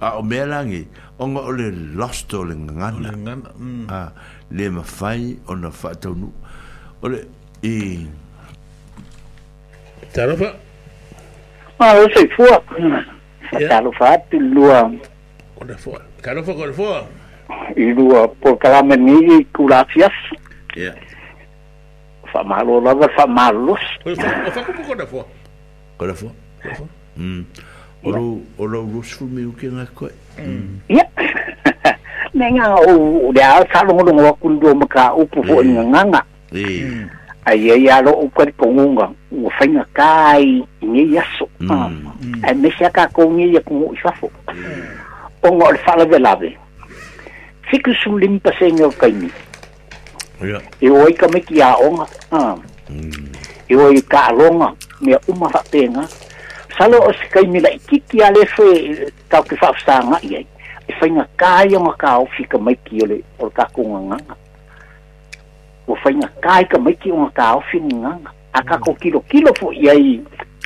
ah, o melangi o nga o le losto le nga nga mm. ah, le ma fai o na fa to e tano fa e a o se fu a tano tu lua o na fu a tano fa ko le fu a i lua po kala meni kulafias yeah. famalo lava famalos mm. oro oro rus fu mi uki nga ko mm. ya nenga o de al salong dong lo kun do maka upu fo eh. nga nga nga eh. ai ya lo upu di pongunga u fainga kai ni yaso mm. ah. ai me ka ko ni ya ku isa fo eh. o ngol fala de labe fiku sum lim paseng yo kai Ia. E oi ka me ki a onga. Ah. Mm. E oi ka alonga, mea uma whapenga. Salo o se kai mila i kiki ale fe eh, tau ki whaafsanga i ai. E whainga kai o ngā o fika mai ki ole o ka kunga nganga. O whainga kai ka mai ki o ngā o fika nganga. A ka ko mm. kilo kilo fo i ai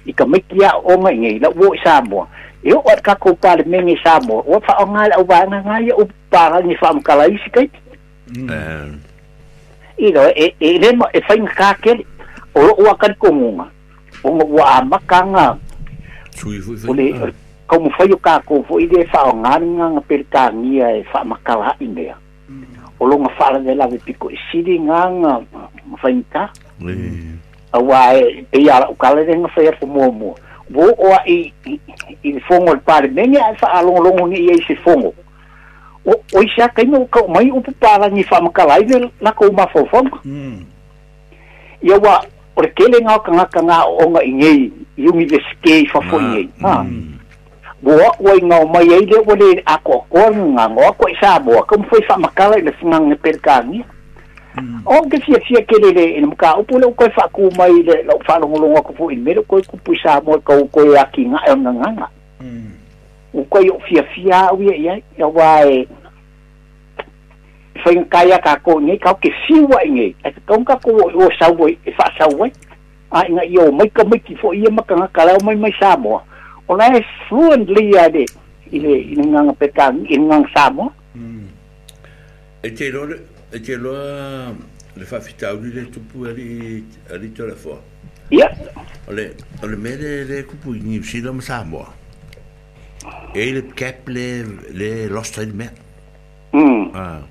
i ka mai ki a onga i ngai la wo i Samoa. E o ka ko pale mengi Samoa. O wha o ngā la o ngā ngā i o pāra ni wha mkala i kai. Mm. Eh. ilo e eh, e eh, eh, le mo e fain ka ke o o ka ko mo o mo wa ma ah. ka nga chui fu fu le ko mo fa yo ka ko fo ide fa o nga nga per ka ngia e fa ma ka ha inde o lo nga fa le la piko sidi nga nga fain ka awa e ya o ka le nga fa fo mo mo wo o i i fongo par menga fa along long ni e se fongo o o sia kai no ka mai o pa la ni fam ka lai de na ko ma fo fo mm ia wa o ke le nga ka ka nga o nga i ngi i mi de ske fa fo ni ha hmm. bo wa ko nga mai ai de wo le a ko ko e nga ngo ko sa bo ka mo fo sa ma ka lai le sa nga e per ka ni hmm. o ke sia sia ke e le le in ka o po le ko fa ku mai le lo fa lo lo ko fo i me le ko ku pu sa mo ka ko ya ki nga nga nga mm uko yo fia fia u ye ye ya wai fain kaya ka ko ni ka ke siwa ngi e ka ka ko o sa wo e fa sa wo a nga yo mai ka mai ki fo ye ma ka ka la mai mai sa mo ona e fluently ya de ile ina nga nga peka ina nga sa mo e te lo e te lo le fa fita u le tupu ali ali to la fo ya ole ole mere le kupu ni si la mo sa mo e ele cap le le lost in me mm ah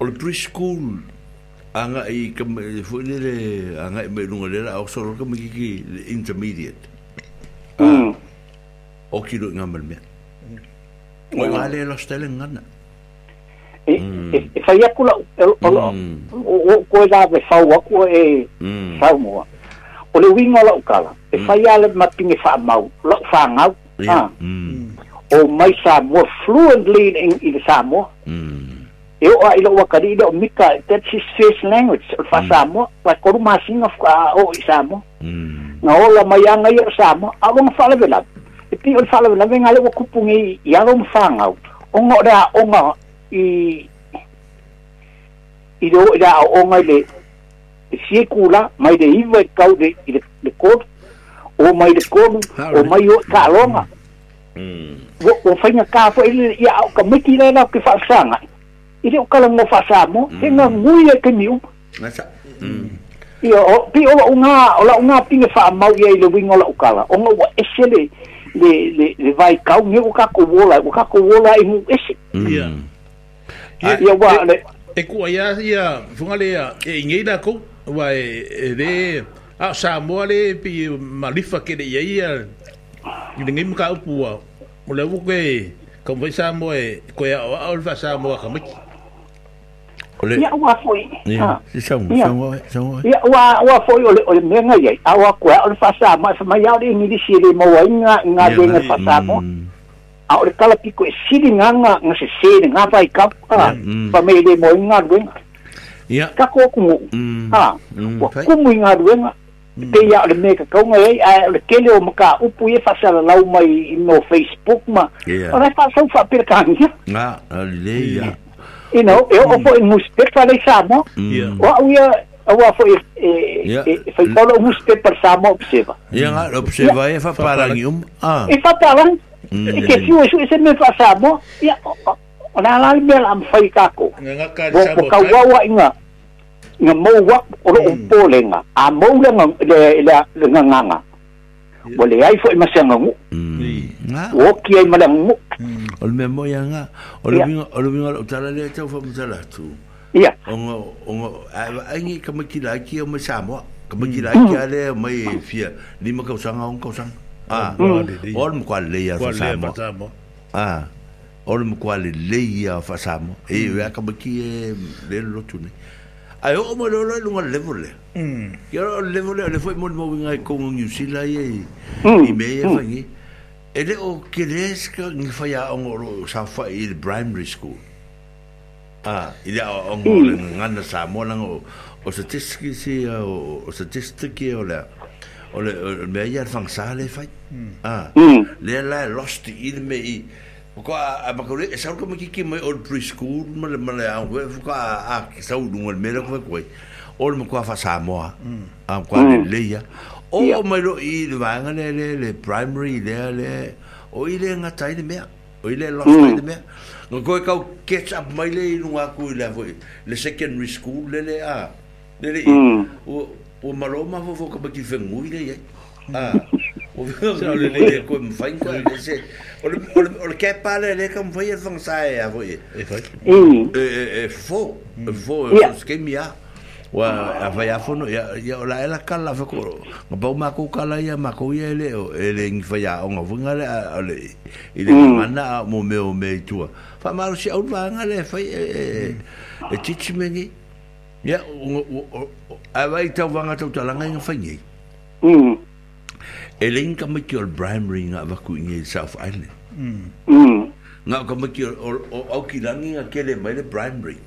ol pre school anga i kem foi le le anga me nu le la so ro kem ki intermediate mm o ki lo nga mal me o nga le lost in nga na e fa ya ku la o o ko da ve fa wa ku e fa mo o le wing ala ukala e fa ya le matin fa mau lo fa ngau Yeah. Dạ. Mm. À. O ừ. ừ. mai Samoa, fluently in, in Samoa. Mm. Eu a ilo wa kari ilo mika, that's his first language, fa Samoa, pa koru masing of o Samoa. Na ola mayanga yo Samoa, awang fala velap. Ipi ol fala velap, ngale wa kupungi yalom fangau. Ongo da ongo i i do da ongo le siekula mai de iwe kau de le court o mai le konu o mai o ka longa o o fainga ka fo ile ia o ka miki le la ke fa sanga ile o kala ngo fa sa mo he nga ngui e ke niu ia o pi o o nga o la nga pinga fa mau ia ile wingo la o kala o ngo e sele le le le vai kau ngi o ka ko wola o ka ko wola e mu ese ia ia wa le e ku ia ia funga le e ngeira ko wa e de Ờ, a ờ, à. à, sa mo le pi malifa ke de ia i ngi mo ka upu o le buke ko vai sa mo e ko ya o va sa mo ka mi Ole. Ya wa foi. Ya. Si sa mo, sa mo, sa mo. Ya wa wa foi ole ole me nga ye. Awa ko ole fa sa ma sa ma ya ri ni di si le mo wa nga nga de nga fa sa mo. a ore kala piko e siri nga nga nga se se nga vai ka pa me le mo nga ruenga ia ka ko ku ha ku mu nga ruenga pe ya le me ka kong e a le kele o maka upu e fa mai no facebook ma ora fa sa fa per kan ya e o fo in respect fa le samo o u ya o fo e fa polo un respect per samo observa ya observa e fa parangium ah e fa parang e ke fiu e se me fa samo ya ona la le me la am fai kako ko ko kawa nga mawak ulo upo le nga amaw le nga le le nga nga nga wale ay fo ima siya nga mo wok ya ima lang mo ol me mo yang nga ol mi nga ol mi nga utala le ta ufa mutala tu iya onga onga ay nga kamakila ki o may samwa kamakila hmm. hmm. ki ale may fia ni ma kausang nga ong kausang ah ol mo kwa le ya sa samwa ah orang mo kwa le le ya fa samwa e ya kamakila ai o mo lo lo nga level le mm yo level le foi mo mo nga ko New Zealand e i mm. me e fangi ele o keles ka ngi fa ya o ro sa fa i primary school ah ile o ngo le nga na sa mo lang o o statistik si o statistik e o le o le me ya fang sa le fa mm. ah mm. le la lost il me i ko a e ma ko mm. le sa ko ki ki mai old preschool ma le ma le a ko a a sa u dun me le ko ko ol mo ko fa sa mo a ko le le ya o ma lo i le va nga le le le primary le le o i le nga tai le me o i le lo tai le mm. me no ko ka catch up mai le nu a ko le vo le secondary school le le a le le mm. o o ma lo ma vo ko ki fe ngui le ya a o o le le ko me fain ko le se o le o le o le kai pa le le ka me fain fang sa e avo e e e e fo fo e fo ske mi a wa a fa ya fo no ya ya o la e la ka la fo ko ma ba ma ko ka la ya ma ko ye le o e le ngi fa ya o ngo vunga le o le i le ma na mo me o me tu fa ma ro si au va nga le fa e e tichi me ni ya o o a vai ta vanga ta ta la nga ngi fa ni e eh, le inga kan maki o primary nga waku inga i South Island. Mm. Mm. Nga o ka maki o au ki langi nga kele mai le primary.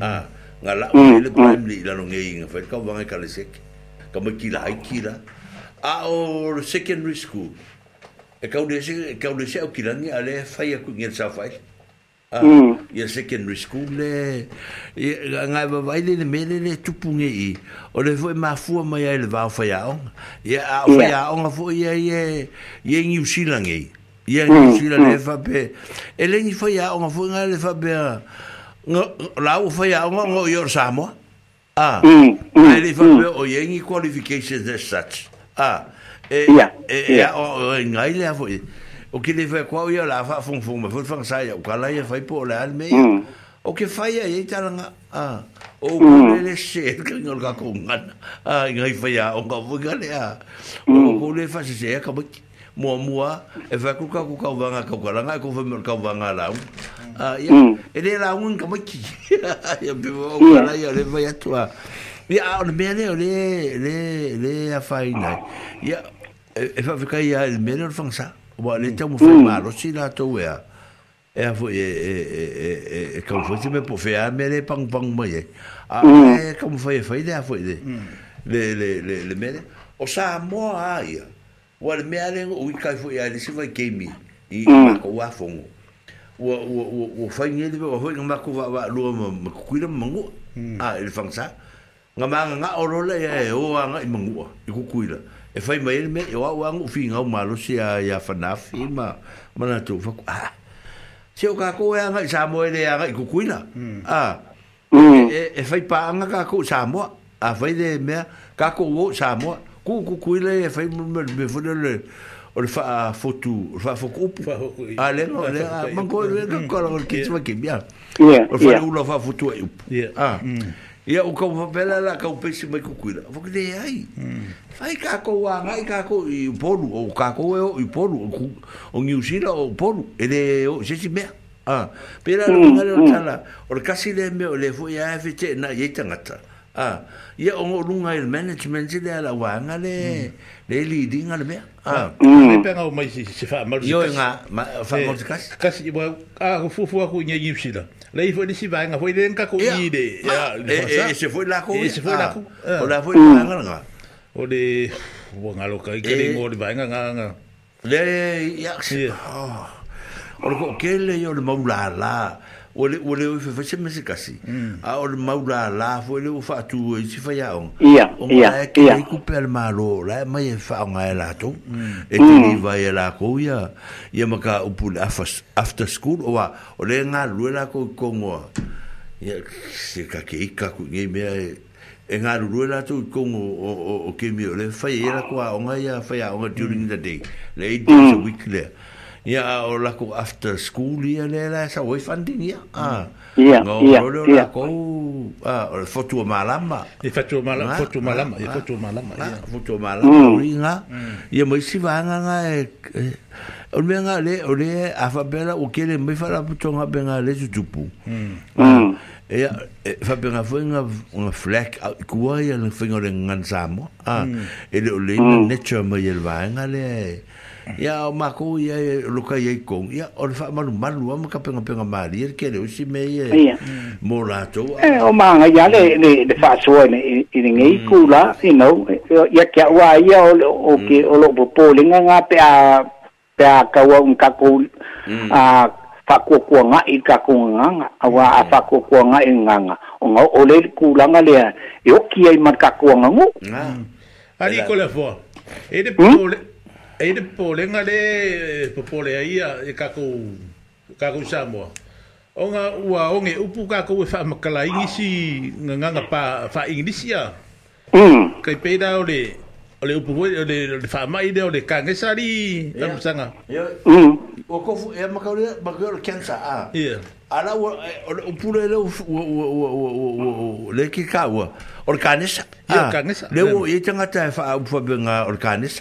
Mm. Ah, nga la o hmm. le primary lah, i lano ngei inga whai, kau wangai ka le seki. Ka maki la haiki la. A ah, o secondary school. E kau le se au ki langi a le whai aku inga i South Island. ia secondary school le ga vavai le lemele le tupuge i o le ma mafua ma ai le vao faiaʻoga ia ao faiaʻoga foʻi ia ie ia igiusilage i ia igiusila le faapea e legi faiaʻoga foʻi ga le faapea lau faiaʻoga go i o le samoa a ae lei faapea o iagi qualifications as such a e e e aʻoaʻoaigai lea foʻi o ke le fa kwa o ya la fa fung fung ma fung fung sa ya kwa la ya fa po la al me mm. o ke fa ya ye ta nga a o mm. ko le le se ke ngol ka ko nga a ngai fa ya o ka bu ga le a o mm. ko le fa se se ka bu mo mo a e fa ku ka ku ka va nga ka ko la nga e ko fa mo ka va nga la a ya e le la un ka mo ki ya bi o ka la ya le fa ya tu a ya o le me le le le a fa ina ya e fa e fa ka ya le me le fa nga wa le tau mo fai mm. malo si la tau ea e a fo e e e e e e kau fo si me po fea me le pang pang mai e a mm. e kau mo fai e fai de a fo e de mm. le le le le me le o sa mo a ia wa le me a le ui kai fo e a le si vai kei mi i mako wa fongo wa wa wa wa fai nge de wa fai nga mako wa wa lua ma ma kukuila ma mangu a e le fang sa nga ma nga nga orola e e o a nga i mangu a i kukuila a e fai mai me o e au ang u finga o malo si a ya fanafi ma mana tu fa ah se o ka ko ya e ngai sa mo ele ya kukuina hmm. ah hmm. e e fai pa nga ka ko sa mo a fai de me ka ko wo sa mo ku kukuina e fai me me fo o le fa fotu o fa fo kupu a le no le a man ko le ka hmm. ko le ki tsu ma ki bia o fa le u lo fa fotu e ah ia o ka papela la ka pesi mai kukuira fo ke e ai fai hmm. ka ko wa ngai ka i polu o ka ko e i polu o ngi usira o polu ele o se si ah pera la ka hmm, la hmm. tala o ka si le me le fo ia fe te na ye tanga ta ah ia o ngo lunga il management si le la wa le le leading al me ah ni pe nga mai si se fa mal yo nga fa mal ka si bo ka fu fu ko ngi usira Lei foi nesse vai, foi dentro da comida. Esse foi lá com Esse foi lá com. Olha, foi lá lá. O de. O ngalo kai ke lengo de vai nga nga. Le ya. Oh. O ko kele yo le maula la. ole ole o fa se mesi kasi mm. a o maula la fo le o fa tu e si fa ya o ya ya ya ku per malo la ma ye fa nga la to e ti ni va ya la ko ya ya ma ka o pu after school o wa o le nga lu la ko ko ngo ya se ka ke ka ku ni me e, e nga lu la to ko ngo o o ke mi o le fa ye la ko a o nga ya fa ya o during the day late the mm. week there ya o la ko after school ya le la sa wi fan din ya ah hmm. ya ya, ya. ko ah o foto malama e foto malama foto malama e foto malama ya foto malama ah, ringa ah, ya mo si vanga nga e o me nga le o le a fa bela o ke le me fa la puto nga ah, benga le jupu mm e fa benga fo nga nga flek kuwa ya le fingo le nganzamo ah e le le nature mo yelvanga le ya o ma ko ya lo ka ya o fa ma lu ma lu ma ka pe nga pe nga ma ri er ke usi me ye mo la o eh, ma ya le le le fa so ne ngi ku you know ya ke wa ya o o mm. ke o lo bo le nga nga pe a pe a ka wa un ka ku a fa mm. ku ku nga i ka ku nga a wa a fa ku ku nga i nga nga o nga o le ku la nga le yo ki ai ma ka ku nga ngu ari ko le fo e hmm? Ei de polenga le eh, popole ai a e kakou kakou samo. Onga ua onge upu kakou fa e makala si, nga nga pa fa ingisi a. Mm. Kai peida ole ole upu ole ole fa mai de ole kange sari yeah. tam sanga. Yeah. Mm. O ko fu e makau le makau le kensa a. Ia. Ala ua ole upu le le ufu ua ua ua ua ua ua le ki kakou a. Ole kange ah. Le ua ye tangata e fa upu fa benga ole kange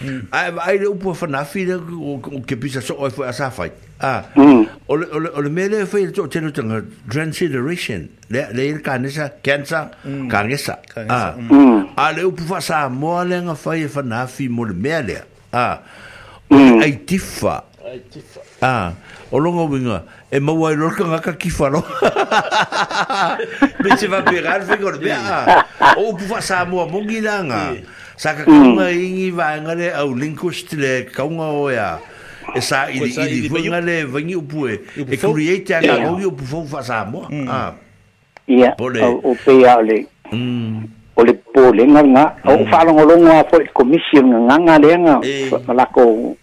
Mm. Ai ai le upo fa na fi o ke pisa so o e sa fai. Ah. Mm. O le o le mele fa le e tote no tanga transideration. Le le il kanisa kensa mm. kanisa. Ah. Mm. mm. Ale upo fa sa e mo le nga fa e fa na fi mo le mele. Ah. Ai tifa. Ai tifa. Ah. O longa winga e mo wai lo ka ka ki lo. lo. Bitse va pegar fi gorbe. Ah. O upo fa sa mo mo gilanga. saka ừ. kaunga e ingi vaenga e. e mm. ah. le au linkus tile kaunga oea e sa ili ili vunga le vangi mm. upu e e create a kaungi upu fau fasa mo ia o pea ole o le po le nga mm. nga o whalongo longa po e commission nga nga le nga malako eh.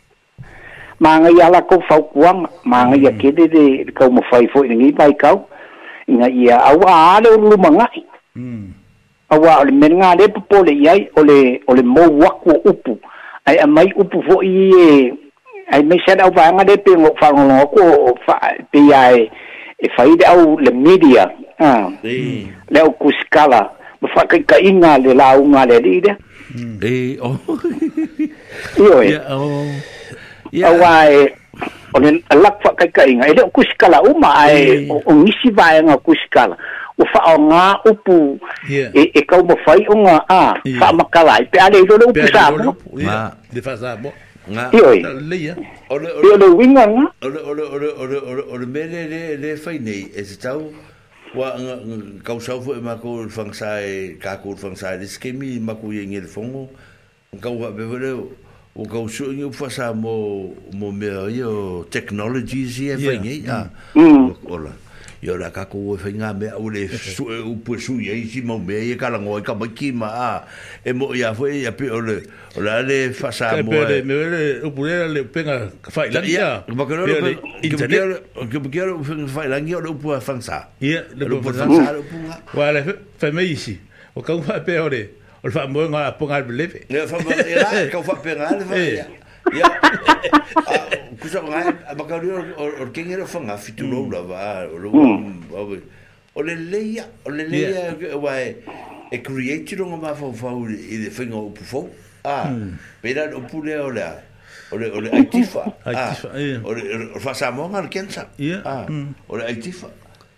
manga ia lako fau kuanga manga ia kede de kau mawhai fo ingi pai kau inga ia au a ale o lumangai Mm aua o le melega le popole ai o le o le mou upu ai amai upu fo'i e ai mai sena au vaega le pe go fa'agologo aku o pe ia e e fai le au le media a ah. le au kusikala ma fa'akaika'iga le lauga le ali'i lea hmm. e o ioe aua e o le alak fa'akaika'iga e le o kusikala uma ae o gisi vaega kusikala o fa o nga upu e e ka mo fai o nga a fa ma ka lai pe ale do lu pisa ma de fa sa bo nga e oi le ya o le o le winga nga o le o le o le o le o le o le me le le le fai nei e se tau wa nga ka u sau fo e ma ko fang sai ka ko fang sai de skemi ma ko ye ngel fongo ka u be vole o ka u sui u fa sa mo mo me yo technologies ye fai nei mm. ah mm. ola yo la ka ko fe nga me o le su e u pu su ye si mo me e ka la ngo ka ba ki ma a e mo ya fo ya pe o le o la le fa sa mo e me o le o pu le le pe nga ka fa la ya ba ka no le internet ke ke o fe nga fa la ngio le pu fa sa ye le pu fa sa le pu nga wa le fe me isi o ka fa pe o le o fa mo nga pu nga le le fa mo ya ka fa pe nga le fa ya eh kusa nga ba ka ri or ken era fanga fitu lo la va o lo va mm. mm, o le leia o le leia wa e, e create ro nga fa fa u i de fanga o pufo a pera o pule o la o le o le aktifa ah, o le o fa sa mo nga ken sa a ah, mm. o le aktifa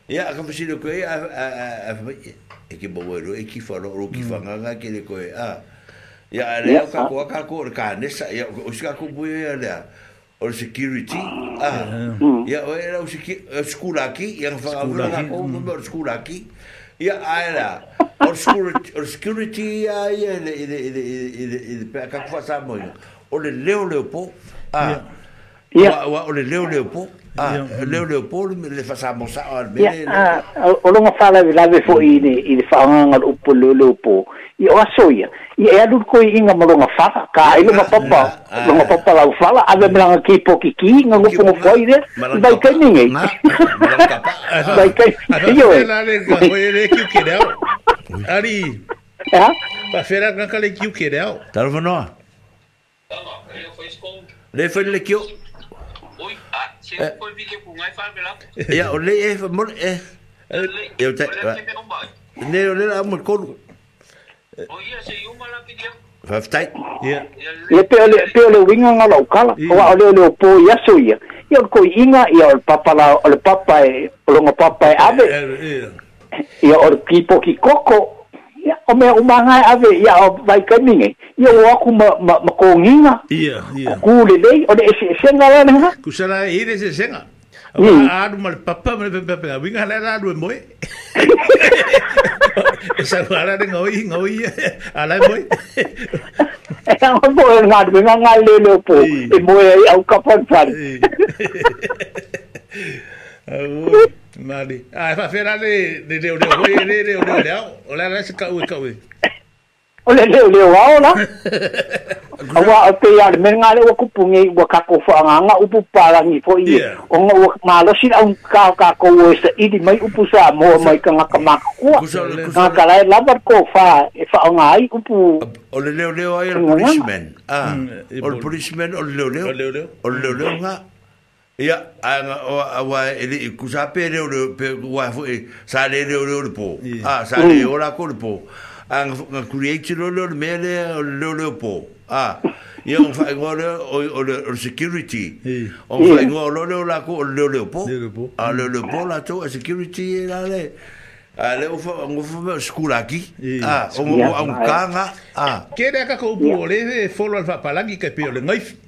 ya ka fa si lo ke a a a e, e ke bo ro e ki fa ro ro ki fa nga nga ke le ko ah, a ya le ka ko ka ko ka ne sa ya o si ka ko bu ya le a Mm. Ah, or security. Ah, ya o school il security, security or leo leo leo leo Ah, leo é Leopoldo me le fasa mosa ar me. Ya, né? ah, o longa fala vi lave fo i ni i le faanga ah, o po leo Leopoldo. I o asoia. I e adu ko inga mo longa fa ka i longa papa. Longa papa la fala ave branga ki po ki ki nga ngo po ko i de. Vai ka ni ngai. Vai ka. Yo. Vai ki ki deu. Ari. Ha? É? Pa fera kan ka le ki ki deu. Tarvono. Tá le foi le ki. Eh. Ya o le e mo e e o te. Ne o le a mo kolu. Oia se yu mala pidia. Fafta. Ya. Ya pe ole pe ole winga ngala o kala. O a ole ole o po ya so ya. Ya ko inga ya o papa la o le papa e o longa papa e eh, ave. Eh, ya o ki ki koko. o me o manga ave ia o vai kani ia o aku ma ma, ma ko nginga ia ia ku le le o de se senga la na ku sara i de se senga o aru mal papa mal pepe pepe winga la la ru moe e sa ara de ngoi ngoi ala moe e ang po nga de nga nga le le po e moe au kapon fan Oh, Mari. Ah, apa fira ni? Ni dia dia wei ni dia dia dia. Ola la sik kau kau wei. Ola dia dia wa ola. Awa ape ya men ngale wa kupungi wa kaku fa nganga upu para ni fo i. Ongo wa malo sin kau ka ka se i di mai upu sa mo mai ka ngaka ma ku. Ka ka fa fa nga ai upu. Ola dia dia wa policeman. Ah. Hmm, eh, ol policeman ol leo leo. Ol leo leo. ia anga o wa ele ku sa pere o pe wa fo e, sa le le le po a sa le o la ko le po ang ku le ti lo le me le le le po a ia on fa o le o security on fa ngo lo le la ko le le po a le le po la to security e, la le a le o fa ngo fa me skula ki a o o un kanga a ke le ka ko po le fo lo fa palangi ke pe le ngai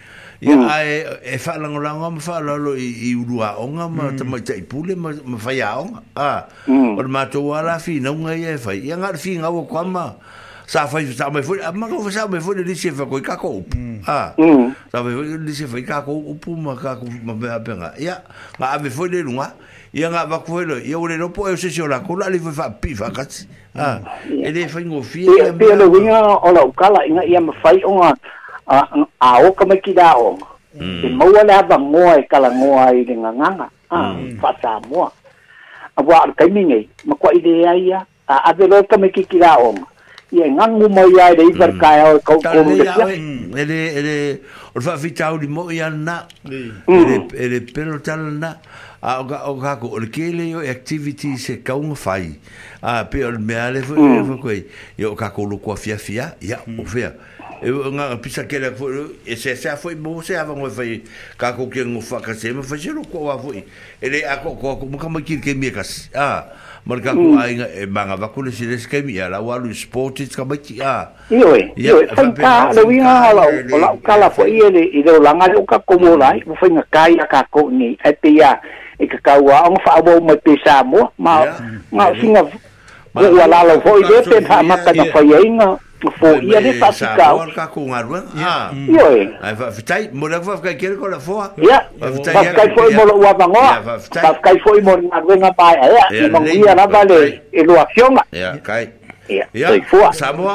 ia mm. ae e faalagolago ma faalalo i, i ulua aoga ma mm. tamaitaʻi pule ma, ma fai aoga a mm. o le matou ala finauga ia e fai ia gale figaua kama mm. mm. sa fai saomai foi amagaua saomai foi le lisi e fakoi kakou upu a saomai foi le lisi e fai kakou upu ma kako ma meapega ia ga ave foi le luga ia ga vaku foi loi ia ua lelopo mm. e o sesio lakou laali foi faapii fakasi a e lē faigofia ia pea leuiga o laukala iga ia mafai oga a o ka me ki da mm. e mo wa ba mo e ka la mo nga nga a fa mm. sa mo a wa ar ka mi ngai ma kwa ide ai a a de lo ka me ki ki da i e nga ngu mm. e e e mo ia de i ver ka o ka ko mo de ya e de e de o fa fi tau di mo ia na e de e de pero tal na a o ka o ko le ke yo activity se ka un fai a pe o me ale fo ko yo ka ko lu ko fia fia ya o fia e nga pisa kele fo e se se fo bo se ava ngo fai ka ko ke ngo fa ka se me fa jero ko wa fo e le a ko ko ko mo ka mo ki ke me ka a mar ka ko mm. ai nga e manga va ko le se ke mi ala wa lu sport it e ka ba ki a yo yo fa ka le wi ha la o la ka la fo e le i do la nga ka ko mo la mo fa nga kai a ka ko ni e pe ya e ka ka wa ang fa mo me pe sa mo ma ma singa Ma wala la foi de pe ha makana foi ainga tu fo ia ne fa si ka ka ko nga ru ah io e ai va ya, vitai mo la va ka kere ko la fo ia va vitai ka fo mo wa va ngoa va ka fo mo nga ru nga pa e mo ia la vale e lo acion ia kai ia ia fo sa mo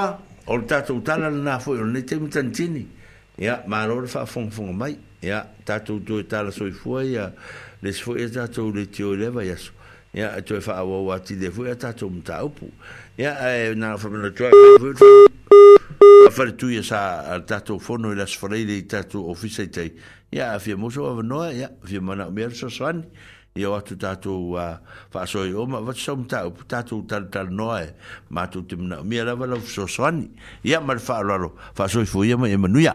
ol ta tu ta la na fo ne te mo tantini ia ma ro fa fo fo mai ia ta tu tu ta la so i fo ia le fo e ta tu le tio le va ia ia to fa wa wa ti de fo ia ta tu mo ta opu ya ai na fa mena tu a fa tu ya sa tato fono las freide tato ofisa ya afi mo so va no ya afi mana mer so san ya wa tu tato wa fa so yo ma va so mta tato tal tal no e ma tu tim na mi ala va la so san ya mar fa lo fa so fu ya ma ya e nu ya